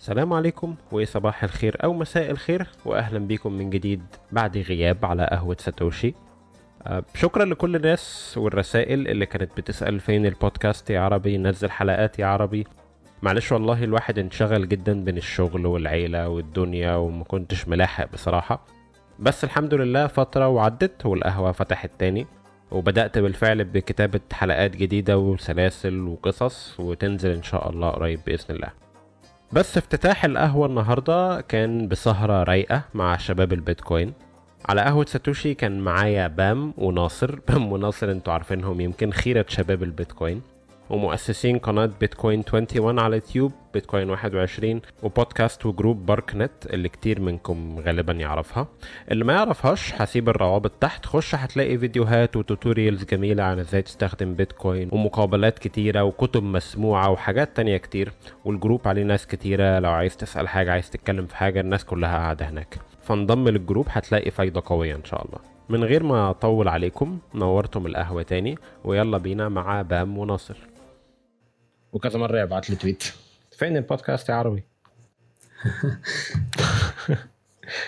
السلام عليكم وصباح الخير أو مساء الخير وأهلا بكم من جديد بعد غياب على قهوة ساتوشي. آه، شكرا لكل الناس والرسائل اللي كانت بتسأل فين البودكاست يا عربي نزل حلقات يا عربي. معلش والله الواحد انشغل جدا بين الشغل والعيلة والدنيا وما كنتش ملاحق بصراحة. بس الحمد لله فترة وعدت والقهوة فتحت تاني وبدأت بالفعل بكتابة حلقات جديدة وسلاسل وقصص وتنزل إن شاء الله قريب بإذن الله. بس افتتاح القهوة النهاردة كان بسهرة رايقة مع شباب البيتكوين. على قهوة ساتوشي كان معايا بام وناصر. بام وناصر أنتوا عارفينهم يمكن خيرة شباب البيتكوين. ومؤسسين قناة بيتكوين 21 على يوتيوب بيتكوين 21 وبودكاست و group بارك نت اللي كتير منكم غالبا يعرفها. اللي ما يعرفهاش هسيب الروابط تحت. خش هتلاقي فيديوهات و tutorials جميلة عن إزاي تستخدم بيتكوين ومقابلات كتيرة وكتب مسموعة وحاجات تانية كتير. وال group عليه ناس كتيرة. لو عايز تسأل حاجة عايز تتكلم في حاجة الناس كلها قاعدة هناك. فانضم لل group هتلاقي فايدة قوية إن شاء الله. من غير ما أطول عليكم نورتم القهوة تاني ويلا بينا مع بام وناصر. وكذا مرة يبعت لي tweet فين البودكاست يا عربي؟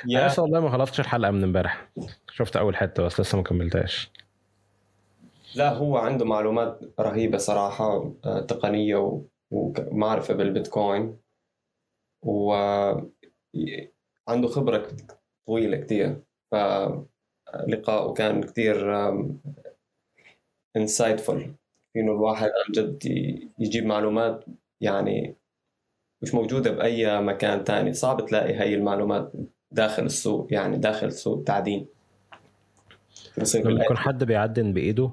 يا لسه والله ما خلصتش الحلقة من امبارح؟ شفت أول حتة بس لسه ما كملتهاش. لا هو عنده معلومات رهيبة صراحة آه، تقنية ومعرفة بالبيتكوين. وعنده خبرة طويلة كتير. فلقاءه كان كتير انسايتفul إنه الواحد عن جد يجيب معلومات يعني مش موجودة بأي مكان تاني. صعب تلاقي هاي المعلومات داخل السوق يعني داخل سوق التعدين لما يكون حد بيعدن بإيده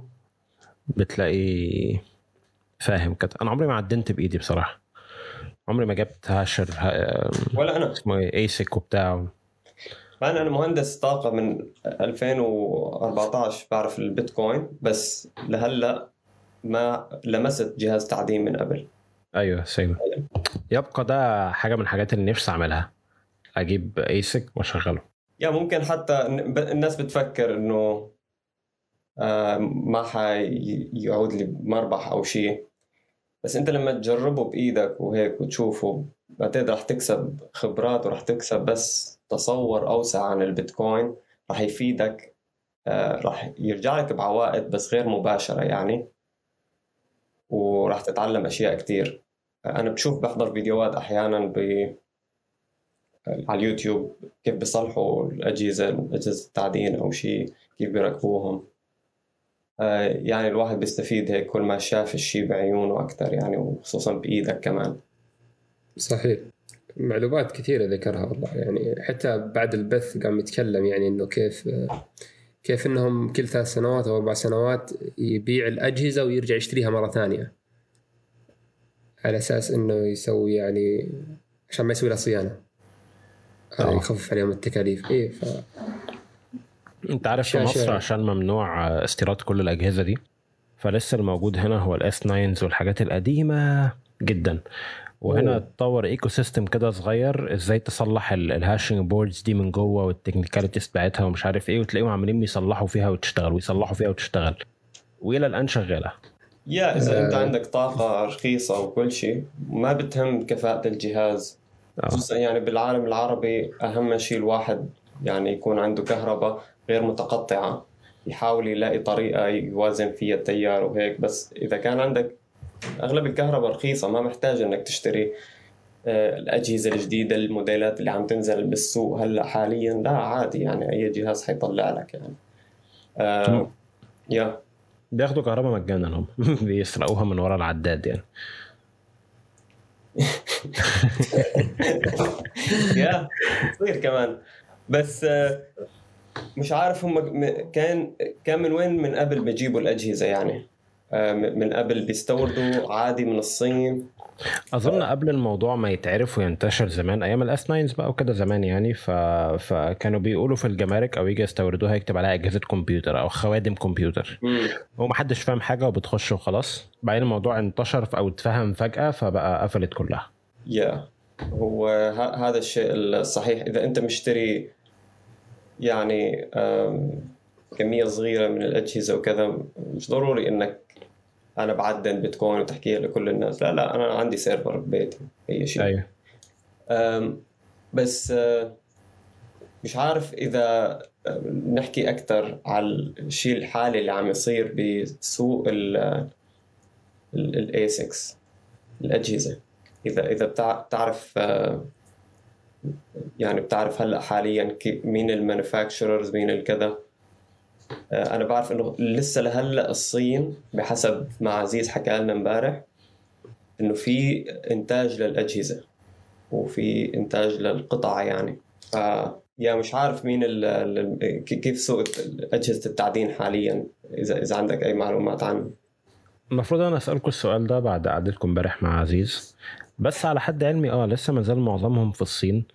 بتلاقي فاهم كده أنا عمري ما عدنت بإيدي بصراحة. عمري ما جبت hasher ولا أنا. اسمه إيه ASIC وبتاع. أنا أنا مهندس طاقة من 2014 بعرف البيتكوين بس لهلأ ما لمست جهاز تعدين من قبل. أيوه same يبقى ده حاجة من الحاجات اللي نفسي أعملها. أجيب ASIC وأشغله. يا ممكن حتى الناس بتفكر إنه آه، ما حيعود لي مربح أو شيء. بس أنت لما تجربه بإيدك وهيك وتشوفه بعتقد رح تكسب خبرات ورح تكسب بس تصور أوسع عن البيتكوين. رح يفيدك آه، رح يرجع لك بعوائد بس غير مباشرة يعني. وراح تتعلم أشياء كتير. أنا بشوف بحضر فيديوهات أحيانا ب على اليوتيوب كيف بيصلحوا الأجهزة أجهزة التعدين أو شيء كيف بيركبوهم. آه، يعني الواحد بيستفيد هيك كل ما شاف الشيء بعيونه أكثر يعني وخصوصا بإيدك كمان. صحيح. معلومات كثيره ذكرها والله يعني حتى بعد البث قام يتكلم يعني إنه كيف كيف إنهم كل ثلاث سنوات أو أربع سنوات يبيع الأجهزة ويرجع يشتريها مرة ثانية. على أساس إنه يسوي يعني عشان ما يسوي لها صيانة. هذا يخفف عليهم التكاليف. إيه ف أنت عارف في مصر عشان ممنوع استيراد كل الأجهزة دي فلسه الموجود هنا هو ال S9 والحاجات القديمة. جدا. وهنا اتطور ecosystem كده صغير إزاي تصلح ال hashing boards دي من جوه وال technicalities بتاعتها ومش عارف إيه وتلاقيهم عاملين يصلحوا فيها وتشتغل ويصلحوا فيها وتشتغل. وإلى الآن شغالة. يا إذا أنت آه. عندك طاقة رخيصة وكل شيء ما بتهم كفاءة الجهاز. خصوصا آه. يعني بالعالم العربي أهم شيء الواحد يعني يكون عنده كهرباء غير متقطعة يحاول يلاقي طريقة يوازن فيها التيار وهيك. بس إذا كان عندك أغلب الكهرباء رخيصة ما محتاج إنك تشتري آه، الأجهزة الجديدة الموديلات اللي عم تنزل بالسوق هلأ حاليا. لا عادي يعني أي جهاز حيطلع لك يعني. آه يا. بياخدوا كهرباء مجانا هم. بيسرقوها من ورا العداد يعني. يا تصير كمان. بس آه، مش عارف هم كان كان من وين من قبل بيجيبوا الأجهزة يعني؟ من قبل بيستوردوا عادي من الصين. أظن قبل الموضوع ما يتعرف وينتشر زمان أيام الاس 9 بقى وكده زمان يعني ف... فكانوا بيقولوا في الجمارك أو يجي يستوردوها يكتب عليها إجهزة كمبيوتر أو خوادم كمبيوتر. ومحدش فاهم حاجة وبتخش وخلاص. بعدين الموضوع انتشر أو اتفهم فجأة فبقى قفلت كلها. يا yeah. هو هذا الشيء الصحيح. إذا أنت مشتري يعني كمية صغيرة من الأجهزة وكذا مش ضروري إنك أنا بعدن بيتكوين وتحكيها لكل الناس. لا لا أنا عندي سيرفر ببيتي أي شيء. أيوه. بس أه، مش عارف إذا أه، نحكي أكثر على الشيء الحالي اللي عم يصير بسوق الاي 6 الأجهزة. إذا إذا بتع- بتعرف أه، يعني بتعرف هلأ حاليا مين ال manufacturers مين الكذا. أنا بعرف إنه لسه لهلأ الصين بحسب ما عزيز حكى لنا امبارح إنه في إنتاج للأجهزة وفي إنتاج للقطع يعني. ف يا مش عارف مين ال ال كيف سوق أجهزة التعدين حاليا اذا إذا عندك أي معلومات عنه. المفروض أنا اسالكم السؤال ده بعد قعدتكم امبارح مع عزيز. بس على حد علمي آه لسه ما زال معظمهم في الصين.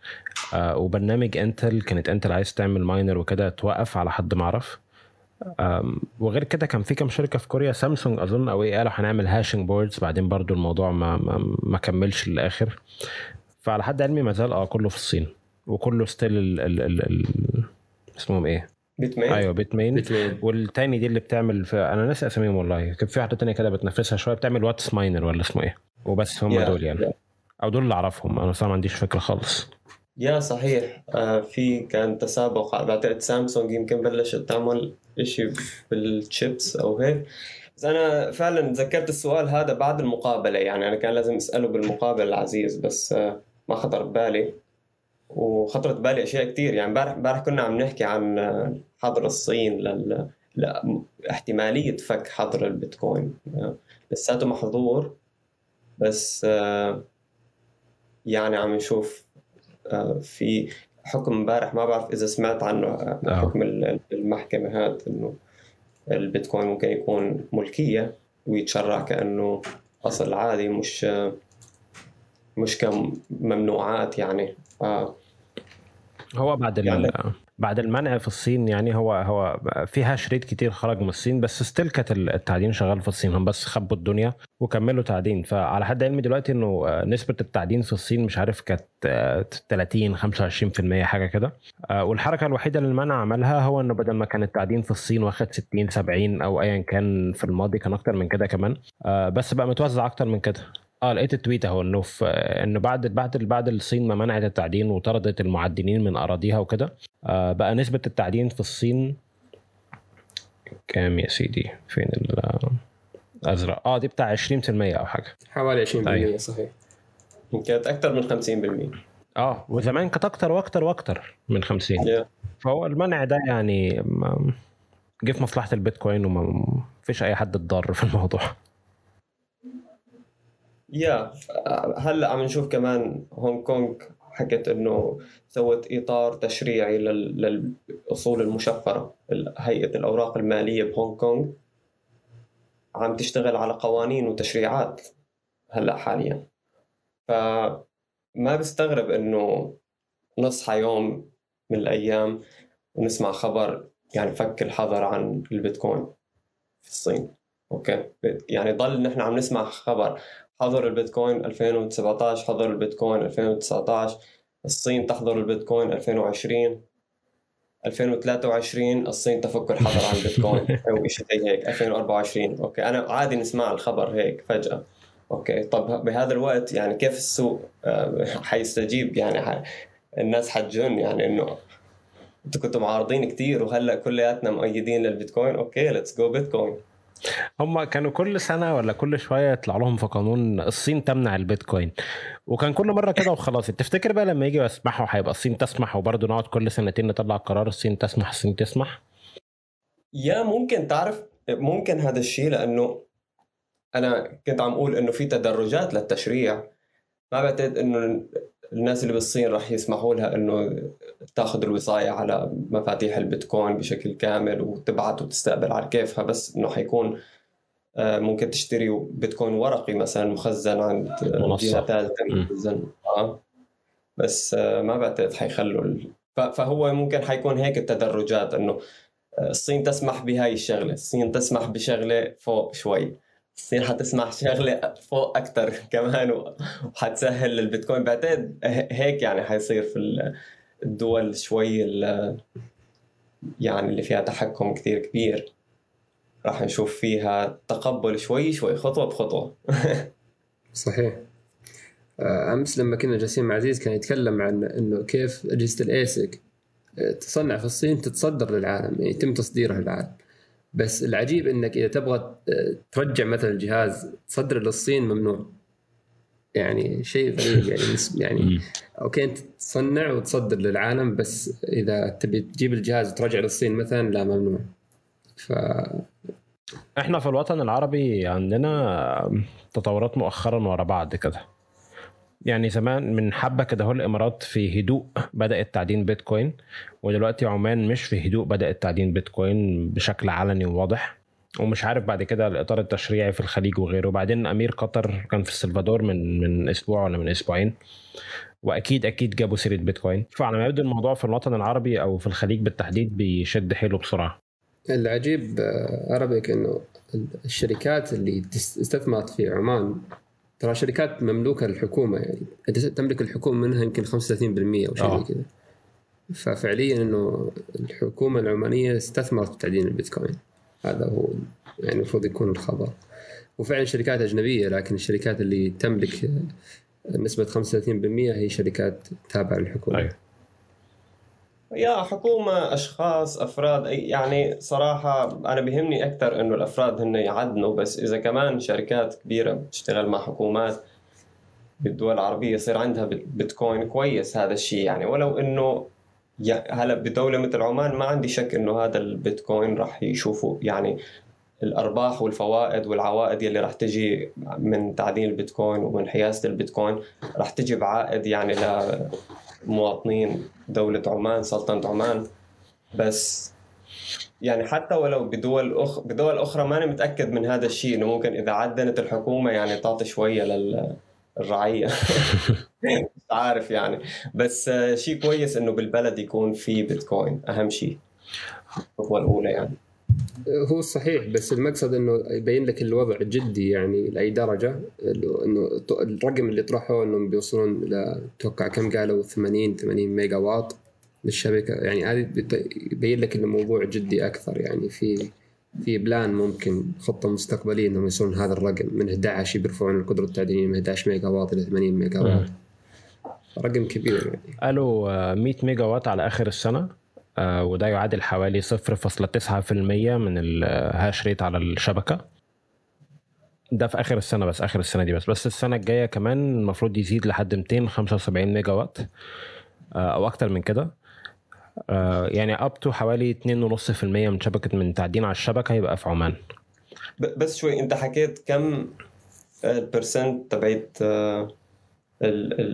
آه وبرنامج انتل كانت انتل عايز تعمل ماينر وكده توقف على حد ما أعرف. وغير كده كان في كام شركة في كوريا سامسونج أظن أو إيه قالوا هنعمل hashing boards بعدين برضو الموضوع ما ما, ما كملش للآخر. فعلى حد علمي ما زال آه كله في الصين وكله still ال ال ال ال اسمهم إيه؟ Bitmain أيوه Bitmain Bitmain والتاني دي اللي بتعمل في أنا ناسي أساميهم والله كان في واحدة تانية كده بتنافسها شوية بتعمل Whatsminer ولا اسمه إيه؟ وبس هم يا- دول يعني. أو دول اللي أعرفهم أنا صراحة ما عنديش فكرة خالص. يا صحيح. آه في كان تسابق بعتقد سامسونج يمكن بلشت تعمل إشي بالشيبس أو هيك. بس أنا فعلا تذكرت السؤال هذا بعد المقابلة. يعني أنا كان لازم أسأله بالمقابلة العزيز بس آه ما خطر ببالي. وخطرت ببالي أشياء كثير يعني امبارح امبارح كنا عم نحكي عن آه، حظر الصين لل لا احتمالية فك حظر البيتكوين. آه، لساته محظور. بس آه، يعني عم نشوف في حكم امبارح ما بعرف إذا سمعت عنه آه،. حكم ال- المحكمة هذا إنه البيتكوين ممكن يكون ملكية ويتشرع كأنه أصل عادي مش مش كممنوعات يعني آه هو بعد. يعني- بعد المنع في الصين يعني هو هو فيها شريط كتير خرج من الصين بس ستيل كانت التعدين شغال في الصين. هم بس خبوا الدنيا وكملوا تعدين. فعلى حد علمي دلوقتي إنه آه، نسبة التعدين في الصين مش عارف كانت آه، 30 25% حاجة كده. آه، والحركة الوحيدة اللي المنع عملها هو إنه بدل ما كان التعدين في الصين واخد 60 70 أو ايا كان في الماضي كان أكتر من كده كمان. آه، بس بقى متوزع أكتر من كده. آه لقيت التويت أهو إنه في إنه بعد بعد بعد الصين ما منعت التعدين وطردت المعدنين من أراضيها وكده آه بقى نسبة التعدين في الصين كام يا سيدي؟ فين ال- الأزرق؟ آه دي بتاع 20% أو حاجة. حوالي 20% أيوة. صحيح. كانت أكثر من 50% آه وزمان كانت أكتر وأكتر وأكتر من 50 يا. فهو المنع ده يعني جه في مصلحة البيتكوين وما فيش أي حد اتضر في الموضوع. يا هلا عم نشوف كمان هونغ كونغ حكت إنه سوت إطار تشريعي لل- للأصول المشفرة هيئة الأوراق المالية بهونغ كونغ. عم تشتغل على قوانين وتشريعات هلا حاليا. فما بستغرب إنه نصحى يوم من الأيام ونسمع خبر يعني فك الحظر عن البيتكوين في الصين. okay؟ يعني ضل نحن عم نسمع خبر حظر البيتكوين 2017 حظر البيتكوين 2019 الصين تحظر البيتكوين 2020 2023 الصين تفك الحظر عن البيتكوين أو شيء زي هيك 2024 okay أنا عادي نسمع الخبر هيك فجأة. okay طب بهذا الوقت يعني كيف السوق آه، حيستجيب؟ يعني ح... الناس حتجن يعني إنه إنتوا كنتوا معارضين كتير وهلأ كلياتنا مؤيدين للبيتكوين. okay let's go بيتكوين هم كانوا كل سنة ولا كل شوية يطلع لهم في قانون الصين تمنع البيتكوين. وكان كل مرة كده وخلاص. تفتكر بقى لما يجي يسمحوا هيبقى الصين تسمح وبرضه نقعد كل سنتين نطلع قرار الصين تسمح الصين تسمح؟ يا ممكن. تعرف ممكن هذا الشيء لأنه أنا كنت عم أقول إنه في تدرجات للتشريع. ما بعتقد إنه الناس اللي بالصين راح يسمحوا لها إنه تاخذ الوصاية على مفاتيح البيتكوين بشكل كامل وتبعت وتستقبل على كيفها بس إنه حيكون آه، ممكن تشتري بيتكوين ورقي مثلا مخزن عند آه،. جهة ثالثة. مخزن. آه. بس آه، ما بعتقد حيخلوا فهو ممكن حيكون هيك التدرجات إنه الصين تسمح بهاي الشغلة. الصين تسمح بشغلة فوق شوي. الصين حتسمح شغلة فوق أكتر كمان وحتسهل البيتكوين بعتقد هيك يعني حيصير في الدول شوي ال- يعني اللي فيها تحكم كثير كبير. راح نشوف فيها تقبل شوي شوي خطوة بخطوة. صحيح. آه، أمس لما كنا جالسين مع عزيز كان يتكلم عن إنه كيف اجهزه الايسك آه، تصنع في الصين تتصدر للعالم يعني يتم تصديرها للعالم. بس العجيب إنك إذا تبغى آه، ترجع مثلا الجهاز تصدره للصين ممنوع. يعني شيء غريب يعني يعني أوكي أنت تصنع وتصدر للعالم بس إذا تبي تجيب الجهاز وترجع للصين مثلا لا ممنوع. ف إحنا في الوطن العربي عندنا تطورات مؤخرا ورا بعض كده. يعني زمان من حبة كده هو الإمارات في هدوء بدأت تعدين بيتكوين ودلوقتي عمان مش في هدوء بدأت تعدين بيتكوين بشكل علني وواضح. ومش عارف بعد كده الإطار التشريعي في الخليج وغيره. وبعدين أمير قطر كان في السلفادور من من أسبوع ولا من أسبوعين. وأكيد أكيد جابوا سيرة بيتكوين. فعلى ما يبدو الموضوع في الوطن العربي أو في الخليج بالتحديد بيشد حيله بسرعة. العجيب عربك انه الشركات اللي استثمرت في عمان. ترى شركات مملوكة للحكومه يعني. تملك الحكومة منها يمكن 35% أو شيء زي آه. كذا. ففعليا إنه الحكومة العمانية استثمرت في تعدين البيتكوين. هذا هو يعني المفروض يكون الخبر. وفعلا شركات أجنبية لكن الشركات اللي تملك نسبة 35% هي شركات تابعة للحكومة. أيوه. يا حكومة أشخاص أفراد يعني صراحة أنا بيهمني أكثر إنه الأفراد هن يعدنوا بس إذا كمان شركات كبيرة بتشتغل مع حكومات بالدول العربية يصير عندها بيتكوين كويس هذا الشيء يعني. ولو إنه هلا بدولة مثل عمان ما عندي شك إنه هذا البيتكوين راح يشوفوا يعني الأرباح والفوائد والعوائد يلي راح تجي من تعدين البيتكوين ومن حيازة البيتكوين راح تجي بعائد يعني مواطنين دولة عمان سلطنة عمان. بس يعني حتى ولو بدول أخ... بدول أخرى ماني متأكد من هذا الشيء إنه ممكن إذا عدنت الحكومة يعني تعطي شوية للرعية مش عارف يعني. بس شيء كويس إنه بالبلد يكون في بيتكوين أهم شيء الخطوة الأولى يعني. هو صحيح بس المقصد إنه يبين لك الوضع جدي يعني لأي درجة. انه الرقم اللي طرحوه إنهم بيوصلون إلى أتوقع كم قالوا؟ 80 80 ميجا واط للشبكة. يعني هذه يبين لك إنه الموضوع جدي أكثر يعني. في في plan ممكن خطة مستقبلية إنهم يوصلون هذا الرقم. من 11 بيرفعون القدرة التعدينية من 11 ميجا واط إلى 80 ميجا واط رقم كبير يعني. قالوا 100 ميجا واط على آخر السنة. آه، وده يعادل حوالي 0.9% من ال hash rate على الشبكة. ده في آخر السنة بس آخر السنة دي بس. بس السنة الجاية كمان المفروض يزيد لحد 275 ميجا وات آه، أو أكتر من كده. آه، يعني up to حوالي 2.5% من شبكة من تعدين على الشبكة هيبقى في عمان. بس شوي أنت حكيت كم البرسنت تبعت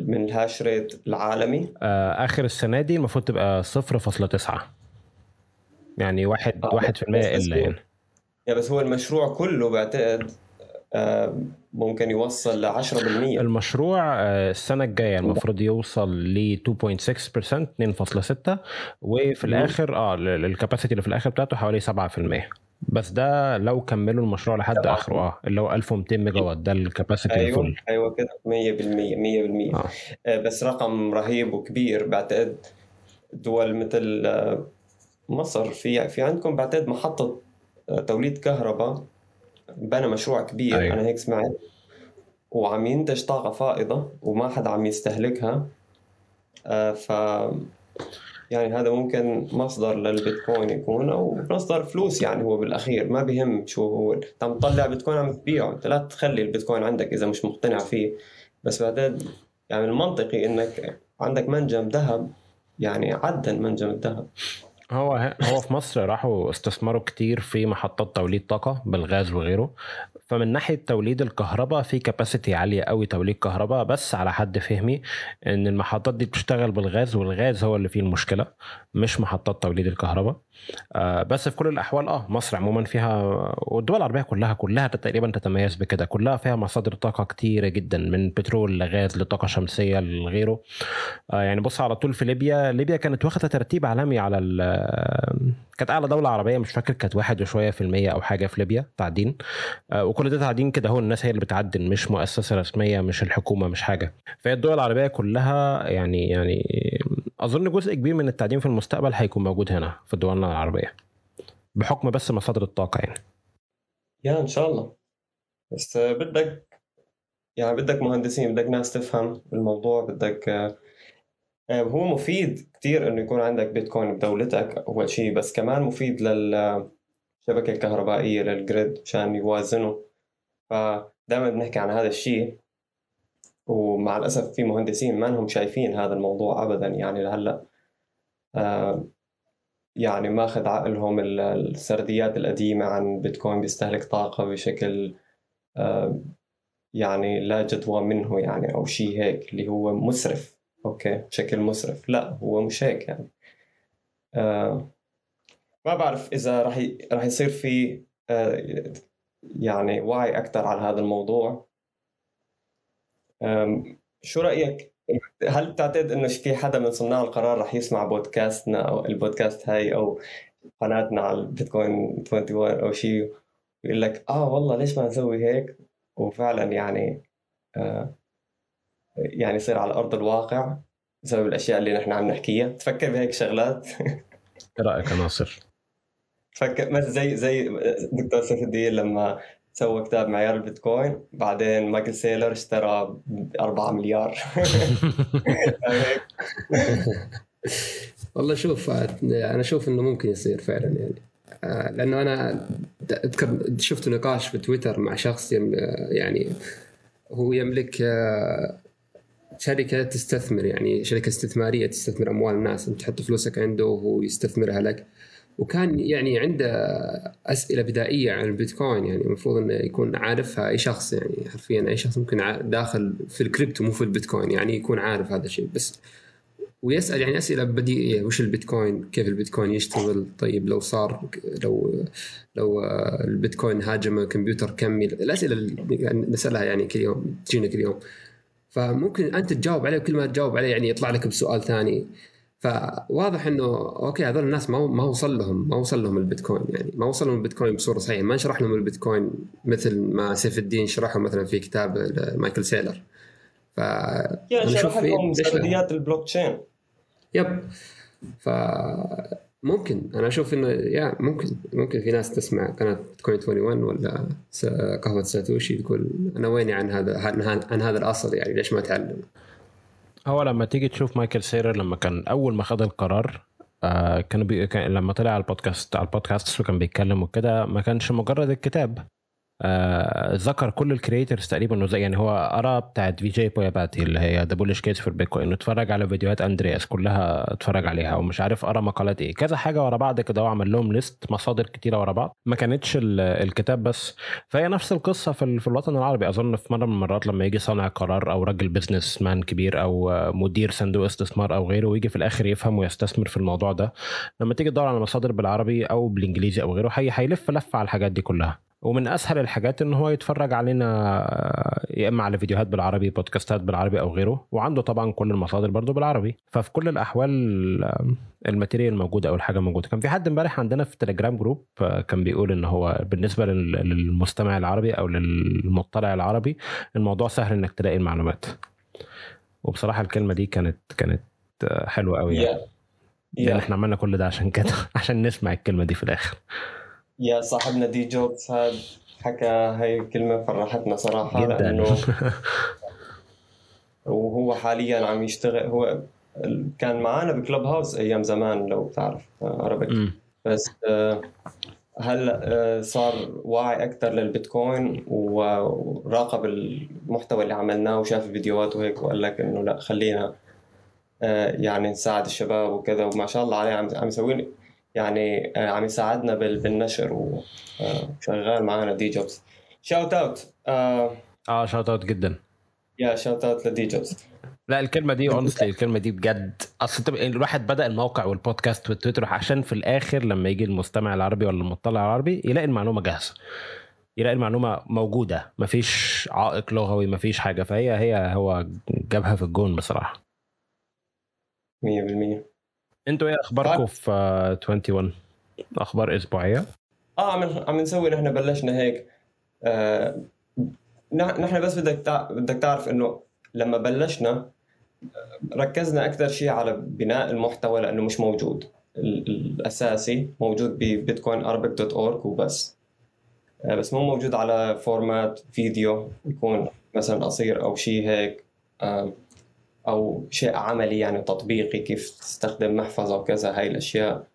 من الهاش ريت العالمي. آه آخر السنة دي المفروض تبقى 0.9 يعني واحد آه واحد في المية إلا يعني. يا بس هو المشروع كله بعتقد آه ممكن يوصل ل 10% المشروع آه السنة الجاية المفروض يوصل ل 2.6% 2.6 وفي الآخر آه الكاباسيتي اللي في الآخر بتاعته حوالي 7% بس ده لو كملوا المشروع لحد آخره آه اللي هو 1200 ميجا وات ده ال capacity أيوة ال full أيوه كده 100% 100% آه. آه. بس رقم رهيب وكبير بعتقد دول مثل آه، مصر في في عندكم بعتقد محطة آه، توليد كهرباء بنى مشروع كبير أيوة. أنا هيك سمعت وعم ينتج طاقة فائضة وما حدا عم يستهلكها ف يعني هذا ممكن مصدر للبيتكوين يكون أو مصدر فلوس يعني هو بالأخير. ما بهم شو هو. انت عم تطلع بيتكوين عم تبيعه. أنت لا تخلي البيتكوين عندك إذا مش مقتنع فيه. بس بعدين يعني المنطقي إنك عندك منجم ذهب يعني عدن منجم الذهب. هو هو في مصر راحوا استثمروا كتير في محطات توليد طاقة بالغاز وغيره. فمن ناحية توليد الكهرباء في كاباسيتي عالية قوي توليد كهرباء بس على حد فهمي إن المحطات دي بتشتغل بالغاز والغاز هو اللي فيه المشكلة مش محطات توليد الكهرباء. بس في كل الأحوال آه مصر عموما فيها والدول العربية كلها كلها تقريبا تتميز بكده. كلها فيها مصادر طاقة كتيرة جدا من بترول لغاز لطاقة شمسية لغيره. آه يعني بص على طول في ليبيا ليبيا كانت واخدة ترتيب عالمي على كانت أعلى دولة عربية مش فاكر كانت واحد وشوية في المية أو حاجة في ليبيا تعدين. آه وكل ده تعدين كده هو الناس هي اللي بتعدن مش مؤسسة رسمية مش الحكومة مش حاجة. فهي الدول العربية كلها يعني يعني أظن جزء كبير من التعدين في المستقبل هيكون موجود هنا في دولنا العربيه بحكم بس مصادر الطاقة يعني. يا إن شاء الله. بس بدك يعني بدك مهندسين بدك ناس تفهم الموضوع بدك آه، هو مفيد كتير إنه يكون عندك بيتكوين بدولتك أول شيء بس كمان مفيد للشبكه الكهربائيه للجريد مشان يوازنوا. فدائما بنحكي عن هذا الشيء ومع الأسف في مهندسين ما هم شايفين هذا الموضوع ابدا يعني لهلأ. آه، يعني ماخذ عقلهم السرديات القديمة عن بيتكوين بيستهلك طاقة بشكل آه، يعني لا جدوى منه يعني أو شيء هيك اللي هو مسرف. أوكي؟ بشكل مسرف. لا هو مش هيك يعني. آه ما بعرف إذا راح ي... راح يصير في آه يعني وعي أكثر على هذا الموضوع. شو رأيك؟ هل بتعتقد إنه في حدا من صناع القرار رح يسمع بودكاستنا أو البودكاست هاي أو قناتنا على البيتكوين 21 أو شيء ويقول لك آه والله ليش ما نسوي هيك؟ وفعلا يعني آه يعني يصير على أرض الواقع بسبب الأشياء اللي نحن عم نحكيها. تفكر بهيك شغلات؟ إيه رأيك يا ناصر؟ تفكر مثل زي زي دكتور سيف الدين لما سوى كتاب معيار البيتكوين بعدين مايكل سيلور اشترى 4 مليار. والله شوف أنا أشوف إنه ممكن يصير فعلا يعني. آه، لأنه أنا أذكر شفت نقاش في تويتر مع شخص يعني هو يملك آه، شركة تستثمر يعني شركة استثمارية تستثمر أموال الناس. أنت تحط فلوسك عنده وهو يستثمرها لك. وكان يعني عنده أسئلة بدائية عن البيتكوين يعني المفروض إنه يكون عارفها أي شخص يعني حرفيا أي شخص ممكن داخل في الكريبتو مو في البيتكوين يعني يكون عارف هذا الشيء بس ويسأل يعني أسئلة بديهية وش البيتكوين؟ كيف البيتكوين يشتغل؟ طيب لو صار لو لو البيتكوين هاجم كمبيوتر كمي الأسئلة اللي يعني نسألها يعني كل يوم تجينا كل يوم فممكن أنت تجاوب عليه وكل ما تجاوب عليه يعني يطلع لك بسؤال ثاني فواضح إنه أوكي هذول الناس ما ما وصل لهم ما وصل لهم البيتكوين يعني. ما وصل لهم البيتكوين بصورة صحيحة. ما شرح لهم البيتكوين مثل ما سيف الدين شرحه مثلا في كتاب مايكل سيلور. ف شرح لهم سرديات البلوك تشين يب. ف ممكن. أنا أشوف إنه يا ممكن. ممكن في ناس تسمع قناة بيتكوين 21 ولا قهوة ساتوشي تقول أنا وينّي عن هذا عن هذا الأصل يعني ليش ما اتعلم هو لما تيجي تشوف مايكل سيلور لما كان أول ما خد القرار آه كان, بي... كان لما طلع على البودكاست على البودكاست وكان بيتكلم وكده ما كانش مجرد الكتاب. آه ذكر كل ال creators تقريبا يعني هو قرا بتاعت Vijay Boyapati اللي هي The Bullish Case for Bitcoin اتفرج على فيديوهات أندرياس كلها اتفرج عليها ومش عارف قرا مقالات إيه. كذا حاجة ورا بعض كده وعمل لهم list مصادر كتيرة ورا بعض. ما كانتش الكتاب بس. فهي نفس القصة في, في الوطن العربي. أظن في مرة من المرات لما يجي صانع قرار أو راجل businessman كبير أو مدير صندوق استثمار أو غيره ويجي في الآخر يفهم ويستثمر في الموضوع ده لما تيجي تدور على مصادر بالعربي أو بالإنجليزي أو غيره هيلف لفة على الحاجات دي كلها. ومن أسهل الحاجات إن هو يتفرج علينا يا إما على فيديوهات بالعربي podcastات بالعربي أو غيره وعنده طبعا كل المصادر برضه بالعربي. ففي كل الأحوال ال material موجوده أو الحاجة موجودة. كان في حد امبارح عندنا في التليجرام group كان بيقول إن هو بالنسبة للمستمع العربي أو للمطلع العربي الموضوع سهل إنك تلاقي المعلومات. وبصراحة الكلمة دي كانت كانت حلوة قوي يعني. Yeah. yeah. لأن إحنا عملنا كل ده عشان كده عشان نسمع الكلمة دي في الآخر. يا صاحبنا دي جوبز هذا حكى هاي الكلمة فرحتنا صراحة جدا. لأنه وهو حاليا عم يشتغل هو كان معنا بكلوب هاوس أيام زمان لو بتعرف عربي بس آه، هلأ آه، صار واعي أكثر للبيتكوين وراقب المحتوى اللي عملناه وشاف الفيديوهات وهيك وقال لك إنه لأ خلينا آه، يعني نساعد الشباب وكذا وما شاء الله عليه عم يسوي يعني آه، عم يساعدنا بالنشر وشغال آه، معنا دي جوبز. shout out آه shout out جدا. يا shout out لدي جوبز. لا الكلمة دي honestly الكلمة دي بجد. أصل الواحد بدأ الموقع والبودكاست والتويتر عشان في الآخر لما يجي المستمع العربي ولا المطلع العربي يلاقي المعلومة جاهزة. يلاقي المعلومة موجودة. مفيش عائق لغوي مفيش حاجة. فهي هي هو جابها في الجون بصراحة. 100% أنتوا إيه اخباركم في 21 أخبار اسبوعية؟ آه عم عم نسوي نحن بلشنا هيك. آه نحن بس بدك. بدك تعرف انه لما بلشنا ركزنا أكثر شيء على بناء المحتوى لأنه مش موجود. الأساسي موجود ببيتكوين اربك دوت اورج وبس. آه بس مو موجود على format فيديو يكون مثلا قصير أو شيء هيك. أو شيء عملي يعني تطبيقي كيف تستخدم محفظة وكذا هاي الأشياء.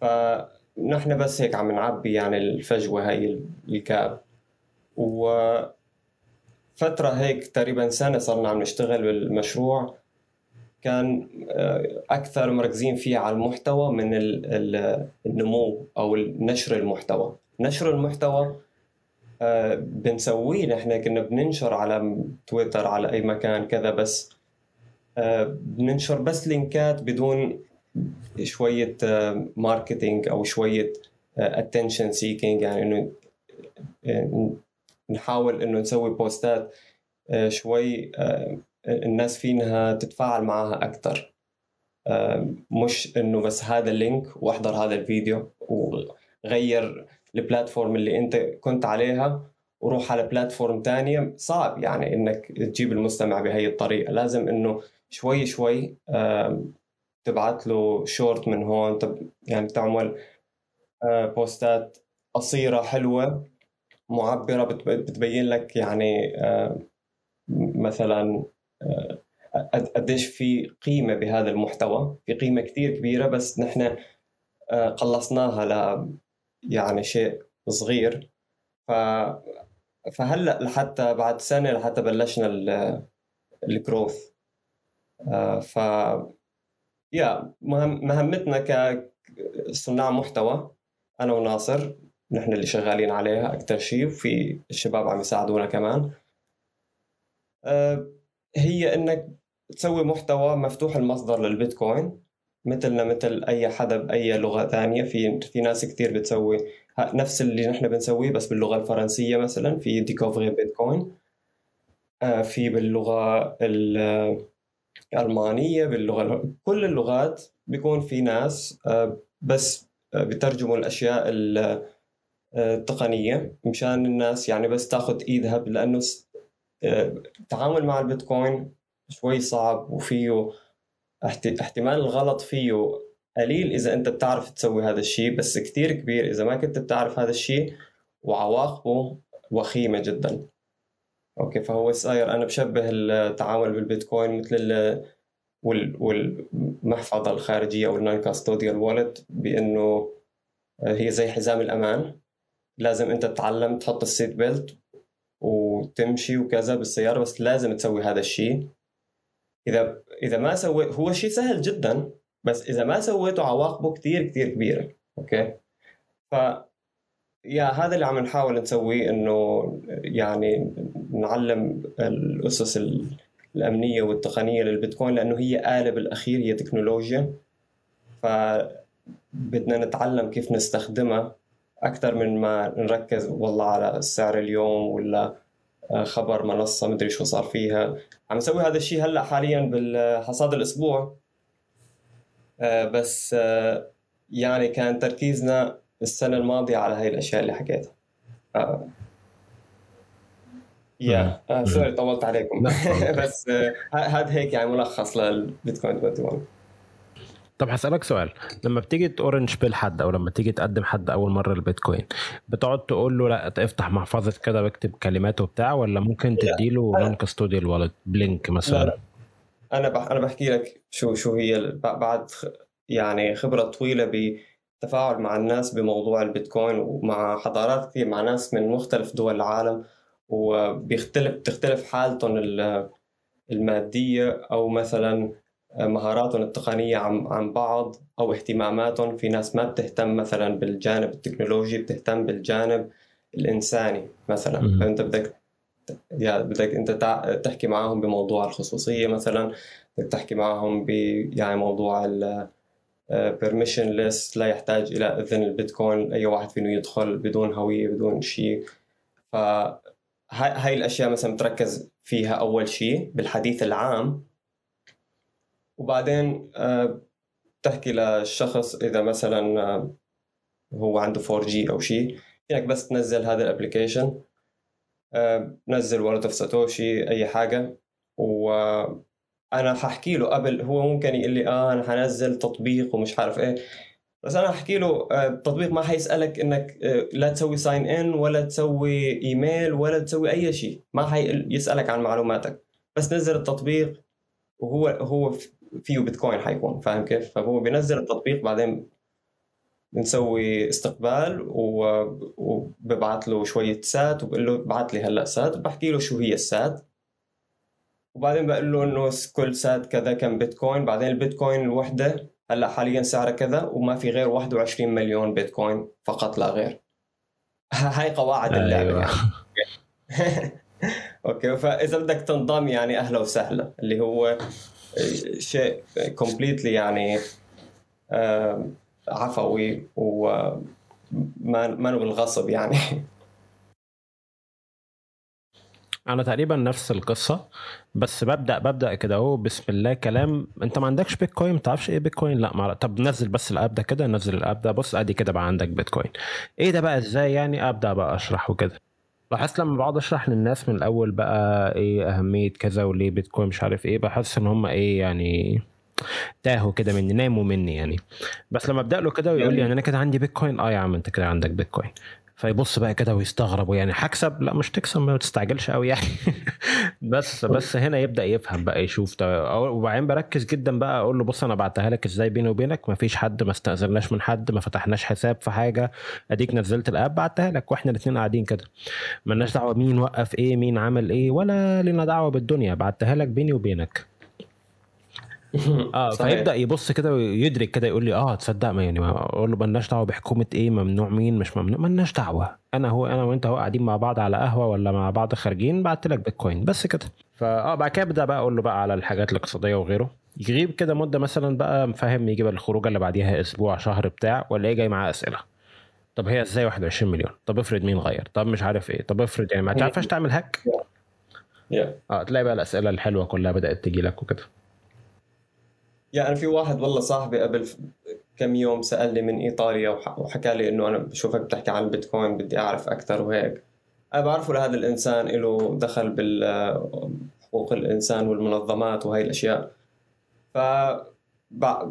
فنحن بس هيك عم نعبي يعني الفجوة هاي ال gap. وفترة هيك تقريبا سنة صرنا عم نشتغل بالمشروع. كان آه، أكثر مركزين فيه على المحتوى من النمو أو نشر المحتوى. نشر المحتوى آه، بنسويه. نحن كنا بننشر على تويتر على أي مكان كذا بس بننشر بس linkات بدون شوية marketing أو شوية attention seeking يعني إنه نحاول إنه نسوي postات آه، شوي آه، الناس فينها تتفاعل معها أكثر آه، مش إنه بس هذا ال link وأحضر هذا الفيديو وغير ال platform اللي أنت كنت عليها وروح على platform تانية. صعب يعني إنك تجيب المستمع بهي الطريقة. لازم إنه شوي شوي تبعت له شورت من هون. يعني تعمل postات قصيرة حلوة معبرة بتبين لك يعني مثلا قديش في قيمة بهذا المحتوى. في قيمة كثير كبيرة بس نحن قلصناها ل يعني شيء صغير. ف فهلأ لحتى بعد سنة لحتى بلشنا الجروث ف يا مهم مهمتنا كصناع محتوى أنا وناصر نحن اللي شغالين عليها أكثر شيء وفي الشباب عم يساعدونا كمان. آه، هي إنك تسوي محتوى مفتوح المصدر للبيتكوين مثلنا مثل أي حدا بأي لغة ثانية في في ناس كثير بتسوي نفس اللي نحن بنسويه بس باللغة الفرنسية مثلا في ديكوفري بيتكوين. آه، في باللغة الالمانيه باللغة كل اللغات بيكون في ناس آه، بس بترجموا الأشياء التقنية مشان الناس يعني بس تاخذ إيدها لأنه التعامل مع البيتكوين شوي صعب وفيه احتمال الغلط فيه قليل إذا أنت بتعرف تسوي هذا الشيء بس كثير كبير إذا ما كنت بتعرف هذا الشيء وعواقبه وخيمة جدا. أوكي فهو صاير أنا بشبه التعامل بالبيتكوين مثل والمحفظه الخارجية أو ال non-custodial wallet بأنه هي زي حزام الأمان. لازم أنت تتعلم تحط ال seat belt وتمشي وكذا بالسيارة بس لازم تسوي هذا الشيء. إذا إذا ما سوي هو شيء سهل جدا بس إذا ما سويته عواقبه كثير كثير كبيرة. أوكي؟ ف يا هذا اللي عم نحاول نسويه إنه يعني نعلم الأسس الأمنية والتقنية للبيتكوين لأنه هي آلة بالأخير هي تكنولوجيا. ف بدنا نتعلم كيف نستخدمها أكثر من ما نركز والله على السعر اليوم ولا آه، خبر منصة مدري شو صار فيها. عم نسوي هذا الشيء هلأ حاليا بالحصاد الأسبوع. آه، بس آه، يعني كان تركيزنا السنة الماضية على هاي الأشياء اللي حكيتها. يا سوري طولت عليكم. بس هذا هيك يعني ملخص للبيتكوين 21 طب هسألك سؤال. لما بتيجي ت orange pill حد أو لما تيجي تقدم حد أول مرة البيتكوين بتقعد تقول له لا افتح محفظة كده واكتب كلمات وبتاع ولا ممكن تديله non-custodial wallet Blink مثلا لا. أنا أنا بحكي لك شو شو هي بعد يعني خبرة طويلة بالتفاعل مع الناس بموضوع البيتكوين ومع حضارات كثير مع ناس من مختلف دول العالم. وبيختلف بتختلف حالتهم المادية أو مثلا مهاراتهم التقنية عن عن بعض أو اهتماماتهم. في ناس ما بتهتم مثلا بالجانب التكنولوجي بتهتم بالجانب الإنساني مثلا. فأنت بدك يعني بدك أنت تحكي معهم بموضوع الخصوصية مثلا بدك تحكي معهم ب يعني موضوع ال permissionless لا يحتاج إلى إذن البيتكوين. أي واحد فينه يدخل بدون هوية بدون شيء. ف هاي الأشياء مثلا بتركز فيها أول شيء بالحديث العام. وبعدين آه، تحكي للشخص إذا مثلا آه، هو عنده 4G أو شيء فينك بس تنزل هذا ال application آه، نزل Wallet of Satoshi أي حاجة. وأنا ححكي له قبل هو ممكن يقول لي آه أنا حنزل تطبيق ومش عارف إيه. بس أنا أحكي له آه، التطبيق ما حيسألك إنك آه، لا تسوي sign in ولا تسوي ايميل ولا تسوي أي شيء. ما حيسألك عن معلوماتك. بس نزل التطبيق وهو هو فيه بيتكوين حيكون فاهم كيف؟ فهو بينزل التطبيق بعدين بنسوي استقبال وببعث له شوية سات وبقول له ابعث لي هلأ سات. وبحكي له شو هي السات. وبعدين بقول له إنه كل سات كذا كم بيتكوين. بعدين البيتكوين الوحدة هلا حاليا سعرها كذا وما في غير 21 مليون بيتكوين فقط لا غير هاي قواعد اللعبة أيوة. يعني. أوكي فإذا بدك تنضم يعني أهلا وسهلا اللي هو شيء completely يعني عفوي وما ما بالغصب يعني أنا تقريبا نفس القصة بس ببدا ببدأ كده اهو بسم الله كلام. انت ما عندكش بيتكوين؟ ما تعرفش إيه بيتكوين؟ لا ما طب نزل بس ال app ده كده نزل ال app ده. بص ادي كده بقى عندك بيتكوين. إيه ده بقى؟ إزاي يعني ابدأ بقى اشرح وكده؟ لاحظت لما بقعد اشرح للناس من الأول بقى إيه اهمية كذا وليه بيتكوين مش عارف إيه بحس ان هم إيه يعني تاهوا كده مني ناموا مني يعني. بس لما ابدأ له كده ويقول لي يعني أنا كده عندي بيتكوين آه يا عم انت كده عندك بيتكوين. فيبص بقى كده ويستغرب ويعني هكسب لا مش تكسب ما تستعجلش قوي يعني. بس بس هنا يبدأ يفهم بقى يشوف وبعدين بركز جدا بقى أقول له بص أنا بعتها لك إزاي بيني وبينك؟ ما فيش حد ما استأذناش من حد ما فتحناش حساب في حاجة. أديك نزلت الآب بعتها لك وإحنا الاثنين قاعدين كده. مالناش دعوة مين وقف إيه مين عمل إيه ولا لنا دعوة بالدنيا. بعتها لك بيني وبينك. آه فيبدأ يبص كده ويدرك كده يقول لي آه تصدق ما يعني أقول له مالناش دعوة بحكومة إيه ممنوع مين مش ممنوع مالناش دعوة. أنا هو أنا وأنت هو قاعدين مع بعض على قهوة ولا مع بعض خارجين بعت لك بيتكوين بس كده. فاه بعد كده أبدأ بقى أقول له بقى على الحاجات الاقتصادية وغيره. يغيب كده مدة مثلا بقى فاهم يجيب الخروجة اللي بعديها أسبوع شهر بتاع ولا إيه جاي معاه أسئلة. طب هي إزاي 21 مليون؟ طب افرض مين غير؟ طب مش عارف إيه؟ طب افرض يعني ما تعرفش تعمل هاك؟ آه تلاقي بقى الأسئلة الحلوة كلها بدأت تجي لك وكده. يعني أنا في واحد والله صاحبي قبل كم يوم سألني من إيطاليا وحكى لي إنه أنا بشوفك بتحكي عن البيتكوين بدي أعرف أكثر وهيك. أنا بعرفه لهذا الإنسان له دخل بالحقوق الإنسان والمنظمات وهي الأشياء. ف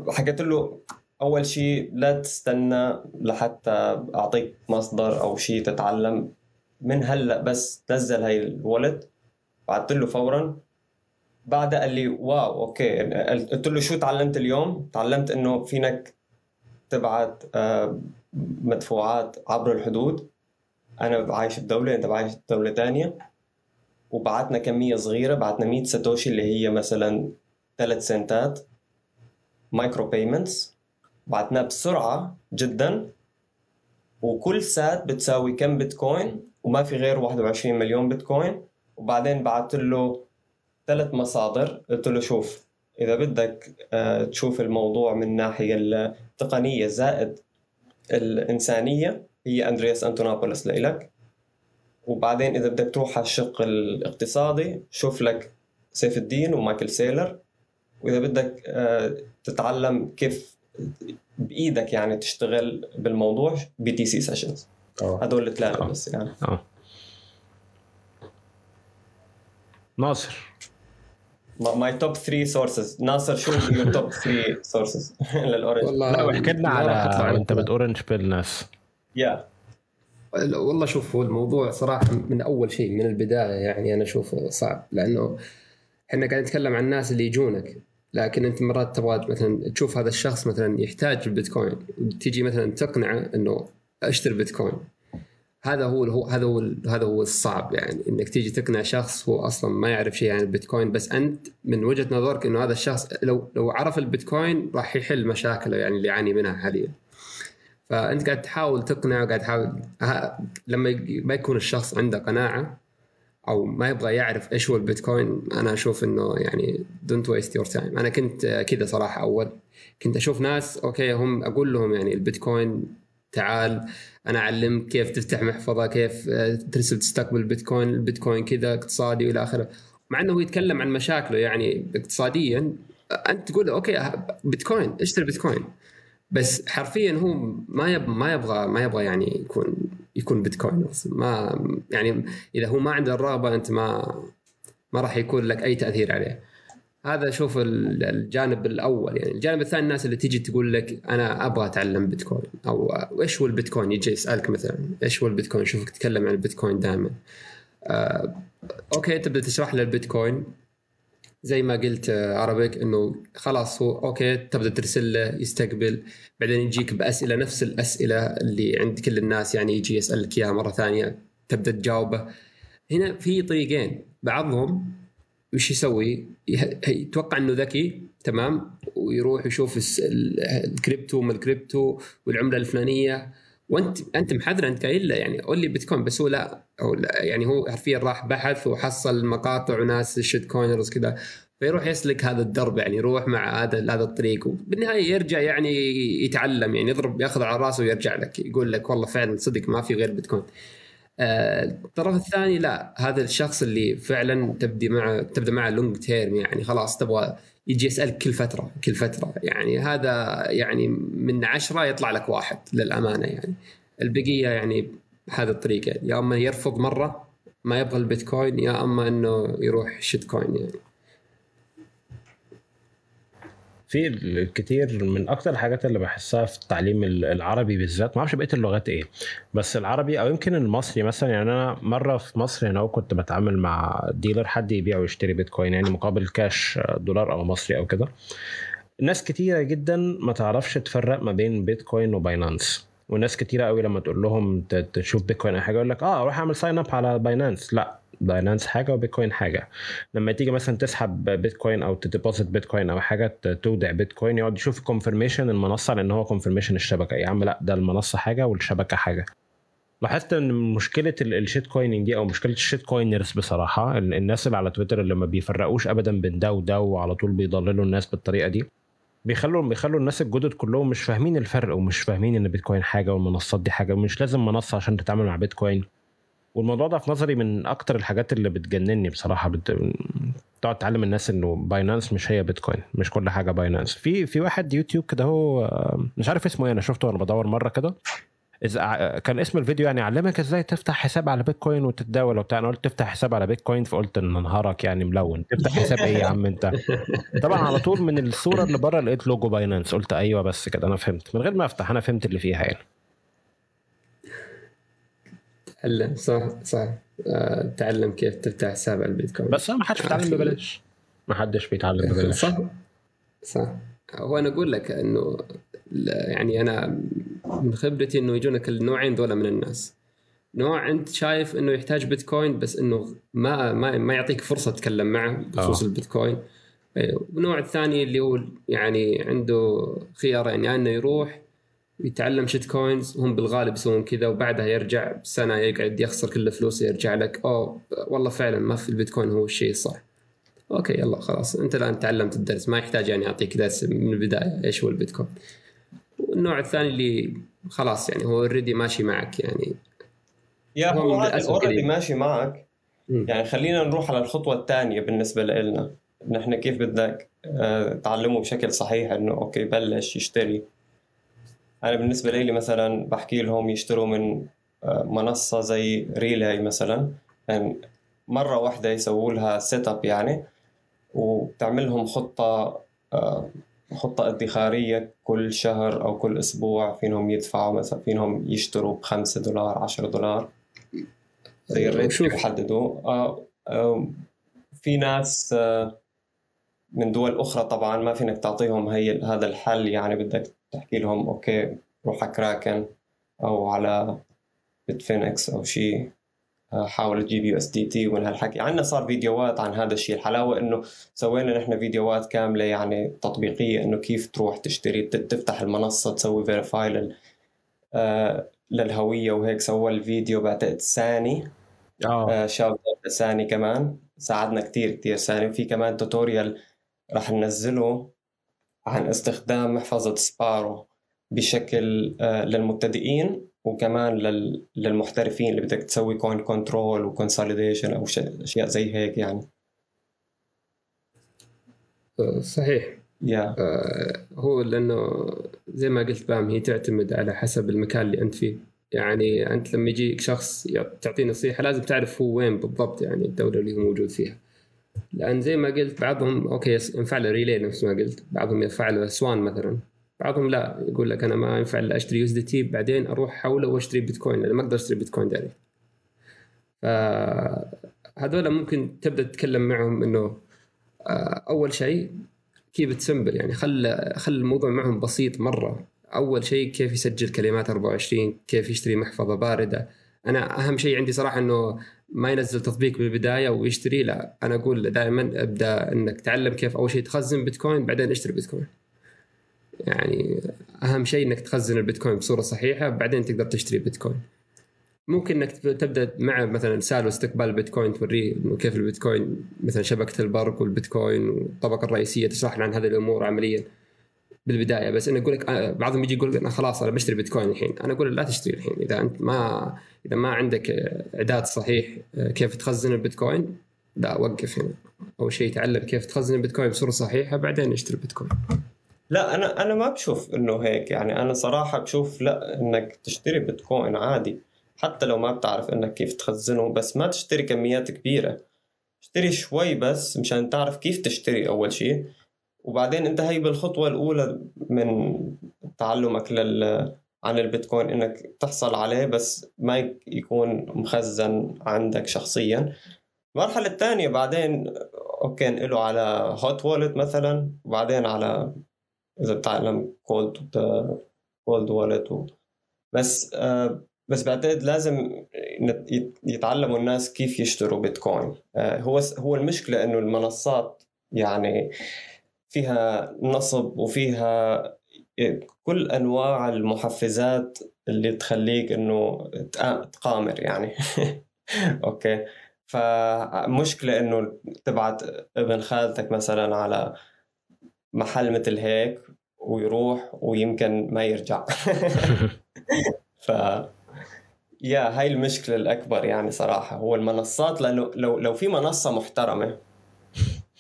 حكيت له أول شيء لا تستنى لحتى أعطيك مصدر أو شيء تتعلم. من هلأ بس نزل هاي ال wallet بعثت له فورا. بعدها قال لي wow أوكي. قلت له شو تعلمت اليوم؟ تعلمت إنه فينك تبعت آه، مدفوعات عبر الحدود. أنا عايش بدولة أنت عايش بدولة ثانية وبعتنا كمية صغيرة بعتنا 100 ساتوشي اللي هي مثلا ثلاث سنتات. micropayments بعتناه بسرعة جدا. وكل سات بتساوي كم بيتكوين وما في غير 21 مليون بيتكوين. وبعدين بعت له ثلاث مصادر. قلت له شوف إذا بدك آه، تشوف الموضوع من الناحيه التقنية زائد الإنسانية هي أندرياس أنتونوبولوس لإلك. وبعدين إذا بدك تروح على الشق الاقتصادي شوف لك سيف الدين ومايكل سيلور. وإذا بدك آه، تتعلم كيف بإيدك يعني تشتغل بالموضوع BTC Sessions هدول الثلاثة بس يعني. أوه. ناصر. my top 3 sources ناصر شو your top 3 sources لل orange. والله لا واحكي لنا على أنت بت orange pill ناس يا والله شوف هو الموضوع صراحة من أول شيء من البداية يعني أنا اشوفه صعب لأنه إحنا قاعدين نتكلم عن الناس اللي يجونك لكن أنت مرات تبغى مثلا تشوف هذا الشخص مثلا يحتاج البيتكوين. تيجي مثلا تقنعه إنه أشتري بيتكوين. هذا هو هو هذا هو هذا هو الصعب يعني إنك تيجي تقنع شخص هو أصلا ما يعرف شيء عن البيتكوين بس أنت من وجهة نظرك إنه هذا الشخص لو لو عرف البيتكوين راح يحل مشاكله يعني اللي يعاني منها حاليا. فأنت قاعد تحاول تقنعه قاعد تحاول لما ما يكون الشخص عنده قناعة أو ما يبغى يعرف إيش هو البيتكوين أنا أشوف إنه يعني don't waste your time أنا كنت كذا صراحة أول كنت أشوف ناس أوكي هم أقول لهم يعني البيتكوين تعال أنا اعلمك كيف تفتح محفظة كيف آه، ترسل تستقبل بيتكوين البيتكوين كذا اقتصادي وإلى آخره. مع إنه هو يتكلم عن مشاكله يعني اقتصاديا أنت تقول أوكي بيتكوين اشتري بيتكوين. بس حرفيا هو ما يبغى ما يبغى ما يبغى يعني يكون يكون بيتكوين. ما يعني إذا هو ما عنده الرغبة أنت ما ما راح يكون لك أي تأثير عليه. هذا شوف الجانب الأول يعني الجانب الثاني الناس اللي تيجي تقول لك أنا أبغى أتعلم بيتكوين أو إيش هو البيتكوين؟ يجي يسألك مثلا إيش هو البيتكوين؟ شوفك تتكلم عن البيتكوين دائما. آه، أوكي تبدأ تشرح له البيتكوين. زي ما قلت آه، عربيك إنه خلاص هو أوكي تبدأ ترسل له يستقبل. بعدين يجيك بأسئلة نفس الأسئلة اللي عند كل الناس يعني يجي يسألك إياها مرة ثانية تبدأ تجاوبه. هنا في طريقين بعضهم وش يسوي؟ يتوقع إنه ذكي تمام ويروح يشوف الكريبتو ما الكريبتو والعملة الفلانية وانت أنت محذر أنت قايل له يعني قول لي بيتكوين بس هو لا هو لا يعني هو حرفيا راح بحث وحصل مقاطع وناس shitcoiners كذا فيروح يسلك هذا الدرب يعني يروح مع هذا هذا الطريق وبالنهاية يرجع يعني يتعلم يعني يضرب ياخذ على راسه ويرجع لك يقول لك والله فعلا صدق ما في غير بيتكوين. آه، الطرف الثاني لا هذا الشخص اللي فعلا تبدي معه تبدأ معه لونج تيرم يعني خلاص تبغى يجي يسالك كل فترة كل فترة يعني هذا يعني من عشرة يطلع لك واحد للأمانة يعني. البقية يعني هذا الطريقة يا أما يرفض مرة ما يبغى البيتكوين يا أما إنه يروح shitcoin يعني. في الكثير من أكثر الحاجات اللي بحسها في التعليم العربي بالذات ما أعرفش بقية اللغات إيه بس العربي أو يمكن المصري مثلا يعني أنا مرة في مصر هنا كنت بتعامل مع dealer حد يبيع ويشتري بيتكوين يعني مقابل كاش دولار أو مصري أو كده. ناس كتيرة جدا ما تعرفش تفرق ما بين بيتكوين وباينانس وناس كتيرة قوي لما تقول لهم تشوف بيتكوين اي حاجة يقول لك آه أروح أعمل sign up على باينانس. لا باينانس حاجة وبيتكوين حاجة. لما تيجي مثلا تسحب بيتكوين أو ت deposit بيتكوين أو حاجة تودع بيتكوين يقعد يشوف confirmation المنصة لأن هو confirmation الشبكة. يا عم لأ ده المنصة حاجة والشبكة حاجة. لاحظت إن مشكلة ال shitcoining دي أو مشكلة ال shitcoiners بصراحة الناس اللي على تويتر اللي ما بيفرقوش ابدا بين ده وده وعلى طول بيضللوا الناس بالطريقة دي. بيخلوا بيخلوا الناس الجدد كلهم مش فاهمين الفرق ومش فاهمين إن بيتكوين حاجة والمنصات دي حاجة ومش لازم منصة عشان تتعامل مع بيتكوين. والموضوع ده في نظري من أكتر الحاجات اللي بتجنني بصراحة. بت... تقعد تعلم الناس إنه باينانس مش هي بيتكوين مش كل حاجة باينانس في في واحد يوتيوب كده هو مش عارف اسمه إيه أنا شفته وأنا بدور مرة كده. كان اسم الفيديو يعني علمك إزاي تفتح حساب على بيتكوين وتتداول وبتاع. أنا قلت تفتح حساب على بيتكوين فقلت إن نهارك يعني ملون. تفتح حساب إيه يا عم أنت؟ طبعا على طول من الصورة اللي بره لقيت لوجو باينانس قلت أيوه بس كده أنا فهمت. من غير ما أفتح أنا فهمت اللي فيها يعني. تعلم صح صح. آه، تعلم كيف تفتح حساب على البيتكوين. بس ما حدش بيتعلم ببلاش. ما حدش بيتعلم ببلاش. صح. صح. هو أنا أقول لك إنه يعني أنا من خبرتي إنه يجونك النوعين دول من الناس. نوع أنت شايف إنه يحتاج بيتكوين بس إنه ما ما ما يعطيك فرصة تتكلم معه بخصوص أوه. البيتكوين. والنوع الثاني اللي هو يعني عنده خيارين يعني إنه يروح يتعلم shitcoins هم بالغالب يسوون كذا وبعدها يرجع بسنة يقعد يخسر كل فلوسه يرجع لك. اوه والله فعلا ما في البيتكوين هو الشيء الصح okay يلا خلاص. أنت الآن تعلمت الدرس ما يحتاج يعني أعطيك درس من البداية إيش هو البيتكوين. والنوع الثاني اللي خلاص يعني هو already ماشي معك يعني. يا هو already ماشي معك. يعني خلينا نروح على الخطوة الثانية بالنسبة لنا نحن كيف بدك آه، تعلمه بشكل صحيح إنه okay بلش يشتري. أنا بالنسبة لي مثلا بحكي لهم يشتروا من آه، منصة زي ريلاي مثلا يعني مرة واحدة يسووا لها setup يعني وبتعمل لهم خطة آه، خطة ادخارية كل شهر أو كل أسبوع فينهم يدفعوا مثلا فينهم يشتروا بخمسة دولار عشرة دولار. زي ال rate اللي بحددوا آه، في ناس من دول أخرى طبعا ما فينك تعطيهم هي هذا الحل يعني بدك تحكي لهم okay روح على كراكن أو على بتفينيكس أو شيء آه، حاول تجيب USDT ومن هالحكي عندنا صار فيديوهات عن هذا الشيء الحلاوة إنه سوينا نحن فيديوهات كاملة يعني تطبيقية إنه كيف تروح تشتري تفتح المنصة تسوي verify لل آه للهوية وهيك سوى الفيديو بعتقد ثاني. آه, آه shout ثاني كمان. ساعدنا كثير كثير ثاني. في كمان tutorial راح ننزله. عن استخدام محفظة سبارو بشكل آه، للمبتدئين وكمان للمحترفين اللي بدك تسوي coin control و consolidation أو أشياء زي هيك يعني. آه، صحيح. Yeah. آه هو لأنه زي ما قلت بام هي تعتمد على حسب المكان اللي أنت فيه. يعني أنت لما يجيك شخص تعطيه نصيحة لازم تعرف هو وين بالضبط يعني الدولة اللي هو موجود فيها. لأن زي ما قلت بعضهم okay ينفع له ريلاي نفس ما قلت. بعضهم ينفع له سوان مثلا. بعضهم لا يقول لك أنا ما ينفع الا اشتري USDT بعدين أروح احوله وأشتري بيتكوين لأن ما أقدر أشتري بيتكوين direct فهذول ممكن تبدأ تتكلم معهم إنه آه، أول شيء كيف ت simple يعني خل خل الموضوع معهم بسيط مرة. أول شيء كيف يسجل كلمات 24 كيف يشتري محفظة باردة. أنا أهم شيء عندي صراحة إنه ما ينزل تطبيق بالبداية ويشتري لا. أنا أقول دائما أبدأ إنك تعلم كيف أول شيء تخزن بيتكوين بعدين اشتري بيتكوين. يعني أهم شيء إنك تخزن البيتكوين بصورة صحيحة بعدين تقدر تشتري بيتكوين. ممكن إنك تبدأ مع مثلا سالو استقبال البيتكوين توريه انه كيف البيتكوين مثلا شبكة البرق والبيتكوين والطبقة الرئيسية تشرح عن هذه الأمور عمليا. بالبداية بس أنا أقول لك آه، بعضهم يجي يقول أنا خلاص أنا بشتري بيتكوين الحين. أنا أقول لا تشتري الحين. إذا أنت ما إذا ما عندك إعداد صحيح آه، كيف تخزن البيتكوين لا وقف هنا. أول شيء تعلم كيف تخزن البيتكوين بصورة صحيحة بعدين اشتري بيتكوين. لا أنا أنا ما بشوف إنه هيك. يعني أنا صراحة بشوف لا إنك تشتري بيتكوين عادي. حتى لو ما بتعرف إنك كيف تخزنه بس ما تشتري كميات كبيرة. اشتري شوي بس مشان تعرف كيف تشتري أول شيء. وبعدين انت هي بالخطوة الأولى من تعلمك لل عن البيتكوين إنك تحصل عليه بس ما يكون مخزن عندك شخصيا. المرحلة الثانية بعدين okay انقله على hot wallet مثلا وبعدين على إذا بتعلم cold cold wallet بس آه بس بعتقد لازم يتعلموا الناس كيف يشتروا بيتكوين. آه هو هو المشكلة إنه المنصات يعني فيها نصب وفيها كل أنواع المحفزات اللي تخليك إنه تقامر يعني. أوكي. فمشكلة إنه تبعت ابن خالتك مثلا على محل مثل هيك ويروح ويمكن ما يرجع. ف يا هاي المشكلة الأكبر يعني صراحة. هو المنصات لأنه لو لو في منصة محترمة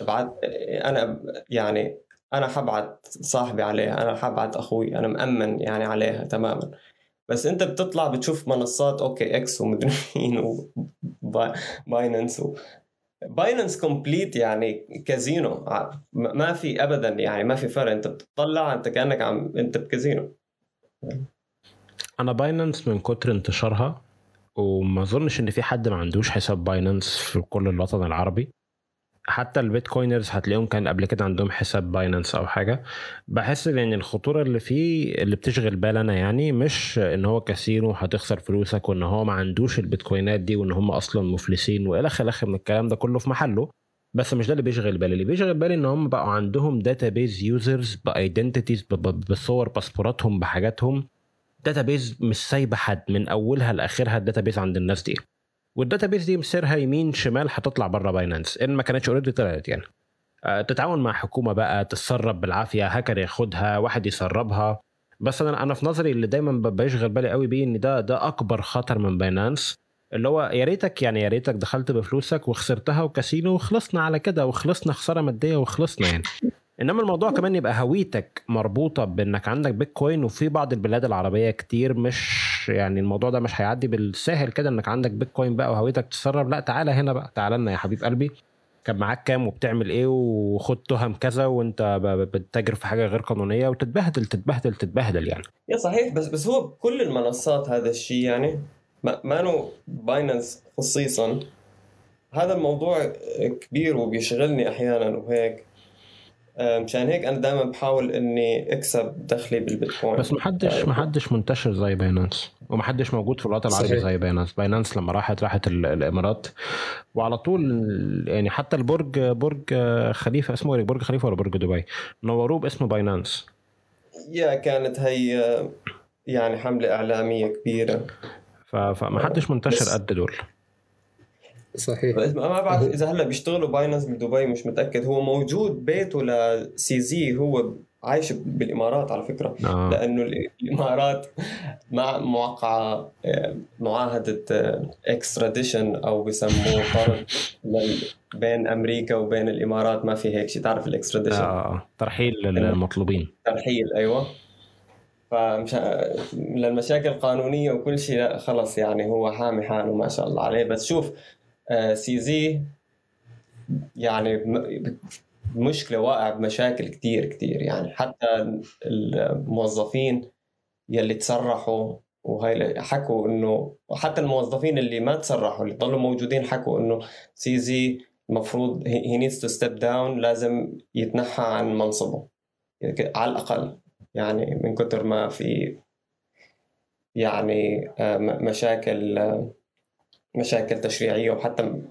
بعد أنا يعني أنا حبعت صاحبي عليها أنا حبعت أخوي أنا مأمن يعني عليها تماما. بس أنت بتطلع بتشوف منصات أوكي إكس ومدري مين وبايننس و... بايننس complete يعني كازينو ما في ابدا يعني ما في فرق. أنت بتطلع أنت كأنك عم أنت بكازينو. أنا بايننس من كتر انتشارها وما أظنش إن في حد ما عندوش حساب بايننس في كل الوطن العربي. حتى ال bitcoiners هتلاقيهم كان قبل كده عندهم حساب باينانس أو حاجة. بحس إن يعني الخطورة اللي فيه اللي بتشغل بال أنا يعني مش إن هو كاسينو هتخسر فلوسك وإن هو ما عندوش البيتكوينات دي وإن هم أصلا مفلسين وإلى اخره من الكلام ده كله في محله. بس مش ده اللي بيشغل بالي. اللي بيشغل بالي إن هم بقوا عندهم database users ب identities بصور باسبوراتهم بحاجاتهم. database مش سايبة حد من أولها لآخرها ال database عند الناس دي. وال database دي مسيرها يمين شمال هتطلع بره باينانس إن ما كانتش already طلعت يعني. آه، تتعاون مع حكومة بقى تتسرب بالعافية هاكر ياخدها واحد يسربها. بس أنا أنا في نظري اللي دايما بيشغل بالي قوي بيه إن ده ده أكبر خطر من باينانس. اللي هو يا ريتك يعني يا ريتك دخلت بفلوسك وخسرتها وكاسينو وخلصنا على كده وخلصنا خسارة مادية وخلصنا يعني. إنما الموضوع كمان يبقى هويتك مربوطة بإنك عندك بيتكوين وفي بعض البلاد العربية كتير مش يعني الموضوع ده مش هيعدي بالساهل كده انك عندك بيتكوين بقى وهويتك تتسرب لا تعالى هنا بقى تعالى لنا يا حبيب قلبي. كان معاك كام وبتعمل إيه وخد تهم كذا وانت بتتاجر في حاجة غير قانونية وتتبهدل تتبهدل تتبهدل يعني. yeah صحيح بس بس هو كل المنصات هذا الشيء يعني ما انه باينانس خصيصا. هذا الموضوع كبير وبيشغلني أحيانا وهيك. مشان هيك أنا دائما بحاول إني أكسب دخلي بالبيتكوين. بس محدش آه، محدش منتشر زي باينانس ومحدش موجود في الوطن العربي زي باينانس باينانس لما راحت راحت الإمارات. وعلى طول يعني حتى البرج برج خليفة اسمه إيه؟ برج خليفة ولا برج دبي؟ نوروه باسم باينانس yeah كانت هي يعني حملة إعلامية كبيرة. فما حدش منتشر قد دول. صحيح. ما بعرف إذا هلأ بيشتغلوا باينانس بدبي مش متأكد. هو موجود بيته ل CZ هو عايش بالإمارات على فكرة. آه. لأنه الإمارات مع موقعه آه، معاهدة extradition آه، أو بسموه طرد بين أمريكا وبين الإمارات. ما في هيك شيء تعرف ال extradition آه ترحيل للمطلوبين ترحيل أيوه. فمش للمشاكل القانونية وكل شيء لا خلص يعني هو حامي حاله ما شاء الله عليه. بس شوف CZ يعني مشكلة واقع بمشاكل كتير كتير. يعني حتى الموظفين يلي تسرحوا وهي حكوا إنه حتى الموظفين اللي ما تسرحوا اللي ضلوا موجودين حكوا إنه CZ المفروض هي needs to step down لازم يتنحى عن منصبه على الأقل. يعني من كثر ما في يعني آه، مشاكل آه، مشاكل تشريعية وحتى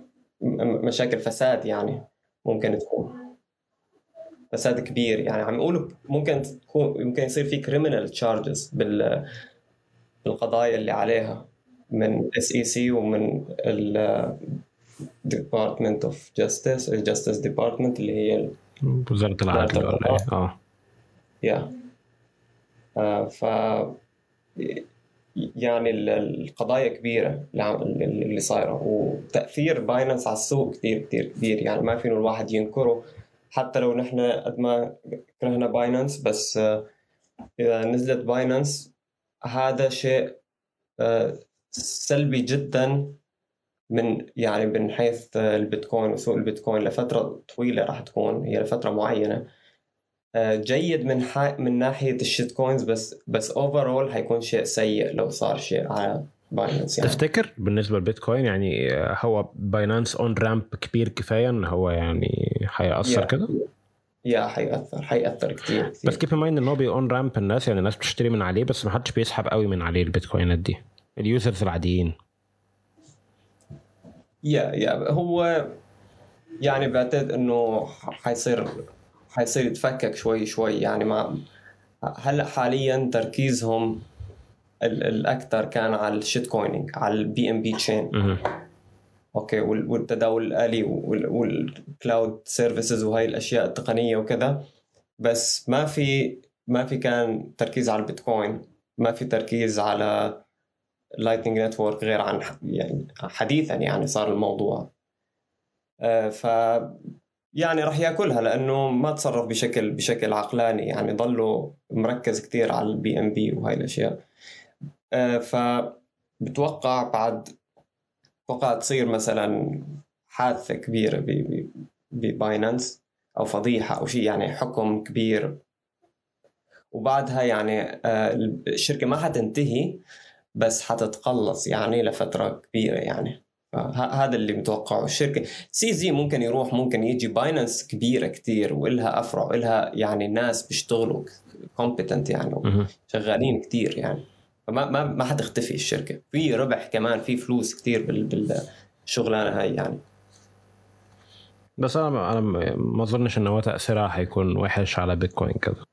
مشاكل فساد يعني ممكن تكون. فساد كبير يعني. عم يقولوا ممكن تكون ممكن يصير في criminal charges بال بالقضايا اللي عليها من SEC ومن ال department of justice ال justice department اللي هي وزارة العدل إيه؟ آه. yeah آه ف يعني القضايا كبيرة اللي صايرة. وتأثير باينانس على السوق كثير كثير كبير. يعني ما فينا الواحد ينكره. حتى لو نحن قد ما كرهنا باينانس بس آه، إذا نزلت باينانس هذا شيء آه، سلبي جدا من يعني من حيث البيتكوين وسوق البيتكوين لفترة طويلة راح تكون. هي لفترة معينة. آه، جيد من من ناحية ال shit coins بس بس overall حيكون شيء سيء لو صار شيء على باينانس يعني. تفتكر بالنسبة للبيتكوين يعني هو باينانس on-ramp كبير كفاية إن هو يعني حيأثر كده؟ yeah حيأثر حيأثر كثير كثير بس كيف mine إن هو بي on-ramp الناس يعني الناس بتشتري من عليه بس ما حدش بيسحب قوي من عليه البيتكوينات دي. ال users العاديين. yeah yeah هو يعني بعتقد إنه حيصير حيصير يتفكك شوي شوي. يعني ما هلأ حاليا تركيزهم الاكثر كان على ال shit coining على ال BNB chain okay والتداول الآلي وال cloud services وهي الأشياء التقنية وكذا. بس ما في ما في كان تركيز على البيتكوين ما في تركيز على Lightning Network غير عن يعني حديثا يعني صار الموضوع. آه، ف يعني راح ياكلها لأنه ما تصرف بشكل بشكل عقلاني يعني ضله مركز كثير على ال BNB وهي الأشياء. آه، فبتوقع بعد توقع تصير مثلا حادثة كبيرة بباينانس أو فضيحة أو شيء يعني حكم كبير. وبعدها يعني آه، الشركة ما حتنتهي بس حتتقلص يعني لفترة كبيرة يعني. هذا اللي متوقعه. الشركة CZ ممكن يروح ممكن يجي باينانس كبيرة كتير والها أفرع والها يعني ناس بيشتغلوا competent يعني شغالين كتير يعني. فما ما ما حتختفي الشركة. في ربح كمان في فلوس كتير بالشغلانة هاي يعني. بس أنا أنا ما أظنش ان هو تاثيرها حيكون وحش على بيتكوين كده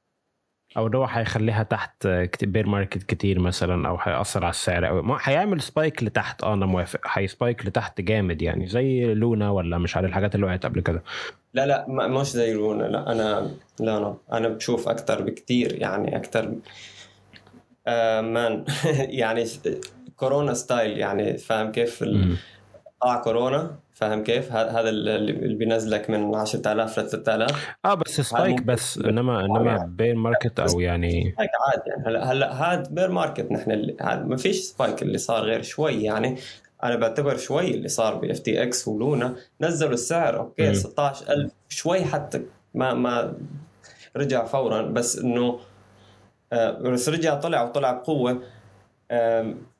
أو ان هو هيخليها تحت bear market كتير مثلا أو هيأثر على السعر. أو هيعمل spike لتحت. آه أنا موافق. هي spike لتحت جامد يعني. زي لونا ولا مش عارف الحاجات اللي وقعت قبل كده. لا لا مش زي لونا. لا أنا لا لا أنا بشوف أكثر بكتير يعني أكثر آه man يعني كورونا style يعني. فاهم كيف قطاع كورونا. فاهم كيف؟ هذا اللي بينزلك من 10000 ل 3000 آه بس spike بس انما إنما بير ماركت أو يعني سبايك عادي. يعني هلا هلا هذا bear market نحن ما فيش spike اللي صار غير شوي. يعني أنا بعتبر شوي اللي صار ب FTX ولونا. نزلوا السعر okay 16000 شوي حتى ما ما رجع فورا. بس إنه آه، بس رجع طلع وطلع بقوة.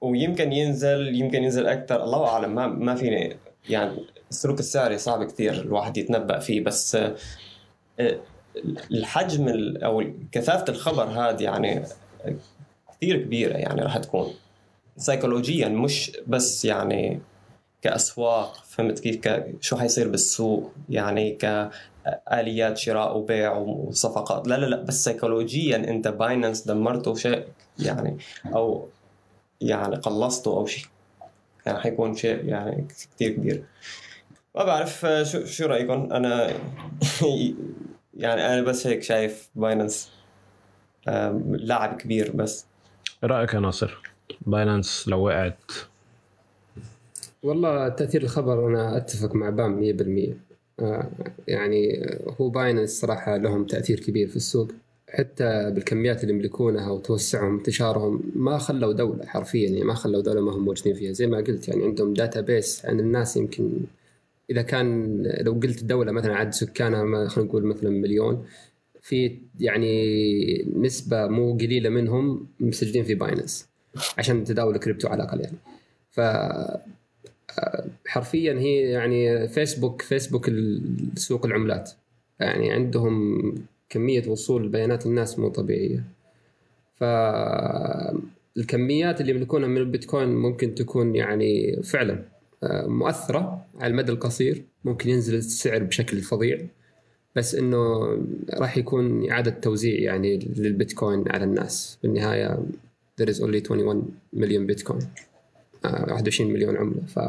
ويمكن ينزل يمكن ينزل أكثر. الله أعلم ما ما فيني يعني السلوك السعري صعب كثير الواحد يتنبأ فيه بس آه، الحجم أو كثافة الخبر هذا يعني كثير كبيرة يعني راح تكون. سيكولوجيا مش بس يعني كأسواق فهمت كيف؟ شو حيصير بالسوق؟ يعني كاليات شراء وبيع وصفقات. لا لا لا بس سيكولوجيا أنت Binance دمرته شيء يعني أو يعني قلصته أو شيء. يعني حيكون شيء يعني كثير كبير. ما بعرف شو شو رايكم أنا يعني أنا بس هيك شايف Binance لاعب كبير بس. رأيك يا ناصر؟ Binance لو وقعت. والله تأثير الخبر أنا أتفق مع بام 100% آه، يعني هو Binance صراحة لهم تأثير كبير في السوق. حتى بالكميات اللي يملكونها وتوسعهم انتشارهم ما خلوا دولة حرفيا يعني ما خلوا دولة ما هم موجودين فيها. زي ما قلت يعني عندهم database عن الناس يمكن إذا كان لو قلت دولة مثلا عدد سكانها خلينا نقول مثلا مليون في يعني نسبة مو قليلة منهم مسجلين في Binance عشان تداول الكريبتو على الأقل يعني. ف حرفيا هي يعني Facebook Facebook سوق العملات. يعني عندهم كمية وصول بيانات الناس مو طبيعية. ف الكميات اللي يملكونها من البيتكوين ممكن تكون يعني فعلا آه، مؤثرة على المدى القصير ممكن ينزل السعر بشكل فظيع بس إنه راح يكون إعادة توزيع يعني للبيتكوين على الناس. بالنهاية there is only 21 مليون بيتكوين 21 مليون عملة. ف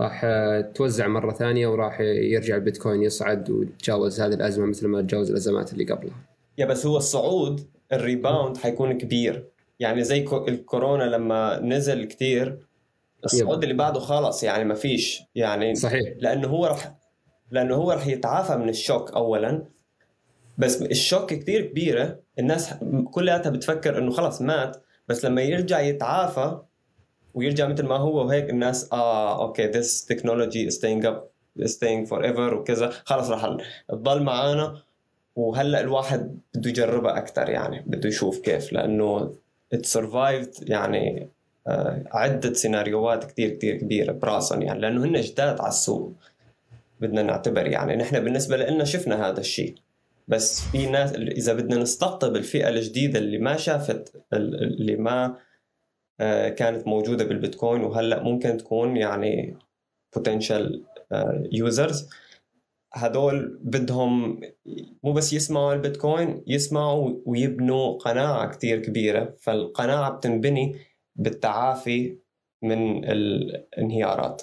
راح توزع مرة ثانية وراح يرجع البيتكوين يصعد ويتجاوز هذه الأزمة مثل ما تجاوز الأزمات اللي قبلها. يا بس هو الصعود الريباوند حيكون كبير. يعني زي الكورونا لما نزل كثير الصعود اللي بعده خلص يعني ما فيش. يعني صحيح. لأنه هو راح لأنه هو راح يتعافى من الشوك اولا. بس الشوك كثير كبيرة. الناس كلها بتفكر إنه خلص مات. بس لما يرجع يتعافى ويرجع مثل ما هو وهيك الناس آه أوكي this technology is staying up staying forever وكذا. خلص راح تضل معانا. وهلأ الواحد بده يجربها أكثر يعني بده يشوف كيف. لأنه it survived يعني آه عدة سيناريوهات كثير كثير كبيرة براسهم يعني. لأنه هن جداد على السوق بدنا نعتبر يعني. نحن بالنسبة لنا شفنا هذا الشيء. بس في ناس إذا بدنا نستقطب الفئة الجديدة اللي ما شافت اللي ما كانت موجودة بالبيتكوين وهلأ ممكن تكون يعني potential آه، هدول بدهم مو بس يسمعوا البيتكوين يسمعوا ويبنوا قناعة كتير كبيرة. فالقناعة بتنبني بالتعافي من الانهيارات.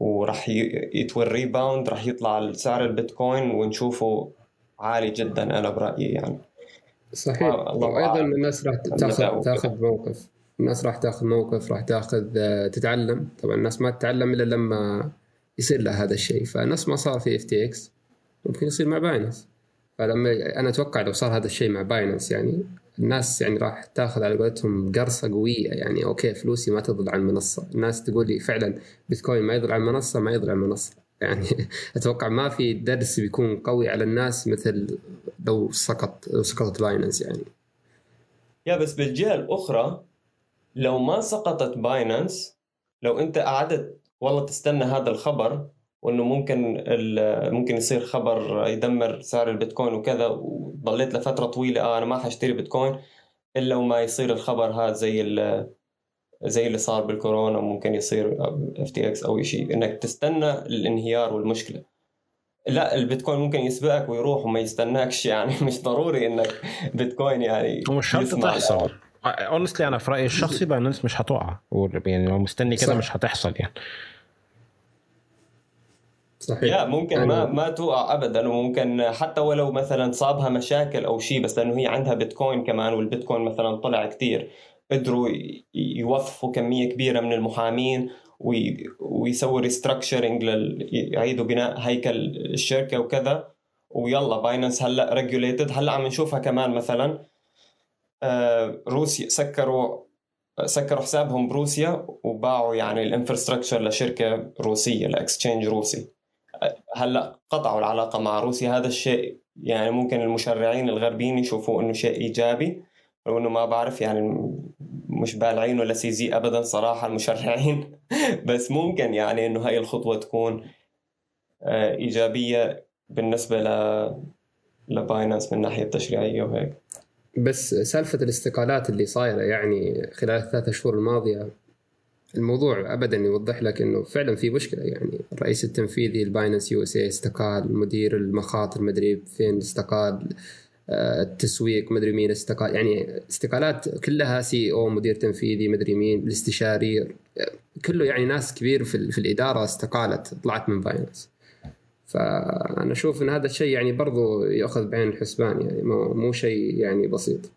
وراح يتوي الريباوند راح يطلع سعر البيتكوين ونشوفه عالي جدا أنا برأيي يعني. صحيح. وأيضا الناس راح تاخذ تاخذ موقف. الناس راح تاخذ موقف راح تاخذ آه، تتعلم. طبعا الناس ما تتعلم إلا لما يصير لها هذا الشيء. فنفس ما صار في FTX ممكن يصير مع Binance فلما أنا أتوقع لو صار هذا الشيء مع Binance يعني الناس يعني راح تاخذ على قولتهم قرصة قوية. يعني okay فلوسي ما تضل على المنصة. الناس تقول لي فعلا بيتكوين ما يضل على المنصة ما يضل على المنصة. يعني أتوقع ما في درس بيكون قوي على الناس مثل لو سقط لو سقطت Binance يعني. يا بس بالجهة الأخرى لو ما سقطت Binance لو أنت قعدت والله تستنى هذا الخبر وإنه ممكن ممكن يصير خبر يدمر سعر البيتكوين وكذا وضليت لفترة طويلة آه أنا ما حاشتري بيتكوين إلا وما يصير الخبر هذا زي زي اللي صار بالكورونا ممكن يصير FTX أو شيء إنك تستنى الانهيار والمشكلة. لا البيتكوين ممكن يسبقك ويروح وما يستناكش يعني مش ضروري إنك بيتكوين يعني ومش شرط تحصل honestly أنا في رأيي الشخصي Binance مش هتقع. يعني لو مستني كده مش هتحصل يعني. صحيح. لا ممكن أنا... ما ما توقع ابدا وممكن حتى ولو مثلا صابها مشاكل أو شيء بس لأنه هي عندها بيتكوين كمان والبيتكوين مثلا طلع كثير قدروا يوظفوا كمية كبيرة من المحامين ويسووا restructuring يعيدوا بناء هيكل الشركة وكذا. ويلا Binance هلأ regulated هلأ عم نشوفها كمان مثلا. آه، روسيا سكروا سكروا حسابهم بروسيا وباعوا يعني ال infrastructure لشركة روسية ل exchange روسي. هلأ قطعوا العلاقة مع روسيا. هذا الشيء يعني ممكن المشرعين الغربيين يشوفوه إنه شيء إيجابي. لو انه ما بعرف يعني مش قابلين ولا CZ ابدا صراحة المشرعين. بس ممكن يعني إنه هاي الخطوة تكون آه، إيجابية بالنسبة ل ل Binance من الناحيه التشريعيه وهيك. بس سالفة الاستقالات اللي صايرة يعني خلال الثلاث شهور الماضية الموضوع ابدا يوضح لك إنه فعلا في مشكلة. يعني الرئيس التنفيذي ال Binance USA استقال مدير المخاطر مدري فين استقال. التسويق مدري مين استقال يعني استقالات كلها CO مدير تنفيذي مدري مين الاستشاري كله يعني ناس كبير في, في الإدارة استقالت طلعت من باينانس فأنا أشوف إن هذا الشيء يعني برضو يأخذ بعين الحسبان يعني مو, شيء يعني بسيط.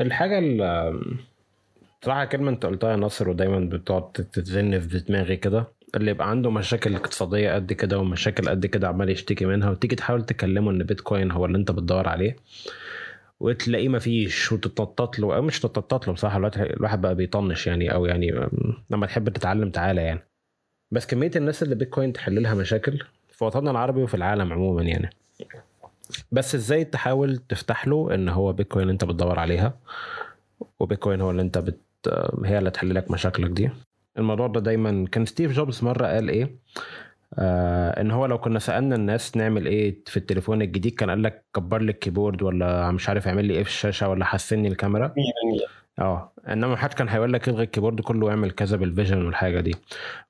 الحاجة اللي صراحة كلمة أنت قلتها يا ناصر ودايما بتقعد تتزن في دماغي كده. اللي يبقى عنده مشاكل اقتصادية قد كده ومشاكل قد كده عمال يشتكي منها وتيجي تحاول تكلمه إن بيتكوين هو اللي أنت بتدور عليه وتلاقيه مفيش وتتنطط له أو مش تتنطط له بصراحة الواحد الواحد بقى بيطنش يعني أو يعني لما تحب تتعلم تعالى يعني. بس كمية الناس اللي بيتكوين تحل لها مشاكل في وطننا العربي وفي العالم عموما يعني. بس إزاي تحاول تفتح له إن هو بيتكوين أنت بتدور عليها وبيتكوين هو اللي أنت بت هي اللي تحل لك مشاكلك دي؟ الموضوع ده دايما. كان ستيف جوبز مرة قال إيه؟ آه إن هو لو كنا سألنا الناس نعمل إيه في التليفون الجديد كان قال لك كبر لي ال keyboard ولا مش عارف اعمل لي إيه في الشاشة ولا حسني الكاميرا. 100% آه. إنما محدش كان هيقول لك إلغي ال keyboard كله واعمل كذا بال vision والحاجة دي.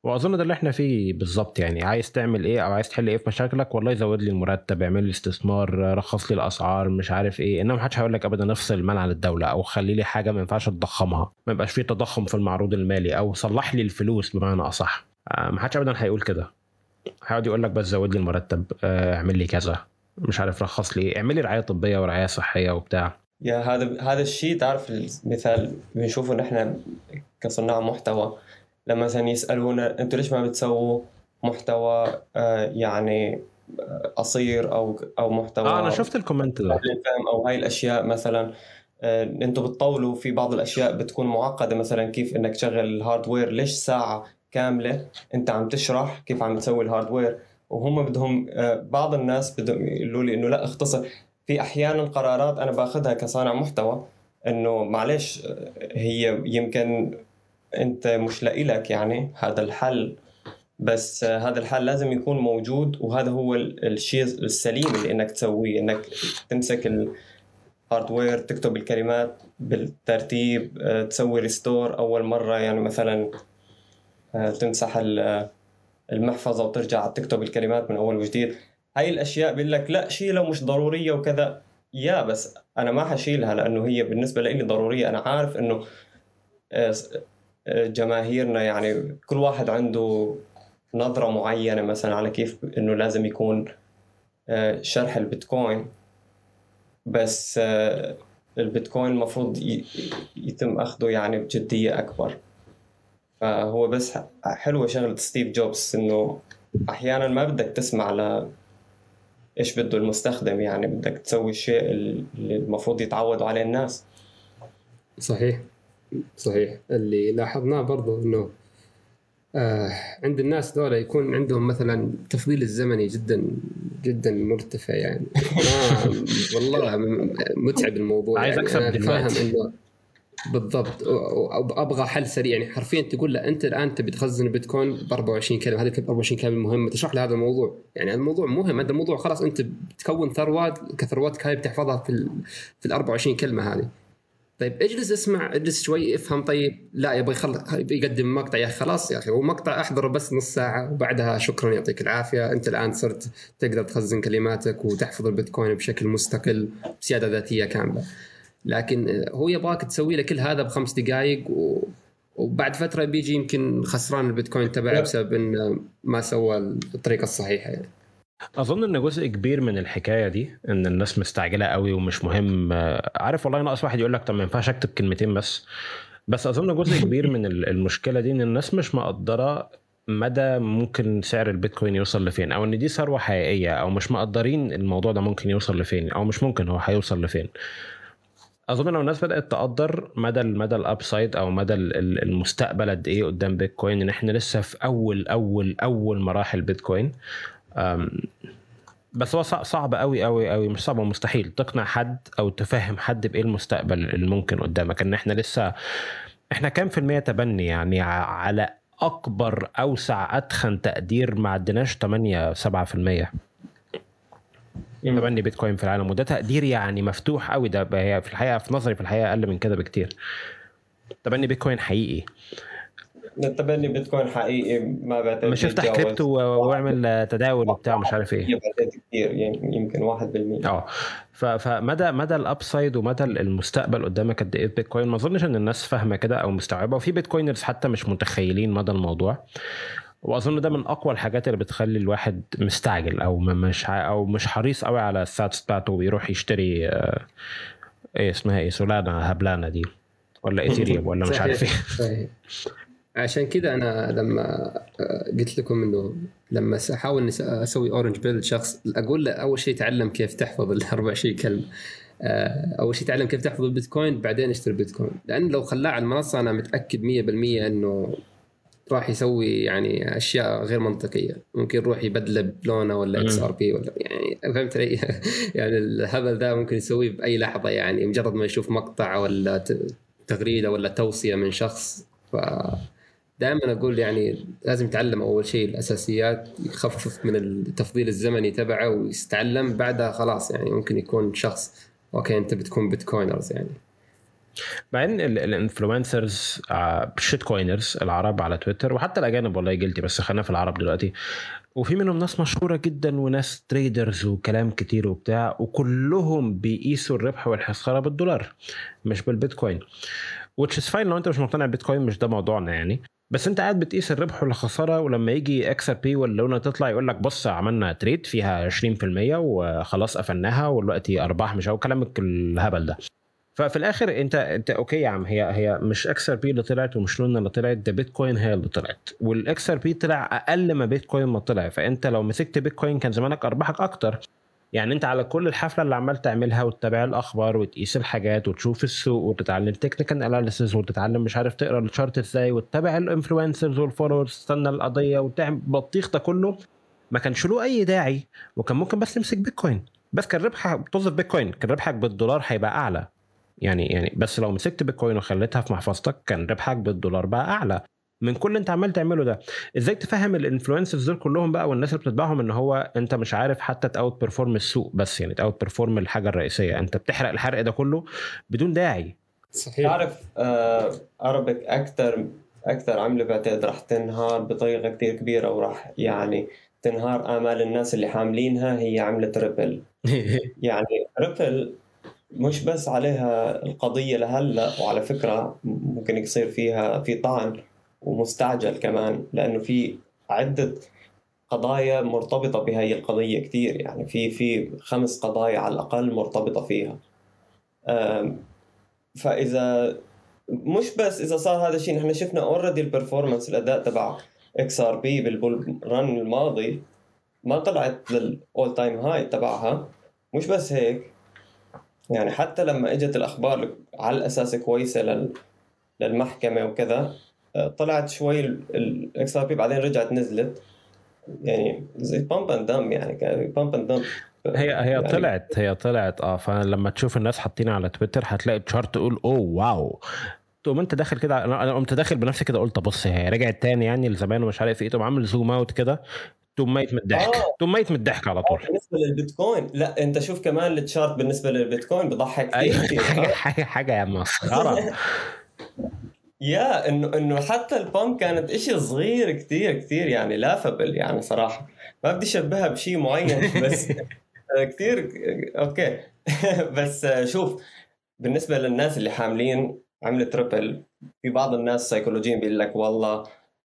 وأظن ده اللي إحنا فيه بالظبط يعني. عايز تعمل إيه أو عايز تحل إيه في مشاكلك؟ والله يزود لي المرتب اعمل لي استثمار رخص لي الأسعار مش عارف إيه. إنما محدش هيقول لك ابدا افصل المال عن الدولة أو خلي لي حاجة ما ينفعش تضخمها. ما يبقاش فيه تضخم في المعروض المالي أو صلح لي الفلوس بمعنى أصح. آه محدش ابدا هيقول كده. هيقعد يقول لك بس زود لي المرتب آه اعمل لي كذا. مش عارف رخص لي اعمل لي رعاية طبية ورعاية صحية وبتاع. يا هذا هذا الشيء تعرف المثال بنشوفه نحن كصناع محتوى. لما مثلا يسألونا أنتوا ليش ما بتسووا محتوى آه، يعني آه، قصير أو أو محتوى آه أنا شفت ال comment ده. للفهم أو هاي الأشياء مثلا آه، أنتوا بتطولوا في بعض الأشياء بتكون معقدة. مثلا كيف إنك تشغل ال hardware ليش ساعة كاملة أنت عم تشرح كيف عم تسوي ال hardware وهم بدهم بعض الناس بدهم يقولوا لي إنه لا اختصر. في أحيانا قرارات أنا باخذها كصانع محتوى إنه معلش هي يمكن أنت مش لك يعني هذا الحل بس هذا الحل لازم يكون موجود وهذا هو الشيء السليم اللي إنك تسويه إنك تمسك ال hardware تكتب الكلمات بالترتيب تسوي restore أول مرة يعني مثلا تمسح المحفظة وترجع تكتب الكلمات من أول وجديد. هاي الأشياء بيقول لك لا شيلها مش ضرورية وكذا. يا بس أنا ما حشيلها لأنه هي بالنسبة لي ضرورية. أنا عارف إنه آه، آه، جماهيرنا يعني كل واحد عنده نظرة معينة مثلا على كيف إنه لازم يكون آه، شرح البيتكوين. بس البيتكوين المفروض يتم أخذه يعني بجدية أكبر. فهو بس حلوة شغلة ستيف جوبز إنه أحيانا ما بدك تسمع ل إيش بده المستخدم يعني؟ بدك تسوي الشيء اللي المفروض يتعودوا عليه الناس. صحيح. صحيح. اللي لاحظناه برضو إنه آه عند الناس دولة يكون عندهم مثلا تفضيل الزمني جدا جدا مرتفع يعني. ما والله متعب الموضوع عايز يعني. أكسب فاهم إنه بالضبط. أبغى حل سريع. يعني حرفيا تقول له أنت الآن تبي تخزن بيتكوين ب 24 كلمة. هذه 24 كلمة مهمة. تشرح له هذا الموضوع. يعني الموضوع مهم. هذا الموضوع خلاص أنت بتكون ثروات كثروات هاي بتحفظها في ال في ال 24 كلمة هذه. طيب اجلس اسمع اجلس شوي افهم. طيب لا يبغى يخل... يقدم مقطع. يا أخي خلاص يا أخي هو مقطع أحضره بس نص ساعة وبعدها شكرا يعطيك العافية. أنت الآن صرت تقدر تخزن كلماتك وتحفظ البيتكوين بشكل مستقل بسيادة ذاتية كاملة. لكن هو يبغاك تسوي له كل هذا بخمس دقائق و... وبعد فترة بيجي يمكن خسران البيتكوين تبعه بسبب انه ما سوى الطريقة الصحيحة. يعني. أظن ان جزء كبير من الحكاية دي إن الناس مستعجلة قوي ومش مهم. عارف والله ناقص واحد يقول لك طب ما ينفعش أكتب كلمتين بس. بس أظن جزء كبير من المشكلة دي إن الناس مش مقدرة مدى ممكن سعر البيتكوين يوصل لفين أو إن دي ثروة حقيقية أو مش مقدرين الموضوع ده ممكن يوصل لفين أو مش ممكن هو هيوصل لفين. أظن لو الناس بدأت تقدر مدى مدى الابسايد أو مدى المستقبل قد إيه قدام بيتكوين إن إحنا لسه في اول اول أول مراحل بيتكوين. بس هو صعب قوي قوي قوي مش صعب مستحيل. تقنع حد أو تفهم حد بإيه المستقبل اللي ممكن قدامك إن إحنا لسه إحنا كام في المية تبني؟ يعني على أكبر أوسع أتخن تقدير ما عدناش 8 7% تبني بيتكوين في العالم وده تقدير يعني مفتوح قوي ده هي في الحقيقة في نظري في الحقيقة أقل من كده بكتير. تبني بيتكوين حقيقي. تبني بيتكوين حقيقي ما بعتقد مش افتح كريبتو واعمل تداول وبتاع مش عارف إيه. كتير يعني يمكن 1% آه. فمدى مدى ال upside ومدى المستقبل قدامك قد إيه بيتكوين؟ ما أظنش إن الناس فاهمة كده أو مستوعبة. وفي bitcoiners حتى مش متخيلين مدى الموضوع. وأظن ده من أقوى الحاجات اللي بتخلي الواحد مستعجل أو مش أو مش حريص قوي على ال sats بتاعته ويروح يشتري آه، إيه اسمها إيه سولانا هبلانا دي ولا إيثيريوم ولا مش عارف إيه. عشان كذا أنا لما آه، قلت لكم إنه لما أحاول أسوي orange pill شخص أقول له أول شيء تعلم كيف تحفظ ال 24 كلمة آه، أول شيء تعلم كيف تحفظ البيتكوين بعدين اشتري بيتكوين. لأن لو خلاه على المنصة أنا متأكد 100% إنه راح يسوي يعني أشياء غير منطقية. ممكن يروح يبدله بلونا ولا XRP ولا يعني فهمت علي؟ يعني الهبل ذا ممكن يسويه بأي لحظة يعني مجرد ما يشوف مقطع ولا تغريدة ولا توصية من شخص. ف دائما أقول يعني لازم يتعلم أول شيء الأساسيات يخفف من التفضيل الزمني تبعه ويستعلم بعدها خلاص يعني ممكن يكون شخص. okay أنت بتكون bitcoiners يعني. بعدين ال influencers shitcoiners العرب على تويتر وحتى الأجانب والله guilty بس خلينا في العرب دلوقتي. وفي منهم ناس مشهورة جدا وناس traders وكلام كتير وبتاع وكلهم بيقيسوا الربح والخساره بالدولار مش بالبيتكوين. which is fine لو أنت مش مقتنع بالبيتكوين مش ده موضوعنا يعني. بس أنت قاعد بتقيس الربح والخسارة ولما يجي XRP ولا تطلع يقول لك بص عملنا trade فيها 20% وخلاص قفلناها ودلوقتي أرباح مش أو كلامك الهبل ده. ففي الآخر أنت أنت okay يا عم هي هي مش XRP اللي طلعت ومش لونا اللي طلعت ده بيتكوين هي اللي طلعت. وال XRP طلع أقل ما بيتكوين ما طلع. فأنت لو مسكت بيتكوين كان زمانك ارباحك أكتر. يعني أنت على كل الحفلة اللي عمال تعملها وتتابع الأخبار وتقيس الحاجات وتشوف السوق وتتعلم technical analysis وتتعلم مش عارف تقرأ ال chart إزاي وتتابع ال influencers وال followers تستنى القضية وتعمل بطيخ ده كله ما كانش له أي داعي. وكان ممكن بس تمسك بيتكوين بس كان ربحك تو هولد بيتكوين كان ربحك بالدولار هيبقى أعلى. يعني يعني بس لو مسكت بيتكوين وخليتها في محفظتك كان ربحك بالدولار بقى أعلى من كل اللي أنت عمال تعمله ده. إزاي تفهم ال influencers دول كلهم بقى والناس اللي بتتبعهم إن هو أنت مش عارف حتى ت outperform السوق بس يعني ت outperform الحاجة الرئيسية؟ أنت بتحرق الحرق ده كله بدون داعي. صحيح. تعرف آه اربك أكثر أكثر عملة بعتقد راح تنهار بطريقة كثير كبيرة وراح يعني تنهار آمال الناس اللي حاملينها هي عملة ريبل يعني ريبل مش بس عليها القضية لهلأ وعلى فكرة ممكن يصير فيها في طعن ومستعجل كمان لأنه في عدة قضايا مرتبطة بهي القضية كثير يعني في في خمس قضايا على الأقل مرتبطة فيها. فإذا مش بس إذا صار هذا الشيء نحن شفنا already ال performance الأداء تبع XRP بال bull run الماضي ما طلعت لل all time high تبعها. مش بس هيك يعني حتى لما إجت الأخبار على الاساس كويسة للمحكمة وكذا آه، طلعت شوي ال XRP بعدين رجعت نزلت. يعني زي pump and dump يعني pump and dump هي هي يعني طلعت هي طلعت آه فلما تشوف الناس حاطين على تويتر هتلاقي chart تقول oh wow. تقوم أنت داخل كده أنا قمت داخل بنفسي كده قلت بص هي رجعت تاني يعني لزمان ومش عارف إيه تقوم عامل zoom out كده. تقوم ميت من الضحك. آه. تقوم ميت من الضحك على طول. بالنسبة للبيتكوين. لا أنت شوف كمان ال chart بالنسبة للبيتكوين بضحك كثير حاجة حاجة حاجة يا مسخرة. يا إنه إنه حتى ال pump كانت إشي صغير كثير كثير يعني laughable يعني صراحة. ما بدي أشبهها بشيء معين بس كثير okay. بس شوف بالنسبة للناس اللي حاملين عملة ريبل في بعض الناس سيكولوجيين بيقول لك والله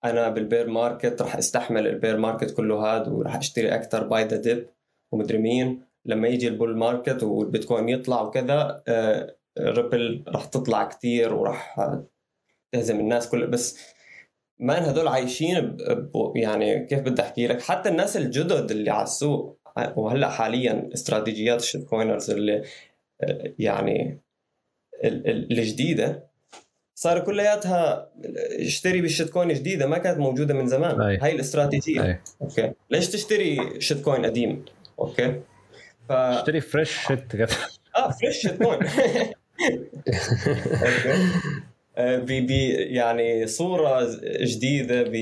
أنا بال bear market راح أستحمل ال bear market كله هذا وراح أشتري أكثر buy the dip ومدري مين لما يجي ال bull market والبيتكوين يطلع وكذا ريبل راح تطلع كثير وراح تهزم الناس كل. بس مان هذول عايشين ب... يعني كيف بدي أحكي لك؟ حتى الناس الجدد اللي على السوق وهلأ حاليا استراتيجيات ال shitcoiners اللي يعني الجديدة صار كلياتها اشتري بال shitcoin جديدة ما كانت موجودة من زمان. أي. هاي الاستراتيجية. أي. okay. ليش تشتري shitcoin قديم؟ okay. ف... اشتري فريش شيت آه fresh shitcoin okay بي يعني صورة جديدة ب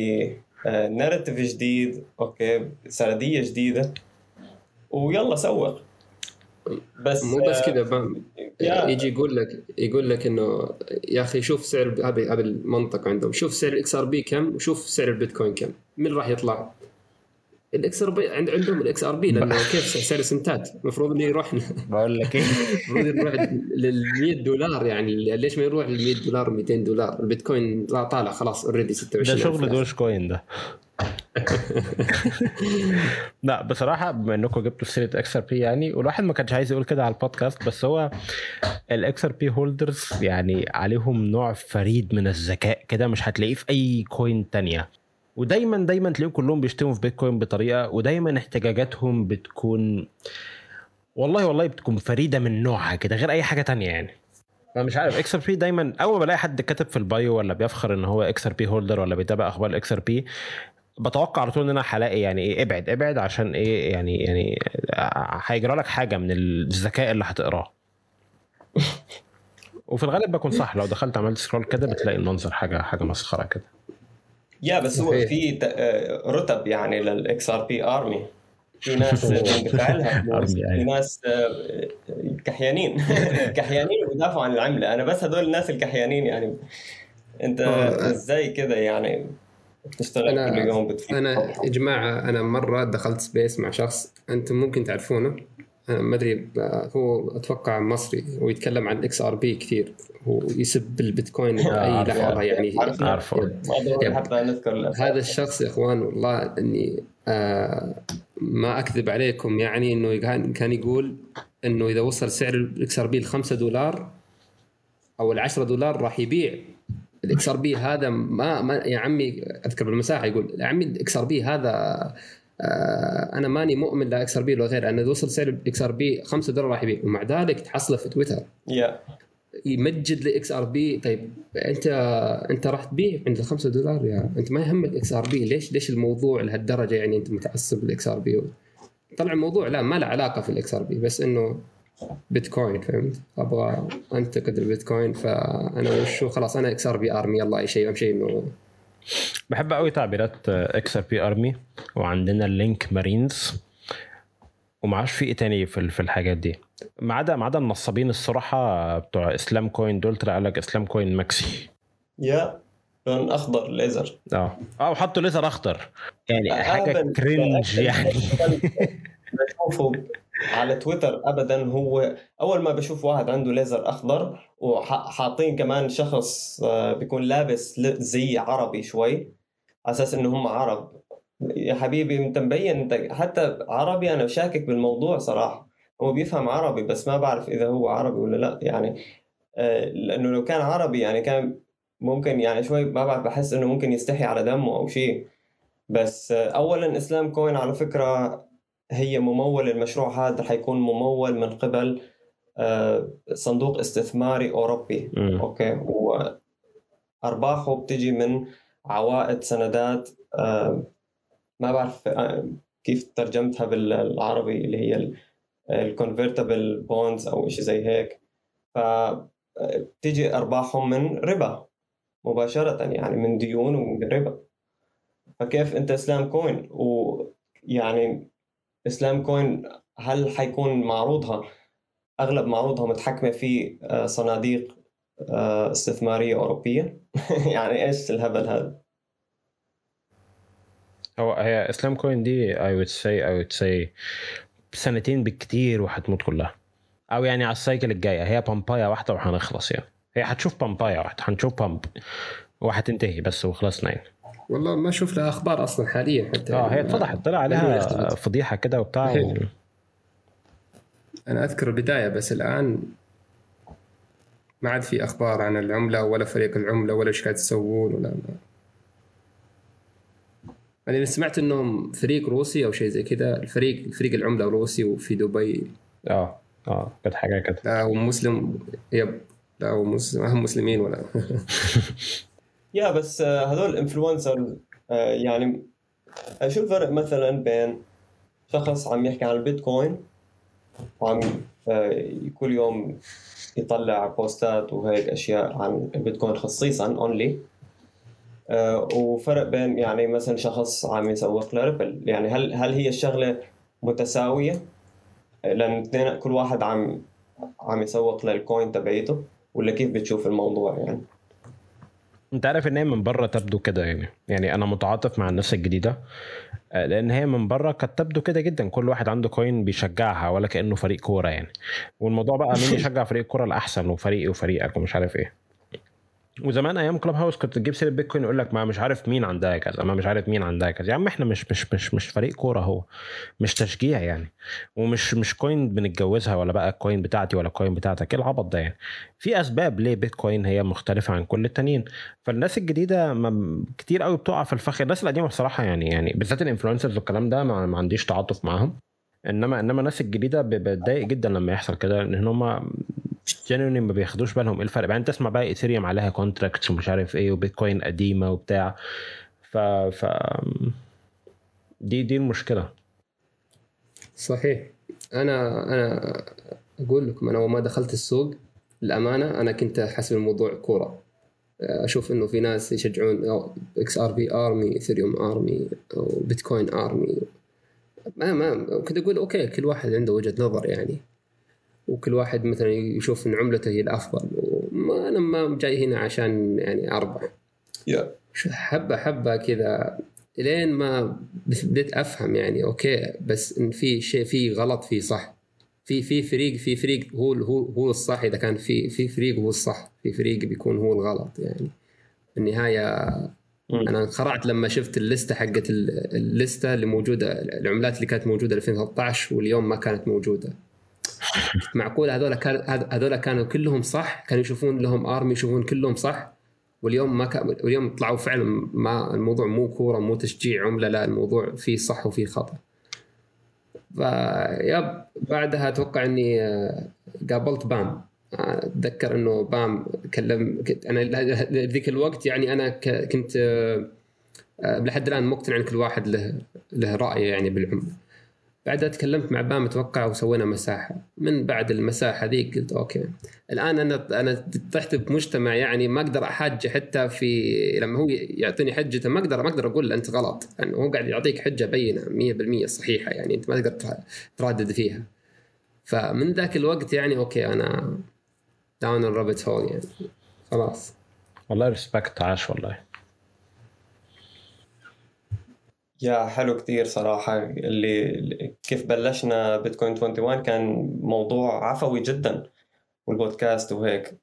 narrative جديد. okay. سردية جديدة. ويلا سوق. بس مو بس كذا يجي يقول لك يقول لك إنه يا أخي شوف سعر هذه هذه المنطقة عندهم شوف سعر ال XRP كم وشوف سعر البيتكوين كم من راح يطلع؟ ال XRP عندهم ال XRP لأنه كيف سعر سنتات المفروض إنه يروح بقول لك إيه. المفروض يروح لل 100 دولار يعني ليش ما يروح لل 100 دولار 200 دولار؟ البيتكوين طالع خلاص already 26 ده شغل دوش كوين ده. لا بصراحة بما إنكم جبتوا سيرة XRP يعني والواحد ما كانش عايز يقول كده على البودكاست بس هو ال XRP holders يعني عليهم نوع فريد من الذكاء كده مش هتلاقيه في أي coin تانية. ودايما دايما تلاقيهم كلهم بيشتموا في بيتكوين بطريقة ودايما احتجاجاتهم بتكون والله والله بتكون فريدة من نوعها كده غير أي حاجة تانية يعني. أنا مش عارف XRP دايما أول ما بلاقي حد كاتب في ال bio ولا بيفخر إن هو XRP holder ولا بيتابع أخبار ال XRP بتوقع على طول إن أنا هلاقي يعني إيه ابعد ابعد عشان إيه يعني يعني هيجرى لك حاجة من الذكاء اللي هتقراه. وفي الغالب بكون صح لو دخلت عملت scroll كده بتلاقي المنظر حاجة حاجة مسخرة كده. يا بس هو في ت- آه، رتب يعني لل XRP Army في ناس في أيوة. ناس آه، كحيانين. كحيانين بيدافعوا عن العملة. أنا بس هدول الناس الكحيانين يعني. أنت آه. إزاي كده يعني؟ بتشتغل أنا- كل يوم بتفيد أنا يا جماعة أنا مرة دخلت space مع شخص أنتم ممكن تعرفونه. أنا ما أدري هو أتوقع مصري ويتكلم عن XRP كثير. ويسب البيتكوين بأي عارفه. لحظة يعني. عارفه. حتى نذكر. هذا الشخص يا إخوان والله إني آه ما أكذب عليكم يعني إنه كان كان يقول إنه إذا وصل سعر ال XRP ل 5 دولار أو ال 10 دولار راح يبيع. ال XRP هذا ما, ما يا عمي أذكر بالمساحة يقول يا عمي ال XRP هذا آه أنا ماني مؤمن لا XRP ولا غير أنا اذا وصل سعر ال XRP 5 دولار راح يبيع ومع ذلك تحصله في تويتر. يا يمجد ل XRP طيب انت أنت راح تبيع عند 5 دولار يا أنت ما يهمك XRP ليش ليش الموضوع لهالدرجة يعني أنت متعصب بال XRP طلع الموضوع لا ما له علاقة في ال XRP بس إنه بيتكوين فهمت أبغى انتقد البيتكوين فانا وشو خلاص أنا XRP Army يلا اي شيء اهم شيء انه بحب قوي تعبيرات XRP Army وعندنا ال LINK Marines ومعاش في إيه تاني في ال- في الحاجات دي ما عدا ما عدا النصابين الصراحه بتوع Islam Coin دول طلع قال لك Islam Coin maxi يا لون اخضر ليزر آه آه وحطوا ليزر اخضر يعني حاجة. cringe يعني بشوفه على تويتر ابدا هو أول ما بشوف واحد عنده ليزر أخضر وحاطين كمان شخص آه، بيكون لابس زي عربي شوي على أساس إنه هم عرب. يا حبيبي أنت مبين أنت حتى عربي أنا شاكك بالموضوع صراحة. هو بيفهم عربي بس ما بعرف إذا هو عربي ولا لا يعني آه، لأنه لو كان عربي يعني كان ممكن يعني شوي ما بعرف بحس إنه ممكن يستحي على دمه أو شيء. بس آه، اولا Islam Coin على فكرة هي ممول المشروع هذا حيكون ممول من قبل آه، صندوق استثماري أوروبي. مم. أوكي؟ وأرباحه بتجي من عوائد سندات آه، ما بعرف آه، كيف ترجمتها بالعربي اللي هي ال convertible bonds أو شيء زي هيك. فبتجي أرباحهم من ربا مباشرة يعني من ديون ومن ربا. فكيف إنت Islam Coin ويعني Islam Coin هل حيكون معروضها؟ أغلب معروضها متحكمة في آه، صناديق آه، استثمارية أوروبية؟ يعني إيش الهبل هذا؟ هو هي Islam Coin دي I would say I would say سنتين بالكتير وهتموت كلها. أو يعني على ال cycle الجاية. هي pump ايه واحدة وهنخلص يعني. هي هتشوف pump ايه واحدة هنشوف pump وهتنتهي بس وخلصنا يعني والله ما أشوف لها أخبار أصلا حاليا حتى. آه هي اتفضحت طلع عليها. فضيحة كده وبتاع و... أنا أذكر البداية بس الآن ما عاد في أخبار عن العملة ولا فريق العملة ولا إيش قاعد يسوون ولا ما. أنا سمعت إنهم فريق روسي أو شيء زي كذا الفريق فريق العملة روسي وفي دبي. آه آه كانت حاجة كده. لا هو مسلم يب لا هو مسلم ما هم مسلمين ولا. يا بس آه، هذول الانفلونسر يعني آه، شو الفرق مثلا بين شخص عم يحكي عن البيتكوين وعم آه، كل يوم يطلع بوستات وهيك أشياء عن البيتكوين خصيصا only وفرق بين يعني مثلا شخص عم يسوق ل Ripple يعني هل هل هي الشغلة متساوية؟ لأن اثنين كل واحد عم عم يسوق لل coin تبعيته ولا كيف بتشوف الموضوع يعني؟ انت عارف ان هي من بره تبدو كده يعني. يعني أنا متعاطف مع الناس الجديده آه، لأن هي من بره كانت تبدو كده جدا. كل واحد عنده coin بيشجعها ولا كأنه فريق كورة يعني. والموضوع بقى مين يشجع فريق الكوره الأحسن وفريقي وفريقك ومش عارف إيه. وزمان أيام Clubhouse كنت تجيب سيرة بيتكوين يقول لك ما مش عارف مين عندها كذا ما مش عارف مين عندها كذا. يا عم إحنا مش مش مش مش فريق كورة هو مش تشجيع يعني ومش مش coin بنتجوزها ولا بقى ال coin بتاعتي ولا ال coin بتاعتك. إيه العبط ده يعني؟ في أسباب ليه بيتكوين هي مختلفة عن كل التانيين. فالناس الجديدة كتير قوي بتقع في الفخ. الناس القديمة بصراحة يعني يعني بالذات ال influencers والكلام ده ما, عنديش تعاطف معاهم. انما إنما الناس الجديدة بتضايق جدا لما يحصل كده لأن هم جينيوني ما بياخدوش بالهم إيه الفرق. بعدين تسمع بقى Ethereum عليها contracts ومش عارف إيه وبيتكوين قديمة وبتاع. ف ف دي دي المشكلة. صحيح. أنا أنا أقول لكم أنا وما دخلت السوق الامانه أنا كنت حاسب الموضوع كورة. أشوف إنه في ناس يشجعون XRP Army Ethereum Army أو بيتكوين Army. ما ما كنت أقول أوكي كل واحد عنده وجهة نظر يعني. وكل واحد مثلا يشوف إن عملته هي الأفضل. وما أنا ما جاي هنا عشان يعني أربح. Yeah. حبة حبة كذا لين ما بديت أفهم يعني أوكي بس إن في شيء في غلط في صح. في في فريق في فريق هو هو هو الصح. إذا كان في في فريق هو الصح في فريق بيكون هو الغلط يعني. في النهايه. أنا انخرعت لما شفت اللستة حقت اللستة اللي موجودة العملات اللي كانت موجودة 2013 واليوم ما كانت موجودة. معقول هذول كان هذول كانوا كلهم صح؟ كانوا يشوفون لهم ارمي يشوفون كلهم صح؟ واليوم ما كان واليوم طلعوا فعلا ما الموضوع مو كورة مو تشجيع عملة لا الموضوع فيه صح وفيه خطأ. فيب بعدها أتوقع إني قابلت بام. أتذكر إنه بام كلم أنا ذيك الوقت يعني أنا كنت لحد الآن مقتنع إن كل واحد له له راي يعني بالعمله بعدها تكلمت مع بام أتوقع وسوينا مساحة. من بعد المساحة ذيك قلت أوكي. الآن أنا أنا طحت بمجتمع يعني ما أقدر احاجه حتى في لما هو يعطيني حجته ما أقدر ما أقدر أقول أنت غلط. يعني هو قاعد يعطيك حجة بينة 100% صحيحة يعني أنت ما تقدر تردد فيها. فمن ذاك الوقت يعني أوكي أنا down the rabbit hole يعني. خلاص. والله respect عاش والله. يا حلو كتير صراحة. اللي كيف بلشنا بيتكوين 21 كان موضوع عفوي جدا والبودكاست وهيك.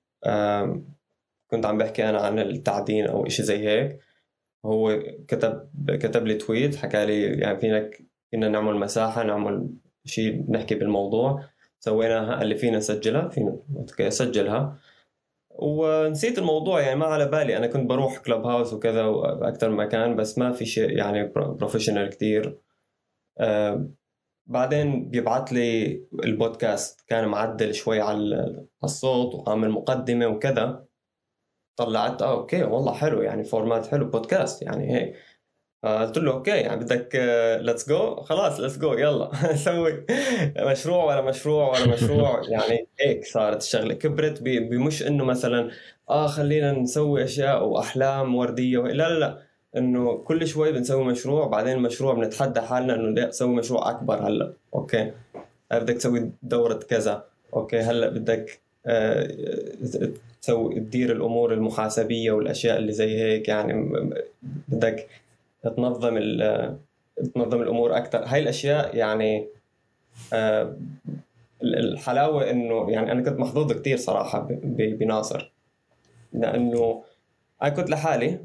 كنت عم بحكي أنا عن التعدين أو إشي زي هيك. هو كتب كتب لي tweet حكى لي يعني فينك فينا نعمل مساحة نعمل شيء نحكي بالموضوع. سويناها اللي فينا نسجلها فينا سجلها. ونسيت الموضوع يعني ما على بالي. أنا كنت بروح كلوب هاوس وكذا وأكثر مكان بس ما في شيء يعني professional كثير آه بعدين بيبعت لي البودكاست كان معدل شوي على الصوت وعامل مقدمة وكذا. طلعت آه أوكي والله حلو يعني format حلو بودكاست يعني هيك. قلت له أوكي يعني بدك let's go خلاص let's go يلا. سوي. مشروع ولا مشروع ولا مشروع. يعني هيك صارت الشغلة. كبرت مش إنه مثلا آه خلينا نسوي أشياء وأحلام وردية. لا لا لا. إنه كل شوي بنسوي مشروع بعدين المشروع بنتحدى حالنا إنه نسوي مشروع أكبر هلأ. أوكي. بدك تسوي دورة كذا. أوكي هلأ بدك آه تسوي تدير الأمور المحاسبية والأشياء اللي زي هيك. يعني بدك تنظم تنظم الأمور أكثر هاي الأشياء يعني آه، الحلاوة إنه يعني أنا كنت محظوظ كثير صراحة بناصر. لأنه أنا كنت لحالي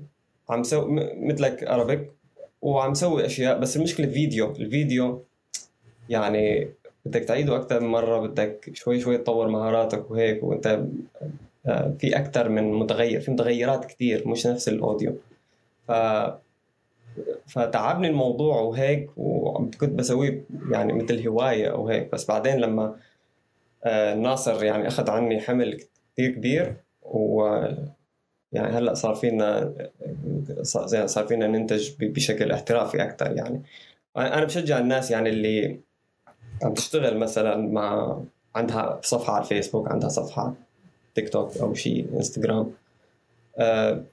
عم سوي مثلك Arabic وعم سوي أشياء بس المشكلة فيديو. الفيديو يعني بدك تعيده أكثر من مرة بدك شوي شوي تطور مهاراتك وهيك وأنت آه، في أكثر من متغير في متغيرات كثير مش نفس ال audio. ف فتعبني الموضوع وهيك وكنت بسويه يعني مثل هواية أو هيك. بس بعدين لما آه، ناصر يعني أخذ عني حمل كثير كبير و يعني هلأ صار فينا صار فينا ننتج بشكل احترافي أكثر يعني. أنا بشجع الناس يعني اللي عم تشتغل مثلا مع عندها صفحة على الفيسبوك عندها صفحة تيك توك أو شيء إنستغرام. آه،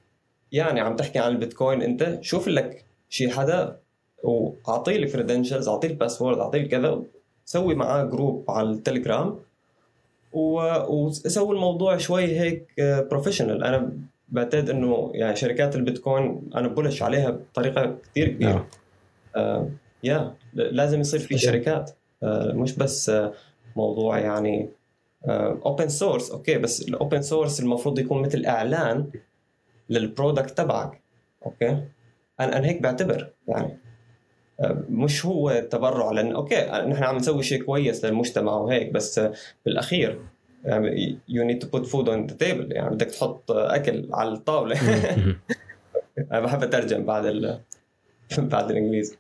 يعني عم تحكي عن البيتكوين أنت شوف لك شي حدا واعطيه ال credentials اعطيه ال password اعطيه كذا سوي معاه group على التليجرام وسوي الموضوع شوي هيك professional أنا بعتقد إنه يعني شركات البيتكوين أنا bullish عليها بطريقة كثير كبيرة. آه yeah لازم يصير في شركات. آه مش بس آه موضوع يعني open uh, source أوكي بس ال open source المفروض يكون مثل إعلان لل product تبعك. أوكي؟ أنا أنا هيك بعتبر يعني آه، مش هو تبرع لأن أوكي نحن عم نسوي شيء كويس للمجتمع وهيك بس بالأخير يعني you need to put food on the table يعني بدك تحط أكل على الطاولة. أنا بحب أترجم بعد ال... بعد الإنجليزي.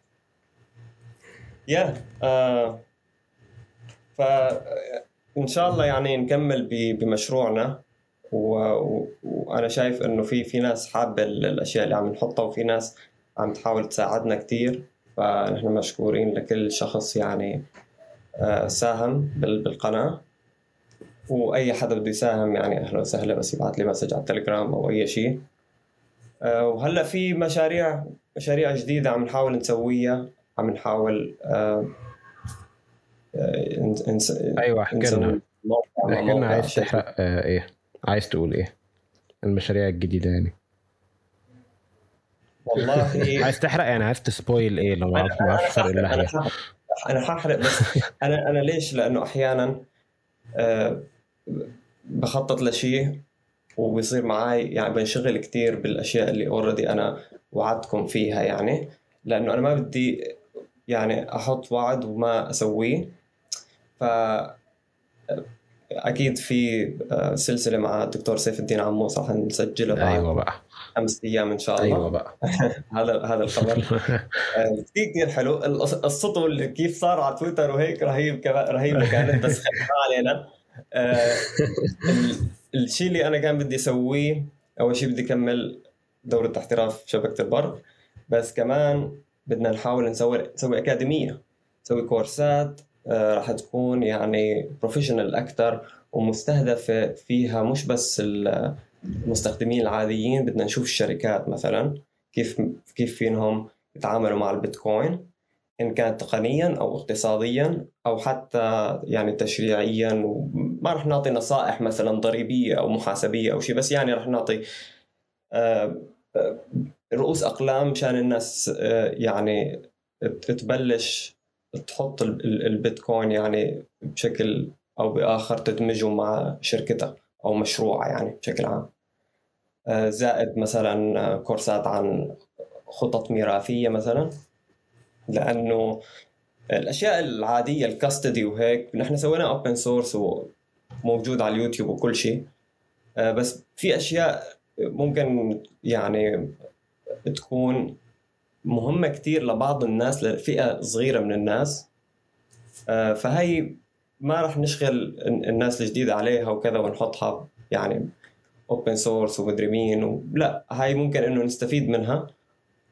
yeah yeah. uh, ف إن شاء الله يعني نكمل بمشروعنا. وأنا شايف إنه في في ناس حابة الأشياء اللي عم نحطها وفي ناس عم تحاول تساعدنا كثير فنحن مشكورين لكل شخص يعني آه، ساهم بالقناة. وأي حدا بده يساهم يعني أهلا وسهلا بس يبعث لي مسج على التليجرام أو أي شيء. آه، وهلأ في مشاريع مشاريع جديدة عم نحاول نسويها عم نحاول آه، أيوه أحكي لنا. عايز تحرق إيه؟ عايز تقول إيه؟ المشاريع الجديدة يعني. والله عايز تحرق؟ يعني عايز ت spoil إيه لو ما أعرفش أنا أنا ححرق بس أنا أنا ليش؟ لأنه أحيانا أه بخطط لشيء وبيصير معي يعني بنشغل كثير بالأشياء اللي already أنا وعدتكم فيها يعني. لأنه أنا ما بدي يعني أحط وعد وما أسويه. ف أكيد في آه، سلسلة مع الدكتور سيف الدين عموس راح نسجلها بعد أيوه بقى. خمس أيام إن شاء الله. أيوه بقى. هذا هذا الخبر. آه، كثير كثير حلو. اللي كيف صار على تويتر وهيك رهيب رهيب كانت بس ما علينا. آه، الشيء اللي أنا كان بدي أسويه أول شيء بدي أكمل دورة احتراف شبكة البر. بس كمان بدنا نحاول نسوي نسوي أكاديمية نسوي كورسات راح تكون يعني بروفيشنال أكثر ومستهدفه فيها مش بس المستخدمين العاديين بدنا نشوف الشركات مثلا كيف كيف فينهم يتعاملوا مع البيتكوين إن كان تقنيا أو اقتصاديا أو حتى يعني تشريعيا وما راح نعطي نصائح مثلا ضريبية أو محاسبية أو شيء بس يعني راح نعطي آه، آه، رؤوس أقلام مشان الناس يعني تبلش تحط البيتكوين يعني بشكل أو بآخر تدمجه مع شركتها أو مشروعها يعني بشكل عام. آه، زائد مثلا كورسات عن خطط ميراثية مثلا لأنه الأشياء العادية ال custody وهيك نحن سوينا open source وموجود على اليوتيوب وكل شيء. آه، بس في أشياء ممكن يعني تكون مهمة كثير لبعض الناس لفئة صغيرة من الناس. آه، فهي ما راح نشغل الناس الجديدة عليها وكذا ونحطها يعني open source ومدري مين لا هاي ممكن إنه نستفيد منها.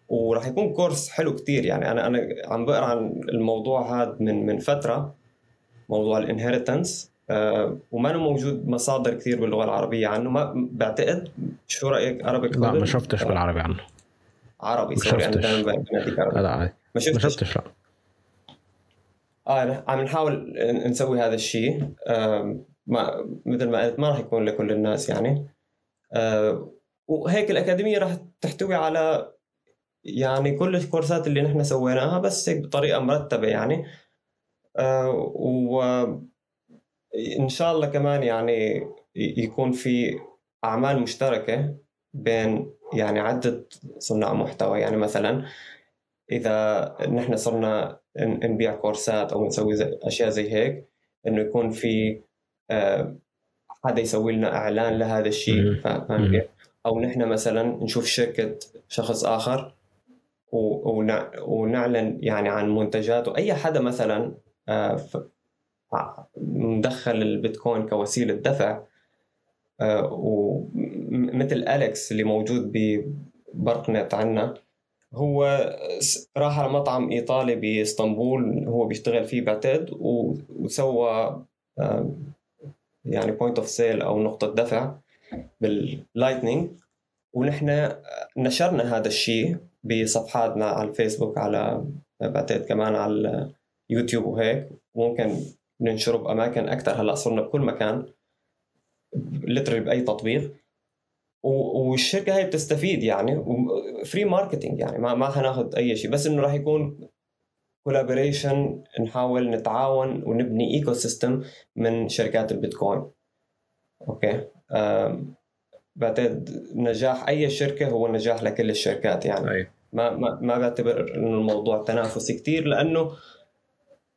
وراح يكون course حلو كتير يعني. أنا أنا عم بقرأ عن الموضوع هذا من من فترة موضوع ال inheritance أه وما موجود مصادر كثير باللغة العربية عنه. ما بعتقد شو رأيك؟ عربي لا ما شفتش بالعربي عنه. عربي سوري أنا دائما بناديك عربي. لا عادي. ما شفتش ما شفتش؟ لا. آه عم نحاول نسوي هذا الشيء. ما مثل ما قلت ما راح يكون لكل الناس يعني. آه وهيك الأكاديمية راح تحتوي على يعني كل الكورسات اللي نحن سويناها بس هيك بطريقة مرتبة يعني. آه وإن شاء الله كمان يعني يكون في أعمال مشتركة بين يعني عدة صناع محتوى. يعني مثلا إذا نحن صرنا نبيع كورسات أو نسوي زي أشياء زي هيك إنه يكون في آه، حدا يسوي لنا إعلان لهذا الشيء. فاهم كيف؟ أو نحن مثلا نشوف شركة شخص آخر ونعلن يعني عن منتجاته أي حدا مثلا آه، مدخل البيتكوين كوسيلة دفع ومثل أليكس اللي موجود ببرقنت عنا هو راح على مطعم إيطالي بإسطنبول هو بيشتغل فيه بعتقد وسوى آه، يعني point of sale أو نقطة دفع بال Lightning ونحن نشرنا هذا الشيء بصفحاتنا على الفيسبوك على بعتقد كمان على اليوتيوب وهيك. ممكن ننشره بأماكن أكثر. هلأ صرنا بكل مكان literally بأي تطبيق. والشركة هي بتستفيد يعني free marketing يعني ما ما حناخذ أي شيء. بس إنه راح يكون collaboration نحاول نتعاون ونبني ecosystem من شركات البيتكوين. Okay؟ بعتقد نجاح أي شركة هو نجاح لكل الشركات يعني. أي. ما ما ما بعتبر إنه الموضوع تنافسي كثير لأنه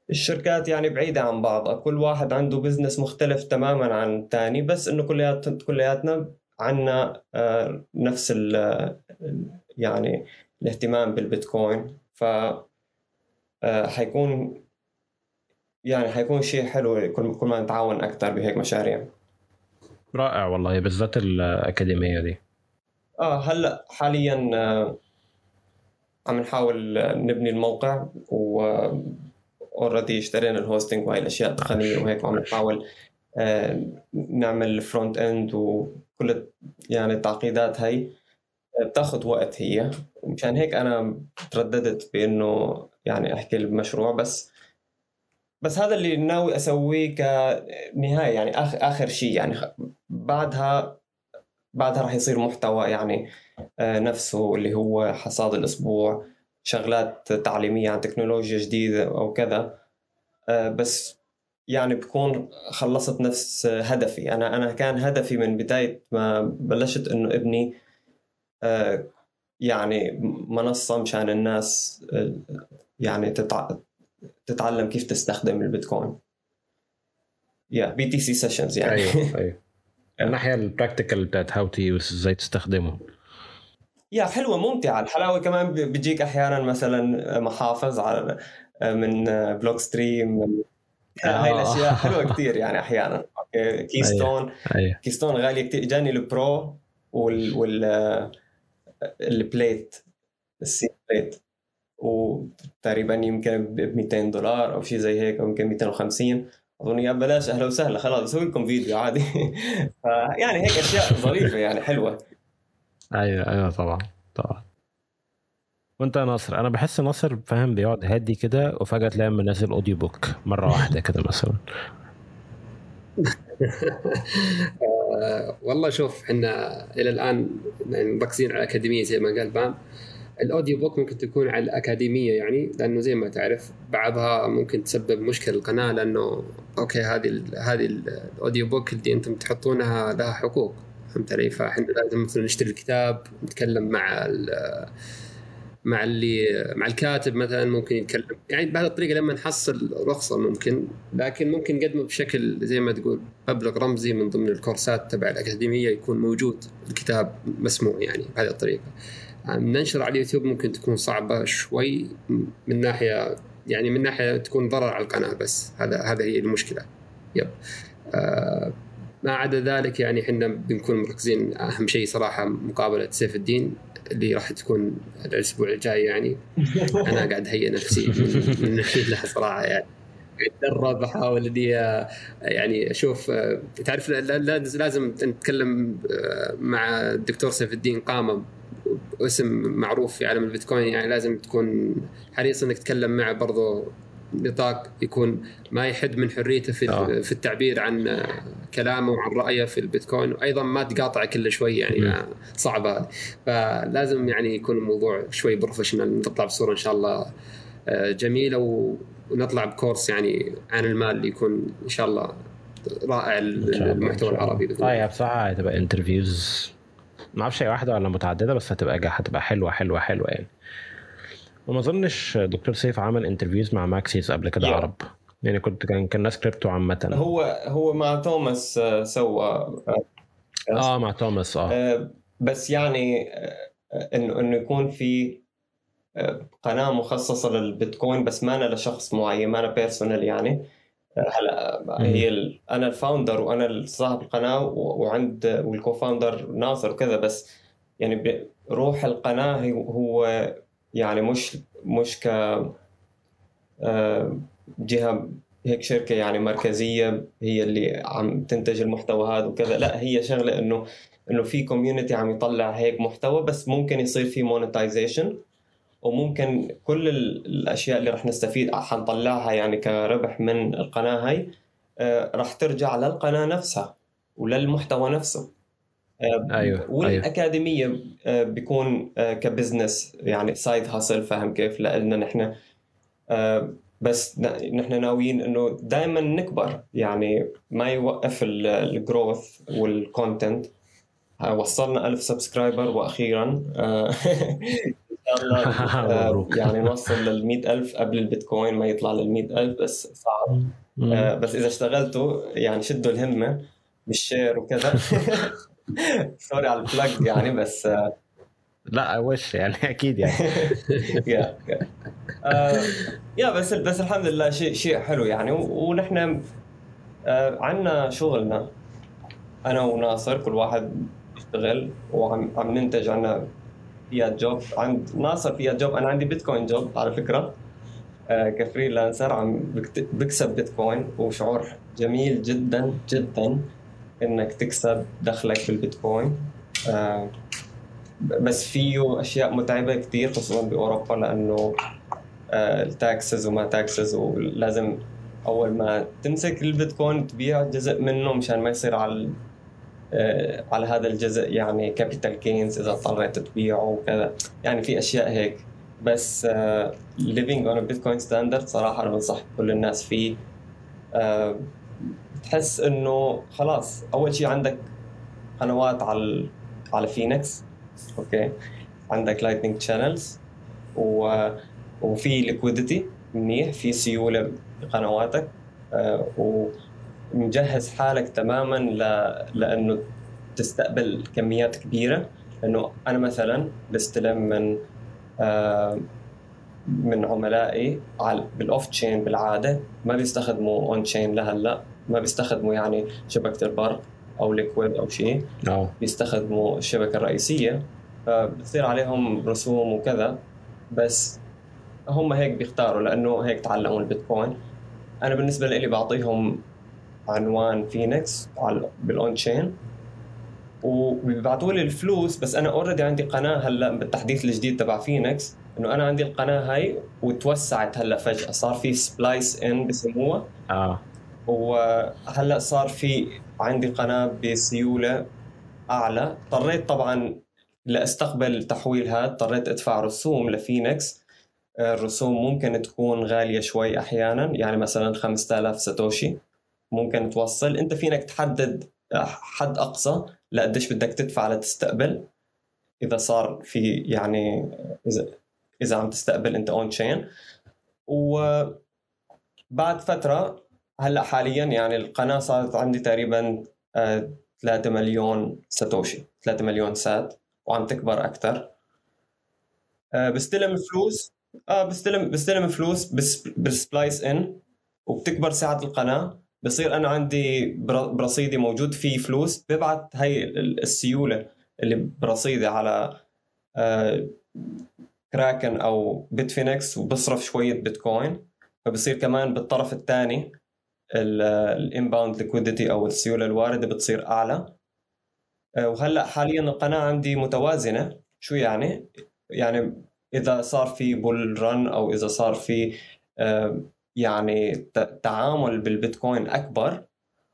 الشركات يعني بعيدة عن بعضها. كل واحد عنده business مختلف تماما عن الثاني بس إنه كليات كلياتنا عندنا آه، نفس ال يعني الاهتمام بالبيتكوين. ف آه، حيكون يعني حيكون شيء حلو كل كل ما نتعاون أكثر بهيك مشاريع. رائع والله بالذات الأكاديمية دي. آه هلأ حاليا آه، عم نحاول نبني الموقع و already اشترينا ال hosting وهي الأشياء التقنية وهيك وعم نحاول آه، نعمل front end وكل يعني التعقيدات هي بتاخذ وقت هي. مشان هيك أنا ترددت بإنه يعني أحكي المشروع بس بس هذا اللي ناوي أسويه كنهاية يعني اخر آخر شيء يعني بعدها بعدها راح يصير محتوى يعني آه، نفسه اللي هو حصاد الأسبوع. شغلات تعليمية عن تكنولوجيا جديدة أو كذا. آه، بس يعني بكون خلصت نفس هدفي. أنا أنا كان هدفي من بداية ما بلشت إنه ابني آه، يعني منصة مشان الناس يعني تتعلم كيف تستخدم البيتكوين. يا BTC Sessions يعني. أيوه أيوه. الناحية ال practical بتاعت how to use إزاي تستخدمه. يا حلوة ممتعة. الحلاوة كمان بيجيك أحيانا مثلا محافظ على من Blockstream آه. هاي الأشياء. حلوة كثير يعني أحيانا. Keystone أيوة. أيوة. Keystone غالية كثير اجاني ال Pro وال وال ال plate ال seed plate وتقريبا يمكن ب 200 دولار أو شيء زي هيك أو يمكن 250 أظن يا بلاش أهلا وسهلا. خلاص بسوي لكم فيديو عادي. فيعني هيك أشياء ظريفة يعني حلوة. أيوه أيوه طبعا طبعا. وأنت يا ناصر أنا بحس ناصر فاهم بيقعد هادي كده وفجأة تلاقيه منزل audiobook مرة واحدة كده مثلا. آه، والله شوف إحنا إلى الآن يعني مركزين على الأكاديمية زي ما قال بام. ال audiobook ممكن تكون على الأكاديمية يعني لأنه زي ما تعرف بعضها ممكن تسبب مشكلة للقناه لأنه okay هذه هذه ال audiobook اللي أنتم تحطونها لها حقوق. فهمت علي؟ فاحنا لازم مثلا نشتري الكتاب نتكلم مع مع اللي مع الكاتب مثلا ممكن يتكلم. يعني بهذه الطريقة لما نحصل رخصة ممكن لكن ممكن نقدمه بشكل زي ما تقول مبلغ رمزي من ضمن الكورسات تبع الأكاديمية يكون موجود الكتاب مسموع يعني بهذه الطريقة. ننشر على اليوتيوب ممكن تكون صعبة شوي من ناحية يعني من ناحية تكون ضرر على القناة بس. هذا هذا هي المشكلة. يب. آه ما عدا ذلك يعني إحنا بنكون مركزين. أهم شيء صراحة مقابلة سيف الدين اللي راح تكون الأسبوع الجاي يعني. أنا قاعد أهيئ نفسي من لها صراحة يعني. أتدرب أحاول إني يعني أشوف تعرف لازم نتكلم مع الدكتور سيف الدين. قامه اسم معروف في عالم البيتكوين يعني. لازم تكون حريص إنك تتكلم معه برضو. نطاق يكون ما يحد من حريته في آه. في التعبير عن كلامه وعن رأيه في البيتكوين. وأيضا ما تقاطع كل شوي يعني صعبه هذه فلازم يعني يكون الموضوع شوي professional نطلع بصورة إن شاء الله آه، جميلة ونطلع ب course يعني عن المال يكون إن شاء الله رائع المحتوى العربي الله. بصراحة هتبقى interviews ما أعرفش هي واحدة ولا متعددة بس هتبقى هتبقى حلوة حلوة حلوة يعني. وما أظنش دكتور سيف عمل interviews مع maxis قبل كده عرب. يعني كنت كان كان ناس كريبتو عامة. هو هو مع توماس آه، سوى آه, آه مع توماس آه, آه بس يعني انه إنه يكون في قناة مخصصة للبيتكوين بس مانا لشخص معين مانا personal يعني. هلا هي ال... أنا ال founder وأنا صاحب القناة وعند وال co-founder ناصر وكذا بس يعني روح القناة هو يعني مش مش ك آه، جهة هيك شركة يعني مركزية هي اللي عم تنتج المحتوى هذا وكذا. لا هي شغلة إنه إنه في community عم يطلع هيك محتوى بس ممكن يصير في monetization وممكن كل الأشياء اللي رح نستفيد حنطلعها يعني كربح من القناة هاي آه، رح ترجع للقناة نفسها وللمحتوى نفسه. أيوه, أيوة. والأكاديمية أيوة. بيكون ك business يعني side hustle فاهم كيف؟ لنا نحن بس نحن ناويين إنه دائما نكبر يعني ما يوقف ال growth وال content وصلنا ألف subscriber وأخيرا إن شاء الله. آه، يعني نوصل لل ألف قبل البيتكوين ما يطلع لل ألف بس صعب. آه، بس إذا اشتغلتوا يعني شدوا الهمة بال share وكذا. Sorry على ال plug يعني بس لا وش يعني؟ أكيد يعني. يا يا آه، يا بس بس الحمد لله شيء شيء حلو يعني. ونحن آه، عندنا شغلنا أنا وناصر كل واحد يشتغل وعم عم ننتج عنا فيها جوب عند ناصر فيها جوب أنا عندي بيتكوين جوب على فكرة آه كفريلانسر عم بكسب بيتكوين وشعور جميل جدا جدا. إنك تكسب دخلك بالبيتكوين. آه بس فيه أشياء متعبة كثير خصوصا بأوروبا لأنه آه ال taxes وما taxes ولازم أول ما تمسك البيتكوين تبيع جزء منه مشان ما يصير على آه، على هذا الجزء يعني capital gains إذا اضطريت تبيعه وكذا. يعني في أشياء هيك. بس living on Bitcoin standard صراحة أنا بنصح كل الناس فيه. تحس إنه خلاص أول شيء عندك قنوات على على فينيكس أوكي؟ عندك Lightning channels و وفي liquidity منيح في سيولة بقنواتك uh, ومجهز حالك تماما ل... لأنه تستقبل كميات كبيرة. لأنه أنا مثلا بستلم من آه من عملائي على بال on-chain بالعادة ما بيستخدموا on-chain لهلأ. ما بيستخدموا يعني شبكة البرق أو ليكويد أو شيء. أو. بيستخدموا الشبكة الرئيسية. فبتصير عليهم رسوم وكذا. بس هم هيك بيختاروا لأنه هيك تعلموا البيتكوين. أنا بالنسبة لي بعطيهم عنوان فينيكس على بال on-chain وبيبعثوا لي الفلوس بس أنا already عندي قناة هلأ بالتحديث الجديد تبع فينيكس. إنه أنا عندي القناة هاي وتوسعت هلأ فجأة. صار في splice in بسموها. آه. وهلا صار في عندي قناة بسيولة أعلى. اضطريت طبعا لأستقبل التحويل هذا اضطريت أدفع رسوم لفينيكس. الرسوم ممكن تكون غالية شوي أحيانا يعني مثلا 5000 ساتوشي ممكن توصل. أنت فينك تحدد حد أقصى لقديش بدك تدفع لتستقبل. إذا صار في يعني إذا إذا عم تستقبل أنت on-chain وبعد فترة هلا حاليا يعني القناة صارت عندي تقريبا 3 آه، مليون ساتوشي 3 مليون sat وعم تكبر أكثر آه، بستلم فلوس آه بستلم بستلم فلوس بال splice in وبتكبر سعة القناة. بصير أنا عندي برصيدي موجود فيه فلوس. ببعت هاي السيولة اللي برصيدي على كراكن آه، أو بيتفينكس وبصرف شوية بيتكوين. فبصير كمان بالطرف الثاني ال inbound liquidity أو السيولة الواردة بتصير أعلى. آه، وهلأ حاليا القناة عندي متوازنة. شو يعني؟ يعني إذا صار في bull run أو إذا صار في آه، يعني تعامل بالبيتكوين أكبر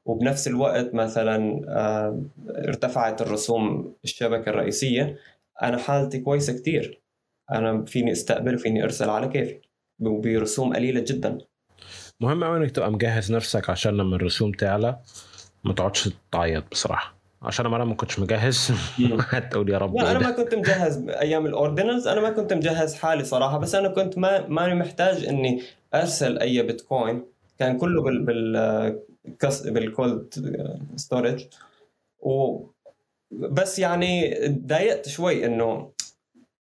وبنفس الوقت مثلا آه، ارتفعت الرسوم الشبكة الرئيسية أنا حالتي كويسة كثير أنا فيني أستقبل وفيني أرسل على كيفي. برسوم قليلة جدا. مهم قوي إنك تبقى مجهز نفسك عشان لما الرسوم تعلى ما تقعدش تعيط بصراحة. عشان أنا ما كنتش مجهز. هتقول يا رب لا أنا ما كنت مجهز أيام الاوردينالز أنا ما كنت مجهز حالي صراحة بس أنا كنت ما ماني محتاج إني أرسل أي بيتكوين. كان كله بال بال بال cold storage و بس يعني تضايقت شوي إنه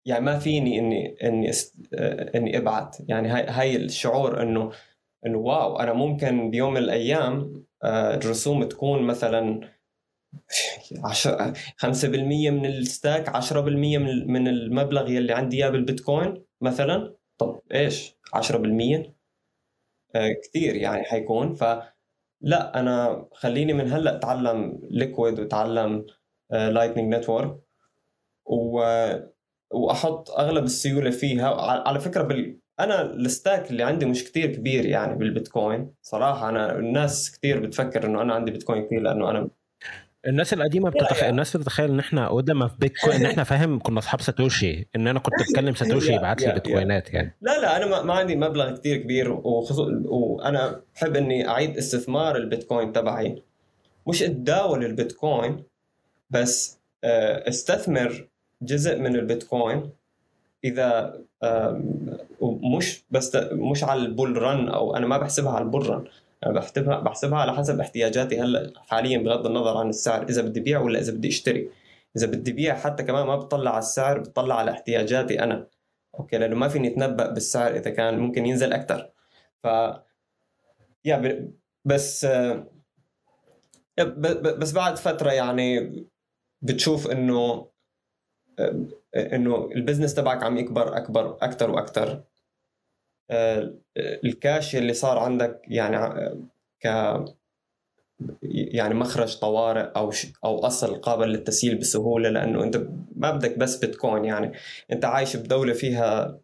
يعني ما فيني إني إني إني أبعت. يعني هاي هاي الشعور إنه إنه wow أنا ممكن بيوم من الأيام آه، الرسوم تكون مثلا 5% من ال stack 10% من المبلغ يلي عندي إياه بالبيتكوين مثلا. طب إيش؟ 10% آه، كثير يعني حيكون. فلا أنا خليني من هلأ أتعلم ليكويد وأتعلم Lightning Network و وأحط أغلب السيولة فيها. على فكرة بال... أنا ال stack اللي عندي مش كتير كبير يعني بالبيتكوين. صراحة أنا الناس كتير بتفكر إنه أنا عندي بيتكوين كثير لأنه أنا الناس القديمة بتتخيل الناس بتتخيل إن إحنا قدام في بيتكوين إن إحنا فاهم كنا أصحاب ساتوشي إن أنا كنت بتكلم ساتوشي يبعت لي بيتكوينات يعني. لا لا أنا ما عندي مبلغ كثير كبير وخصو... وأنا بحب إني أعيد استثمار البيتكوين تبعي. مش اتداول البيتكوين بس آه، أستثمر جزء من البيتكوين. إذا مش بس مش على البول رن أو أنا ما بحسبها على البول رن. أنا بحسبها بحسبها على حسب احتياجاتي هلأ حاليا بغض النظر عن السعر إذا بدي بيع ولا إذا بدي أشتري. إذا بدي بيع حتى كمان ما بطلع على السعر بطلع على احتياجاتي أنا. أوكي لأنه ما فيني أتنبأ بالسعر إذا كان ممكن ينزل أكثر ف يا بس بس بعد فترة يعني بتشوف إنه إنه ال business تبعك عم يكبر أكبر أكثر وأكثر الكاش اللي صار عندك يعني ك يعني مخرج طوارئ أو ش... أو أصل قابل للتسييل بسهولة لأنه أنت ما بدك بس بيتكوين يعني. أنت عايش بدولة فيها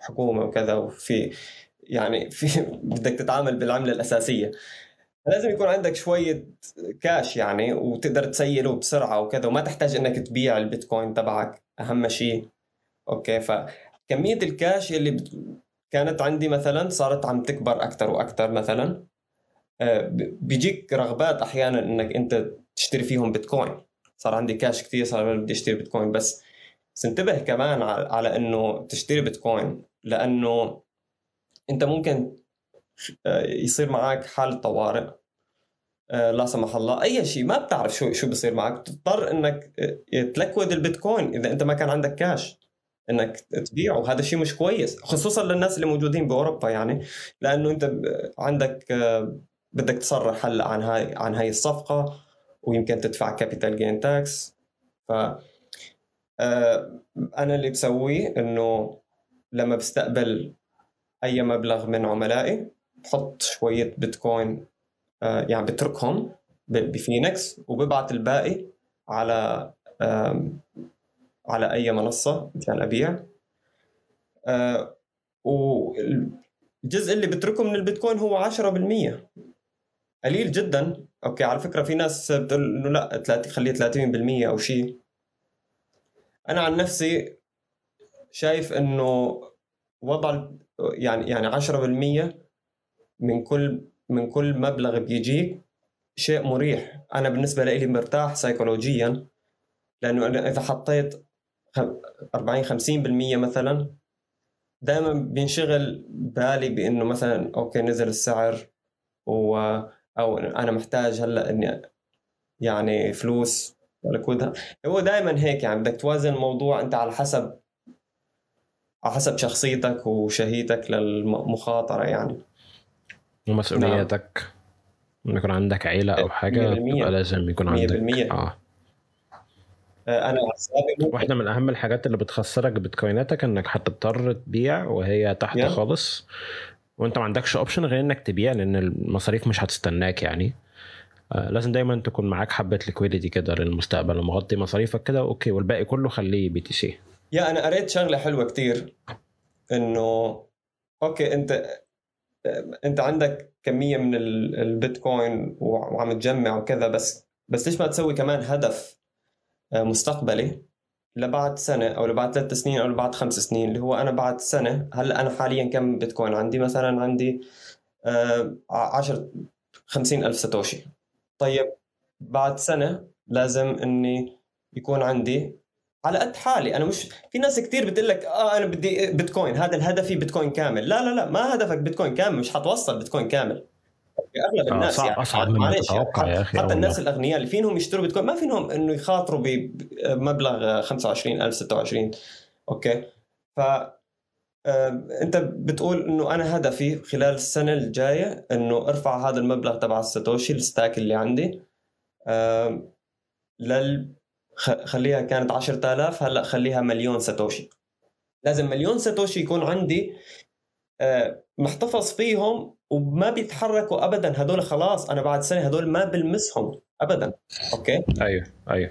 حكومة وكذا وفي يعني في بدك تتعامل بالعملة الأساسية. لازم يكون عندك شوية كاش يعني وتقدر تسيله بسرعة وكذا وما تحتاج إنك تبيع البيتكوين تبعك. أهم شيء. أوكي فكمية الكاش اللي بت... كانت عندي مثلا صارت عم تكبر أكثر وأكثر مثلا. آه، بيجيك رغبات أحيانا إنك أنت تشتري فيهم بيتكوين. صار عندي كاش كثير صار بدي أشتري بيتكوين بس بس انتبه كمان على إنه تشتري بيتكوين لأنه أنت ممكن آه، يصير معك حالة طوارئ. لا سمح الله. أي شيء ما بتعرف شو شو بصير معك. تضطر إنك تلكود البيتكوين إذا أنت ما كان عندك كاش إنك تبيعه. وهذا الشيء مش كويس خصوصا للناس اللي موجودين بأوروبا يعني. لأنه أنت عندك بدك تصرح هلأ عن هاي عن هاي الصفقة ويمكن تدفع capital gain tax ف آه، أنا اللي بسويه إنه لما بستقبل أي مبلغ من عملائي بحط شوية بيتكوين آه، يعني بتركهم بفينيكس وببعت الباقي على على أي منصة مشان أبيع. آه، والجزء اللي بتركه من البيتكوين هو 10% قليل جدا. أوكي على فكرة في ناس بتقول إنه لا خليه 30% أو شيء أنا عن نفسي شايف إنه وضع يعني يعني 10% من كل من كل مبلغ بيجيك شيء مريح. أنا بالنسبة لي مرتاح سيكولوجيا لأنه أنا إذا حطيت 40 50% مثلا دائما بينشغل بالي بإنه مثلا أوكي نزل السعر و أو أنا محتاج هلأ إني يعني فلوس. ركودها هو دائما هيك يعني بدك توازن الموضوع أنت على حسب على حسب شخصيتك وشهيتك للمخاطرة يعني. ومسؤولياتك نعم. يكون عندك عيلة أو حاجة تبقى لازم يكون عندك. آه. أنا واحدة من أهم الحاجات اللي بتخسرك بتكويناتك إنك هتضطر تبيع وهي تحت yeah. خالص. وأنت ما عندكش option غير إنك تبيع لأن المصاريف مش هتستناك يعني. آه لازم دايما تكون معاك حبة liquidity كده للمستقبل ومغطي مصاريفك كده أوكي والباقي كله خليه BTC يا أنا قريت شغلة حلوة كتير إنه أوكي أنت انت عندك كمية من البيتكوين وعم تجمع وكذا بس بس ليش ما تسوي كمان هدف آه، مستقبلي لبعد سنة أو لبعد ثلاث سنين أو لبعد خمس سنين اللي هو أنا بعد سنة هلا أنا حاليا كم بيتكوين؟ عندي مثلا عندي 10 آه، 50 ألف ساتوشي. طيب بعد سنة لازم إني يكون عندي على قد حالي. أنا مش في ناس كثير بتقول لك آه أنا بدي بيتكوين. هذا الهدفي بيتكوين كامل. لا لا لا ما هدفك بيتكوين كامل مش حتوصل بيتكوين كامل. أغلب آه، الناس صعب يعني. اصعب مما تتوقع يا أخي حتى الناس الأغنياء اللي فينهم يشتروا بيتكوين ما فينهم إنه يخاطروا بمبلغ 25000 26 أوكي؟ ف آه، أنت بتقول إنه أنا هدفي خلال السنة الجاية إنه أرفع هذا المبلغ تبع الساتوشي ال stack اللي عندي لل خليها كانت 10000 هلأ خليها مليون ساتوشي. لازم مليون ساتوشي يكون عندي آه، محتفظ فيهم وما بيتحركوا ابدا. هدول خلاص أنا بعد سنة هدول ما بلمسهم ابدا. أوكي؟ أيوه أيوه.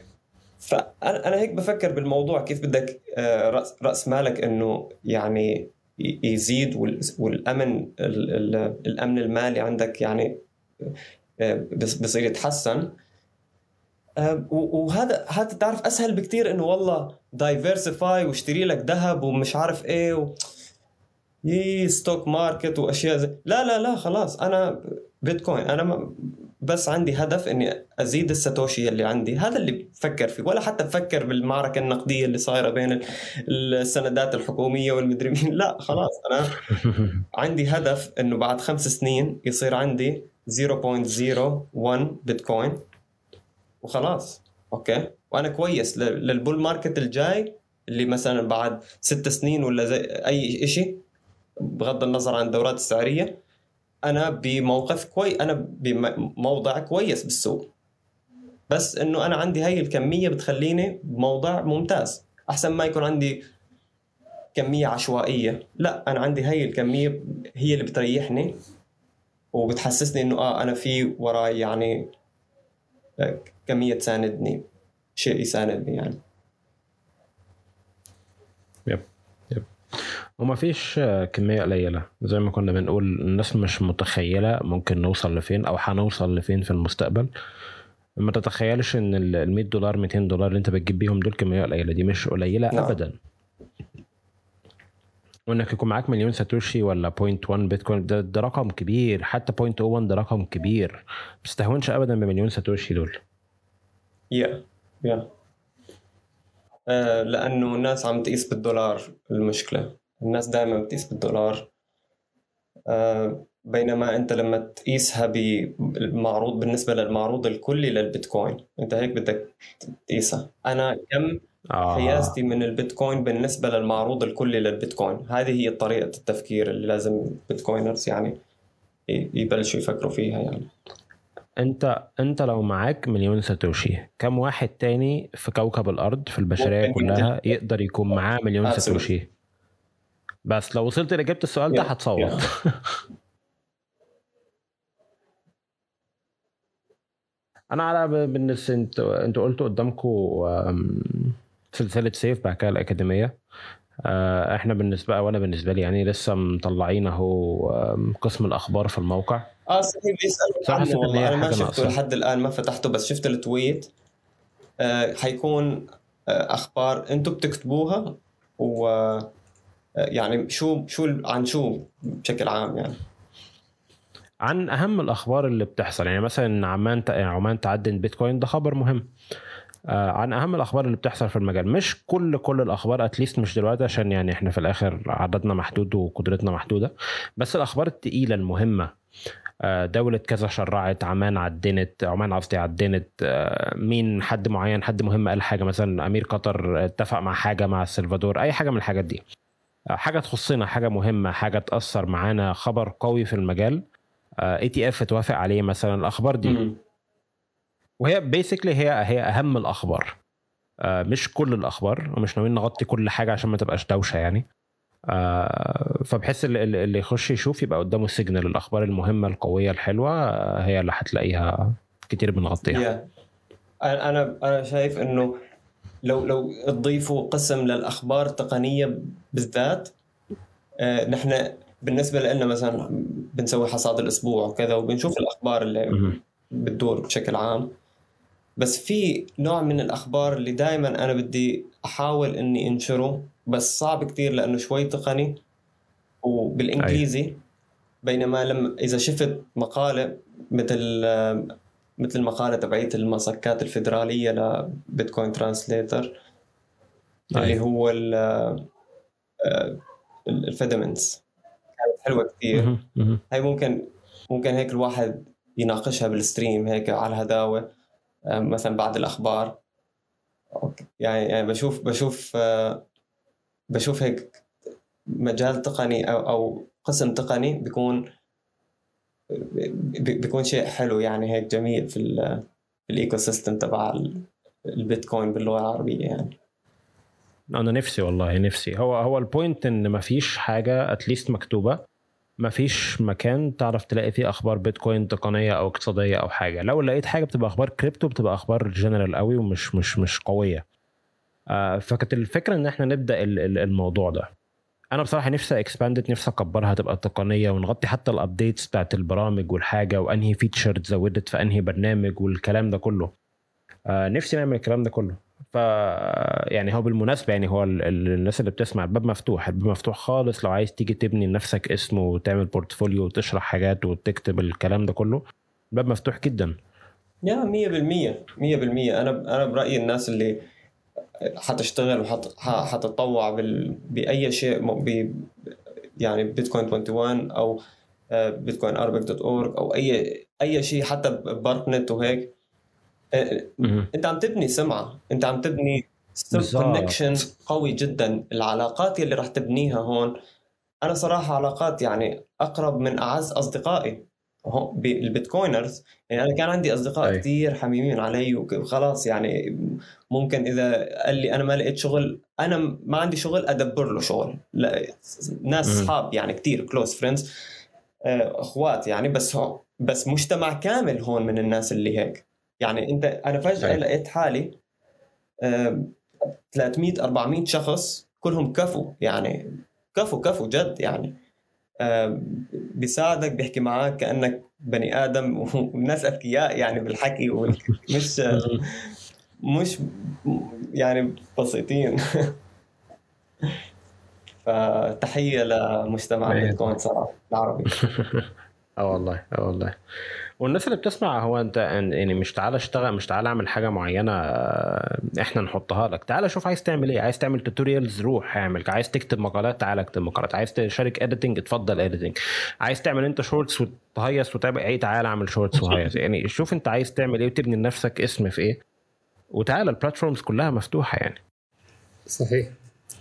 فأنا أنا هيك بفكر بالموضوع كيف بدك آه، راس مالك إنه يعني يزيد والأمن الأمن المالي عندك يعني آه، بصير يتحسن. وهذا هذا تعرف أسهل بكثير إنه والله diversify واشتري لك ذهب ومش عارف إيه و... يي stock market وأشياء زي لا لا لا خلاص. أنا بيتكوين. أنا ما بس عندي هدف إني أزيد الساتوشي اللي عندي. هذا اللي بفكر فيه. ولا حتى بفكر بالمعركة النقدية اللي صايرة بين السندات الحكومية والمدري مين. لا خلاص. أنا عندي هدف إنه بعد خمس سنين يصير عندي 0.01 بيتكوين وخلاص. okay؟ وأنا كويس لل bull market الجاي اللي مثلا بعد ست سنين ولا زي أي شيء بغض النظر عن الدورات السعرية أنا بموقف كويس أنا بموضع كويس بالسوق. بس إنه أنا عندي هاي الكمية بتخليني بموضع ممتاز. أحسن ما يكون عندي كمية عشوائية. لا أنا عندي هاي الكمية هي اللي بتريحني وبتحسسني إنه آه أنا في وراي يعني كمية تساندني شيء يساندني يعني. يب يب. وما فيش كمية قليلة. زي ما كنا بنقول الناس مش متخيلة ممكن نوصل لفين أو هنوصل لفين في المستقبل. ما تتخيلش إن ال 100 دولار 200 دولار اللي أنت بتجيب بيهم دول كمية قليلة. دي مش قليلة نعم. ابدا. وإنك يكون معاك مليون ساتوشي ولا 0.1 بيتكوين ده, ده رقم كبير. حتى 0.01 ده رقم كبير. ما تستهونش ابدا بمليون ساتوشي دول. يا. يا. آه لأنه الناس عم تقيس بالدولار المشكلة الناس دائما بتقيس بالدولار آه بينما أنت لما تقيسها بالمعروض بالنسبة للمعروض الكلي للبيتكوين أنت هيك بدك تقيسها أنا كم آه. قياستي من البيتكوين بالنسبة للمعروض الكلي للبيتكوين هذه هي طريقة التفكير اللي لازم بيتكوينرز يعني يبلشوا يفكروا فيها يعني انت انت لو معاك مليون ساتوشي كم واحد تاني في كوكب الأرض في البشرية كلها يقدر يكون معاه مليون ساتوشي؟ بس لو وصلت لإجابة السؤال ده هتصوت. أنا على بالنسبة أنتوا أنتوا قلتوا قدامكم سلسلة سيف بعد كده الأكاديمية. إحنا بالنسبة وأنا بالنسبة لي يعني لسه مطلعين أهو قسم الأخبار في الموقع. آه صحيح بيسألوا عنه. أنا ما شفته لحد الآن ما فتحته بس شفت التويت. آه حيكون آه أخبار أنتم بتكتبوها و آه، يعني شو شو عن شو بشكل عام يعني؟ عن أهم الأخبار اللي بتحصل. يعني مثلا عمان عمان تعدن بيتكوين ده خبر مهم. آه عن أهم الأخبار اللي بتحصل في المجال. مش كل كل الأخبار اتليست مش دلوقتي عشان يعني إحنا في الآخر عددنا محدود وقدرتنا محدودة. بس الأخبار التقيلة المهمة آه دولة كذا شرعت عمان عدنت عمان قصدي عدنت آه مين حد معين حد مهم قال حاجة مثلا أمير قطر اتفق مع حاجة مع السلفادور أي حاجة من الحاجات دي. آه، حاجة تخصنا حاجة مهمة حاجة تأثر معانا خبر قوي في المجال. ETF توافق عليه مثلا الأخبار دي. وهي basically هي هي أهم الأخبار. آه مش كل الأخبار ومش ناويين نغطي كل حاجة عشان ما تبقاش دوشة يعني. آه فبحس اللي, اللي يخش يشوف يبقى قدامه signal الأخبار المهمة القوية الحلوة آه هي اللي هتلاقيها كتير بنغطيها. Yeah. أنا أنا شايف إنه لو لو تضيفوا قسم للأخبار التقنيه بالذات آه نحن بالنسبة لنا مثلا بنسوي حصاد الأسبوع وكذا وبنشوف الأخبار اللي بتدور بشكل عام. بس في نوع من الأخبار اللي دائما أنا بدي أحاول إني أنشره بس صعب كثير لأنه شوي تقني وبالإنجليزي. أي. بينما لما إذا شفت مقالة مثل مثل المقالة تبعيت المسكات الفيدرالية لبيتكوين translator اللي هو ال Fedimints. كانت حلوة كثير هاي ممكن ممكن هيك الواحد يناقشها بال stream هيك على الهداوة. آه، مثلا بعد الأخبار. يعني يعني بشوف بشوف آه، بشوف هيك مجال تقني أو أو قسم تقني بيكون بيكون شيء حلو يعني هيك جميل في ال ecosystem تبع البيتكوين باللغة العربية يعني. أنا نفسي والله نفسي. هو هو ال point إن ما فيش حاجة at least مكتوبة. ما فيش مكان تعرف تلاقي فيه أخبار بيتكوين تقنية أو اقتصادية أو حاجة. لو لقيت حاجة بتبقى أخبار كريبتو بتبقى أخبار جنرال قوي ومش مش مش قوية. آه فكانت الفكرة إن إحنا نبدأ الموضوع ده. أنا بصراحة نفسي expand it نفسي أكبرها تبقى تقنية ونغطي حتى ال updates بتاعت البرامج والحاجة وأنهي feature زودت في أنهي برنامج والكلام ده كله. آه نفسي نعمل الكلام ده كله. ف يعني هو بالمناسبة يعني هو الناس اللي بتسمع الباب مفتوح الباب مفتوح خالص لو عايز تيجي تبني لنفسك اسم وتعمل portfolio وتشرح حاجات وتكتب الكلام ده كله الباب مفتوح جدا. yeah 100% 100% أنا أنا برأيي الناس اللي حتشتغل وحتتطوع بأي شيء ب يعني بيتكوين 21 أو بيتكوين Arabic dot org أو اي أي شيء حتى بارت نت وهيك انت عم تبني سمعة انت عم تبني connection قوي جدا. العلاقات اللي راح تبنيها هون أنا صراحة علاقات يعني أقرب من أعز أصدقائي. بال Bitcoiners يعني أنا كان عندي أصدقاء أي. كثير حميمين علي وخلاص يعني ممكن إذا قال لي أنا ما لقيت شغل أنا ما عندي شغل أدبر له شغل. لا ناس اصحاب يعني كثير close friends أخوات يعني بس هو بس مجتمع كامل هون من الناس اللي هيك. يعني انت أنا فجأة. لقيت حالي 300 400 شخص كلهم كفو يعني كفو كفو جد يعني. بيساعدك بيحكي معك كأنك بني آدم والناس أذكياء يعني بالحكي مش مش يعني بسيطين. فتحية لمجتمع البيتكوين صراحة العربي. آه والله آه والله. والناس اللي بتسمع هو انت يعني مش تعالى اشتغل مش تعالى اعمل حاجة معينة آه، إحنا نحطها لك. تعالى شوف عايز تعمل إيه. عايز تعمل tutorials روح اعمل. عايز تكتب مقالات تعالى اكتب مقالات. عايز تشارك editing اتفضل editing عايز تعمل انت shorts وتهيص وتعمل إيه تعالى اعمل shorts وهيص. يعني شوف انت عايز تعمل إيه وتبني لنفسك اسم في إيه. وتعالى ال platforms كلها مفتوحة يعني. صحيح.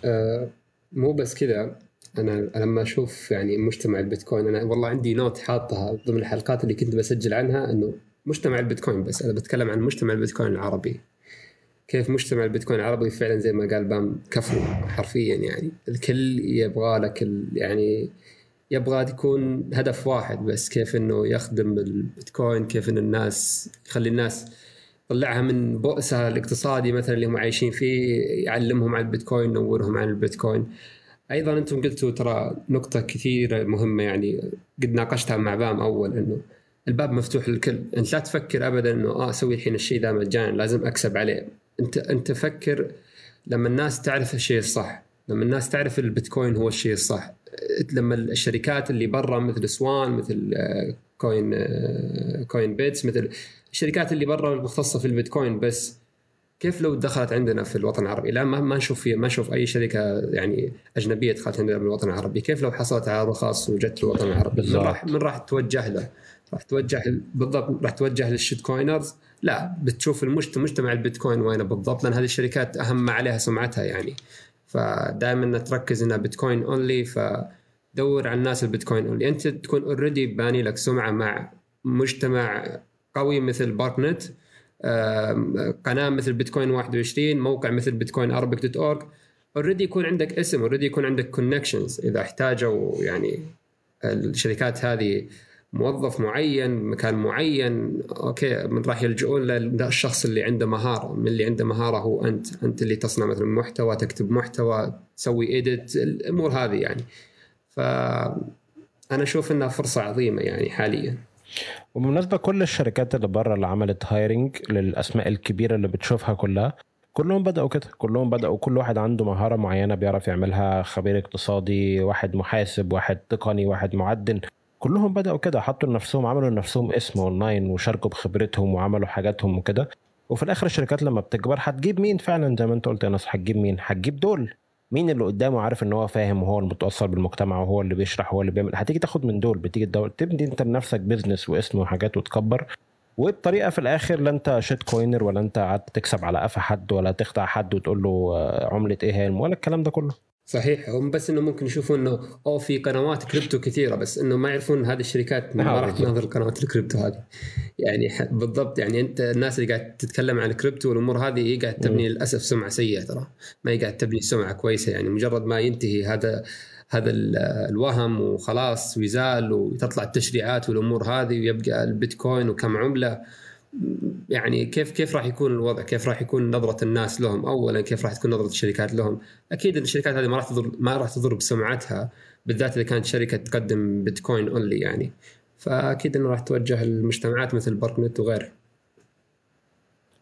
آه مو بس كذا أنا لما أشوف يعني مجتمع البيتكوين أنا والله عندي note حاطها ضمن الحلقات اللي كنت بسجل عنها إنه مجتمع البيتكوين بس أنا بتكلم عن مجتمع البيتكوين العربي. كيف مجتمع البيتكوين العربي فعلا زي ما قال بام كفو حرفيا يعني. الكل يبغى لك يعني يبغى يكون هدف واحد بس كيف إنه يخدم البيتكوين كيف ان الناس يخلي الناس يطلعها من بؤسها الاقتصادي مثلا اللي هم عايشين فيه يعلمهم عن البيتكوين ينورهم عن البيتكوين. أيضا أنتم قلتوا ترى نقطة كثيرة مهمة يعني قد ناقشتها مع بام أول إنه الباب مفتوح للكل. أنت لا تفكر ابدا إنه آه أسوي الحين الشيء ذا مجانا لازم أكسب عليه. أنت أنت فكر لما الناس تعرف الشيء الصح لما الناس تعرف البيتكوين هو الشيء الصح. لما الشركات اللي برا مثل سوان مثل كوين كوين بيتس مثل الشركات اللي برا المختصة في البيتكوين بس كيف لو دخلت عندنا في الوطن العربي؟ لا ما ما نشوف ما نشوف أي شركة يعني أجنبية دخلت عندنا بالوطن العربي، كيف لو حصلت على رخص وجت الوطن العربي؟ بالضبط. من راح من راح توجه له؟ راح توجه بالضبط راح توجه لل shitcoiners؟ لا بتشوف المجتمع مجتمع البيتكوين وين بالضبط لأن هذه الشركات أهم ما عليها سمعتها يعني فدائما تركز إنها بيتكوين only فدور على الناس البيتكوين only أنت تكون already باني لك سمعة مع مجتمع قوي مثل بارك نت قناة مثل بيتكوين 21 موقع مثل بيتكوين Arabic dot org already يكون عندك اسم already يكون عندك connections إذا احتاجوا يعني الشركات هذه موظف معين مكان معين okay من راح يلجؤون للشخص اللي عنده مهارة. من اللي عنده مهارة هو أنت. أنت اللي تصنع مثلا محتوى تكتب محتوى تسوي edit الأمور هذه يعني. ف أنا أشوف إنها فرصة عظيمة يعني حاليا. وبالمناسبة كل الشركات اللي بره اللي عملت hiring للأسماء الكبيرة اللي بتشوفها كلها كلهم بدأوا كده. كلهم بدأوا كل واحد عنده مهارة معينة بيعرف يعملها خبير اقتصادي واحد محاسب واحد تقني واحد معدن كلهم بدأوا كده حطوا لنفسهم عملوا لنفسهم اسم اونلاين وشاركوا بخبرتهم وعملوا حاجاتهم وكده. وفي الآخر الشركات لما بتكبر هتجيب مين فعلا؟ زي ما انت قلت يا ناس هتجيب مين؟ هتجيب دول. مين اللي قدامه عارف إن هو فاهم وهو المتأثر بالمجتمع وهو اللي بيشرح وهو اللي بيعمل؟ هتيجي تاخد من دول بتيجي تدور تبني أنت لنفسك business واسم وحاجات وتكبر وبطريقة في الآخر لا أنت shitcoiner ولا أنت قعدت تكسب على قفا حد ولا تخدع حد وتقول له آه، عملة إيه هي ولا الكلام ده كله. صحيح هم بس إنه ممكن يشوفوا إنه أو في قنوات كريبتو كثيرة بس إنه ما يعرفون هذه الشركات ما راح تناظر قنوات الكريبتو هذه. يعني بالضبط يعني أنت الناس اللي قاعد تتكلم عن الكريبتو والأمور هذه هي قاعد تبني للأسف سمعة سيئة ترى. ما هي قاعد تبني سمعة كويسة يعني مجرد ما ينتهي هذا هذا الوهم وخلاص ويزال وتطلع التشريعات والأمور هذه ويبقى البيتكوين وكم عملة. يعني كيف كيف راح يكون الوضع؟ كيف راح يكون نظرة الناس لهم؟ اولا كيف راح تكون نظرة الشركات لهم؟ أكيد الشركات هذه ما راح تضر ما راح تضر بسمعتها بالذات إذا كانت شركة تقدم بيتكوين اونلي يعني. فأكيد إنه راح توجه المجتمعات مثل باركنت وغيره.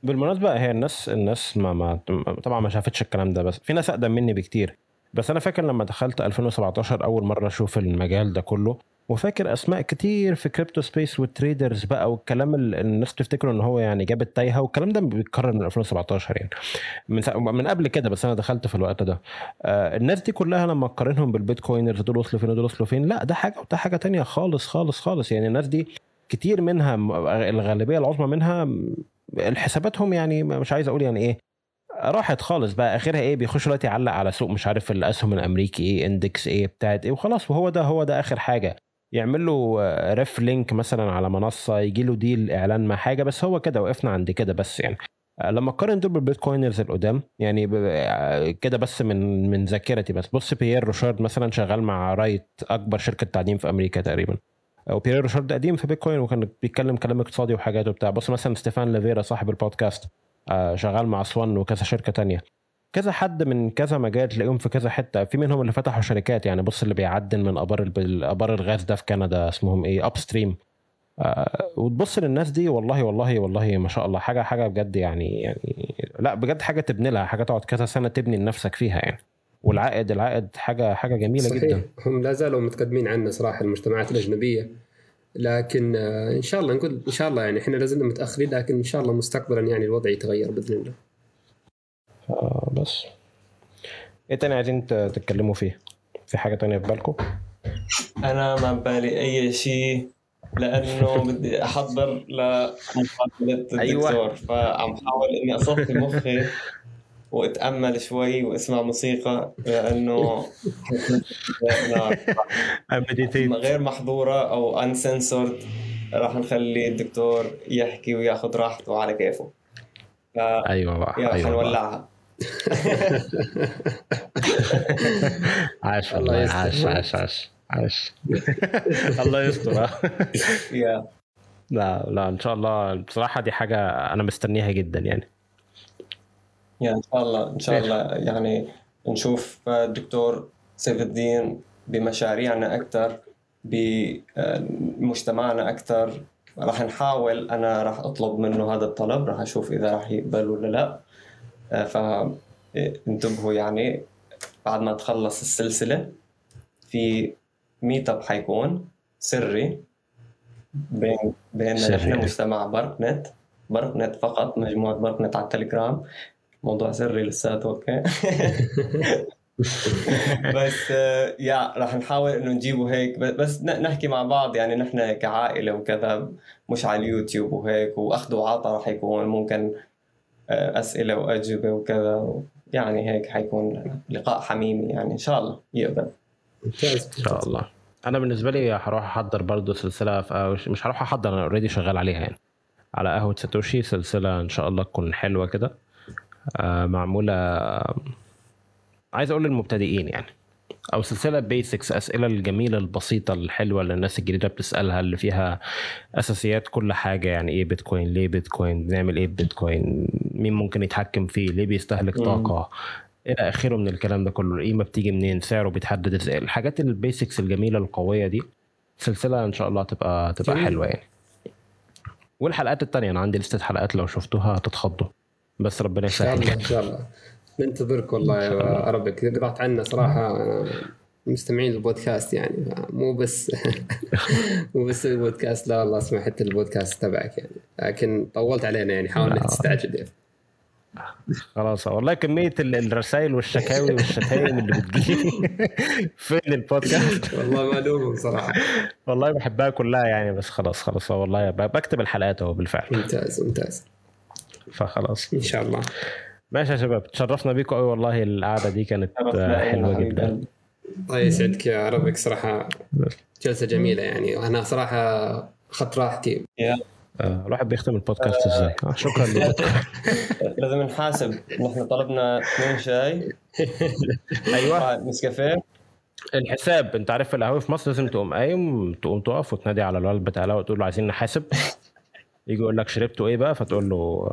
بالمناسبة هي الناس الناس ما, ما طبعا ما شافتش الكلام ده بس في ناس أقدم مني بكتير بس أنا فاكر لما دخلت 2017 أول مرة أشوف المجال ده كله وفاكر أسماء كتير في crypto space وال traders بقى والكلام اللي الناس تفتكره إن هو يعني جاب التايهة والكلام ده بيتكرر من 2017 يعني. من من قبل كده بس أنا دخلت في الوقت ده. آه الناس دي كلها لما تقارنهم بال bitcoiners دول وصلوا فين ودول وصلوا فين لا ده حاجة وده حاجة تانية خالص خالص خالص. يعني الناس دي كتير منها الغالبية العظمى منها الحساباتهم يعني مش عايز أقول يعني إيه راحت خالص بقى. آخرها إيه بيخش دلوقتي يعلق على سوق مش عارف الأسهم الأمريكي إيه index إيه بتاعت إيه وخلاص. وهو ده هو ده آخر حاجة. يعمل له ref link مثلا على منصة يجي له deal إعلان مع حاجة بس هو كده وقفنا عند كده بس يعني. لما اقارن دول بال bitcoiners القدام يعني كده بس من من ذاكرتي بس. بص بيير روشارد مثلا شغال مع Riot أكبر شركة تعدين في أمريكا تقريبا. وبيير روشارد قديم في بيتكوين وكان بيتكلم كلام اقتصادي وحاجات وبتاع. بص مثلا ستيفان ليفيرا صاحب البودكاست شغال مع سوان وكذا شركة تانية. كذا حد من كذا مجال تلاقيهم في كذا حتة. في منهم اللي فتحوا شركات يعني بص اللي بيعدن من أبار أبار الغاز ده في كندا اسمهم إيه؟ Upstream آه وتبص للناس دي والله والله والله ما شاء الله حاجة حاجة بجد يعني يعني لا بجد حاجة تبني لها حاجة تقعد كذا سنة تبني لنفسك فيها يعني. والعائد العائد حاجة حاجة جميلة صحيح. جدا. هم لا زالوا متقدمين عنا صراحة المجتمعات الأجنبية. لكن إن شاء الله نقول إن شاء الله يعني إحنا لازلنا متأخرين لكن إن شاء الله مستقبلا يعني الوضع يتغير بإذن الله. آه بس. إيه تاني عايزين تتكلموا فيه؟ في حاجة تانية في بالكم؟ أنا ما ببالي أي شيء لأنه بدي أحضر لمقابله الدكتور أيوة. فعم حاول إني أصفي مخي وأتأمل شوي وأسمع موسيقى لأنه غير محظورة أو انسنسورد راح نخلي الدكتور يحكي وياخذ راحته على كيفه. ف... أيوه بقى يلا أيوة نولعها عاش والله عاش عاش عاش عاش. الله يستر. يا لا لا إن شاء الله. بصراحة دي حاجة أنا مستنيها جدا يعني. يا إن شاء الله إن شاء الله. يعني نشوف الدكتور سيف الدين بمشاريعنا أكثر بمجتمعنا أكثر راح نحاول. أنا راح أطلب منه هذا الطلب. راح أشوف إذا راح يقبل ولا لا. فانتبهوا يعني بعد ما تخلص السلسلة في ميت اب حيكون سري بين بيننا نحن مجتمع برك نت برك نت فقط مجموعة برك نت على التليجرام. موضوع سري لساته أوكي؟ بس يا راح نحاول إنه نجيبه هيك. بس نحكي مع بعض. يعني نحن كعائلة وكذا مش على اليوتيوب وهيك واخذ وعطاء راح يكون. ممكن أسئلة وأجوبة وكذا يعني هيك حيكون لقاء حميمي يعني إن شاء الله يقبل. ممتاز. إن شاء الله. أنا بالنسبة لي هروح أحضر برضه سلسلة في مش هروح أحضر أنا already شغال عليها يعني. على قهوة ساتوشي سلسلة إن شاء الله تكون حلوة كده. آه معمولة عايز أقول للمبتدئين يعني. أو سلسلة basics أسئلة الجميلة البسيطة الحلوة اللي الناس الجديدة بتسألها اللي فيها أساسيات كل حاجة يعني إيه بيتكوين ليه بيتكوين بنعمل إيه بيتكوين مين ممكن يتحكم فيه ليه بيستهلك طاقة إلى آخره من الكلام ده كله القيمة بتيجي منين سعره بيتحدد إزاي. الحاجات ال basics الجميلة القوية دي سلسلة إن شاء الله تبقى تبقى. حلوة يعني. والحلقات التانية أنا عندي لستة حلقات لو شفتوها هتتخضوا. بس ربنا يسهل. إن شاء الله. ننتظرك والله يا ربك. قطعت عنا صراحة مستمعين البودكاست يعني مو بس مو بس البودكاست لا والله اسمع حتى البودكاست تبعك يعني. لكن طولت علينا يعني حاول إنك تستعجل يعني. خلاص والله كمية الرسائل والشكاوي والشتايم اللي بتجيلي فين البودكاست؟ والله ما ألومهم صراحة. والله بحبها كلها يعني بس خلاص خلاص والله بكتب الحلقات أهو بالفعل. ممتاز ممتاز. فخلاص. إن شاء الله. ماشي يا شباب تشرفنا بيكم قوي والله. القعدة دي كانت حلوة جدا. الله يسعدك يا ربك صراحة جلسة جميلة يعني وأنا صراحة اخذت راحتي. آه، الواحد بيختم البودكاست إزاي؟ آه شكرا. لك لازم نحاسب. نحن طلبنا اثنين شاي. أيوه. نسكافيه. الحساب. أنت عارف في القهوة في مصر لازم تقوم قايم تقوم تقف وتنادي على الولد بتاع القهوه تقول له عايزين نحاسب. يجي يقول لك شربتوا إيه بقى؟ فتقول له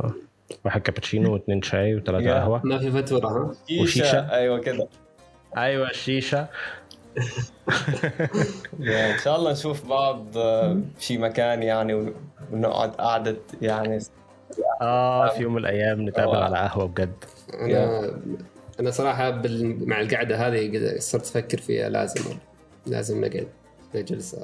واحد كابتشينو واثنين شاي وثلاثة قهوة. ما في فتورة ها؟ وشيشة. أيوه كده. أيوه الشيشة إن شاء الله نشوف بعض في مكان يعني ونقعد قعدة يعني. آه في يوم من الأيام نتقابل على قهوة بجد. أنا أنا صراحة بال... مع القعدة هذه صرت أفكر فيها لازم لازم نقعد نجلس.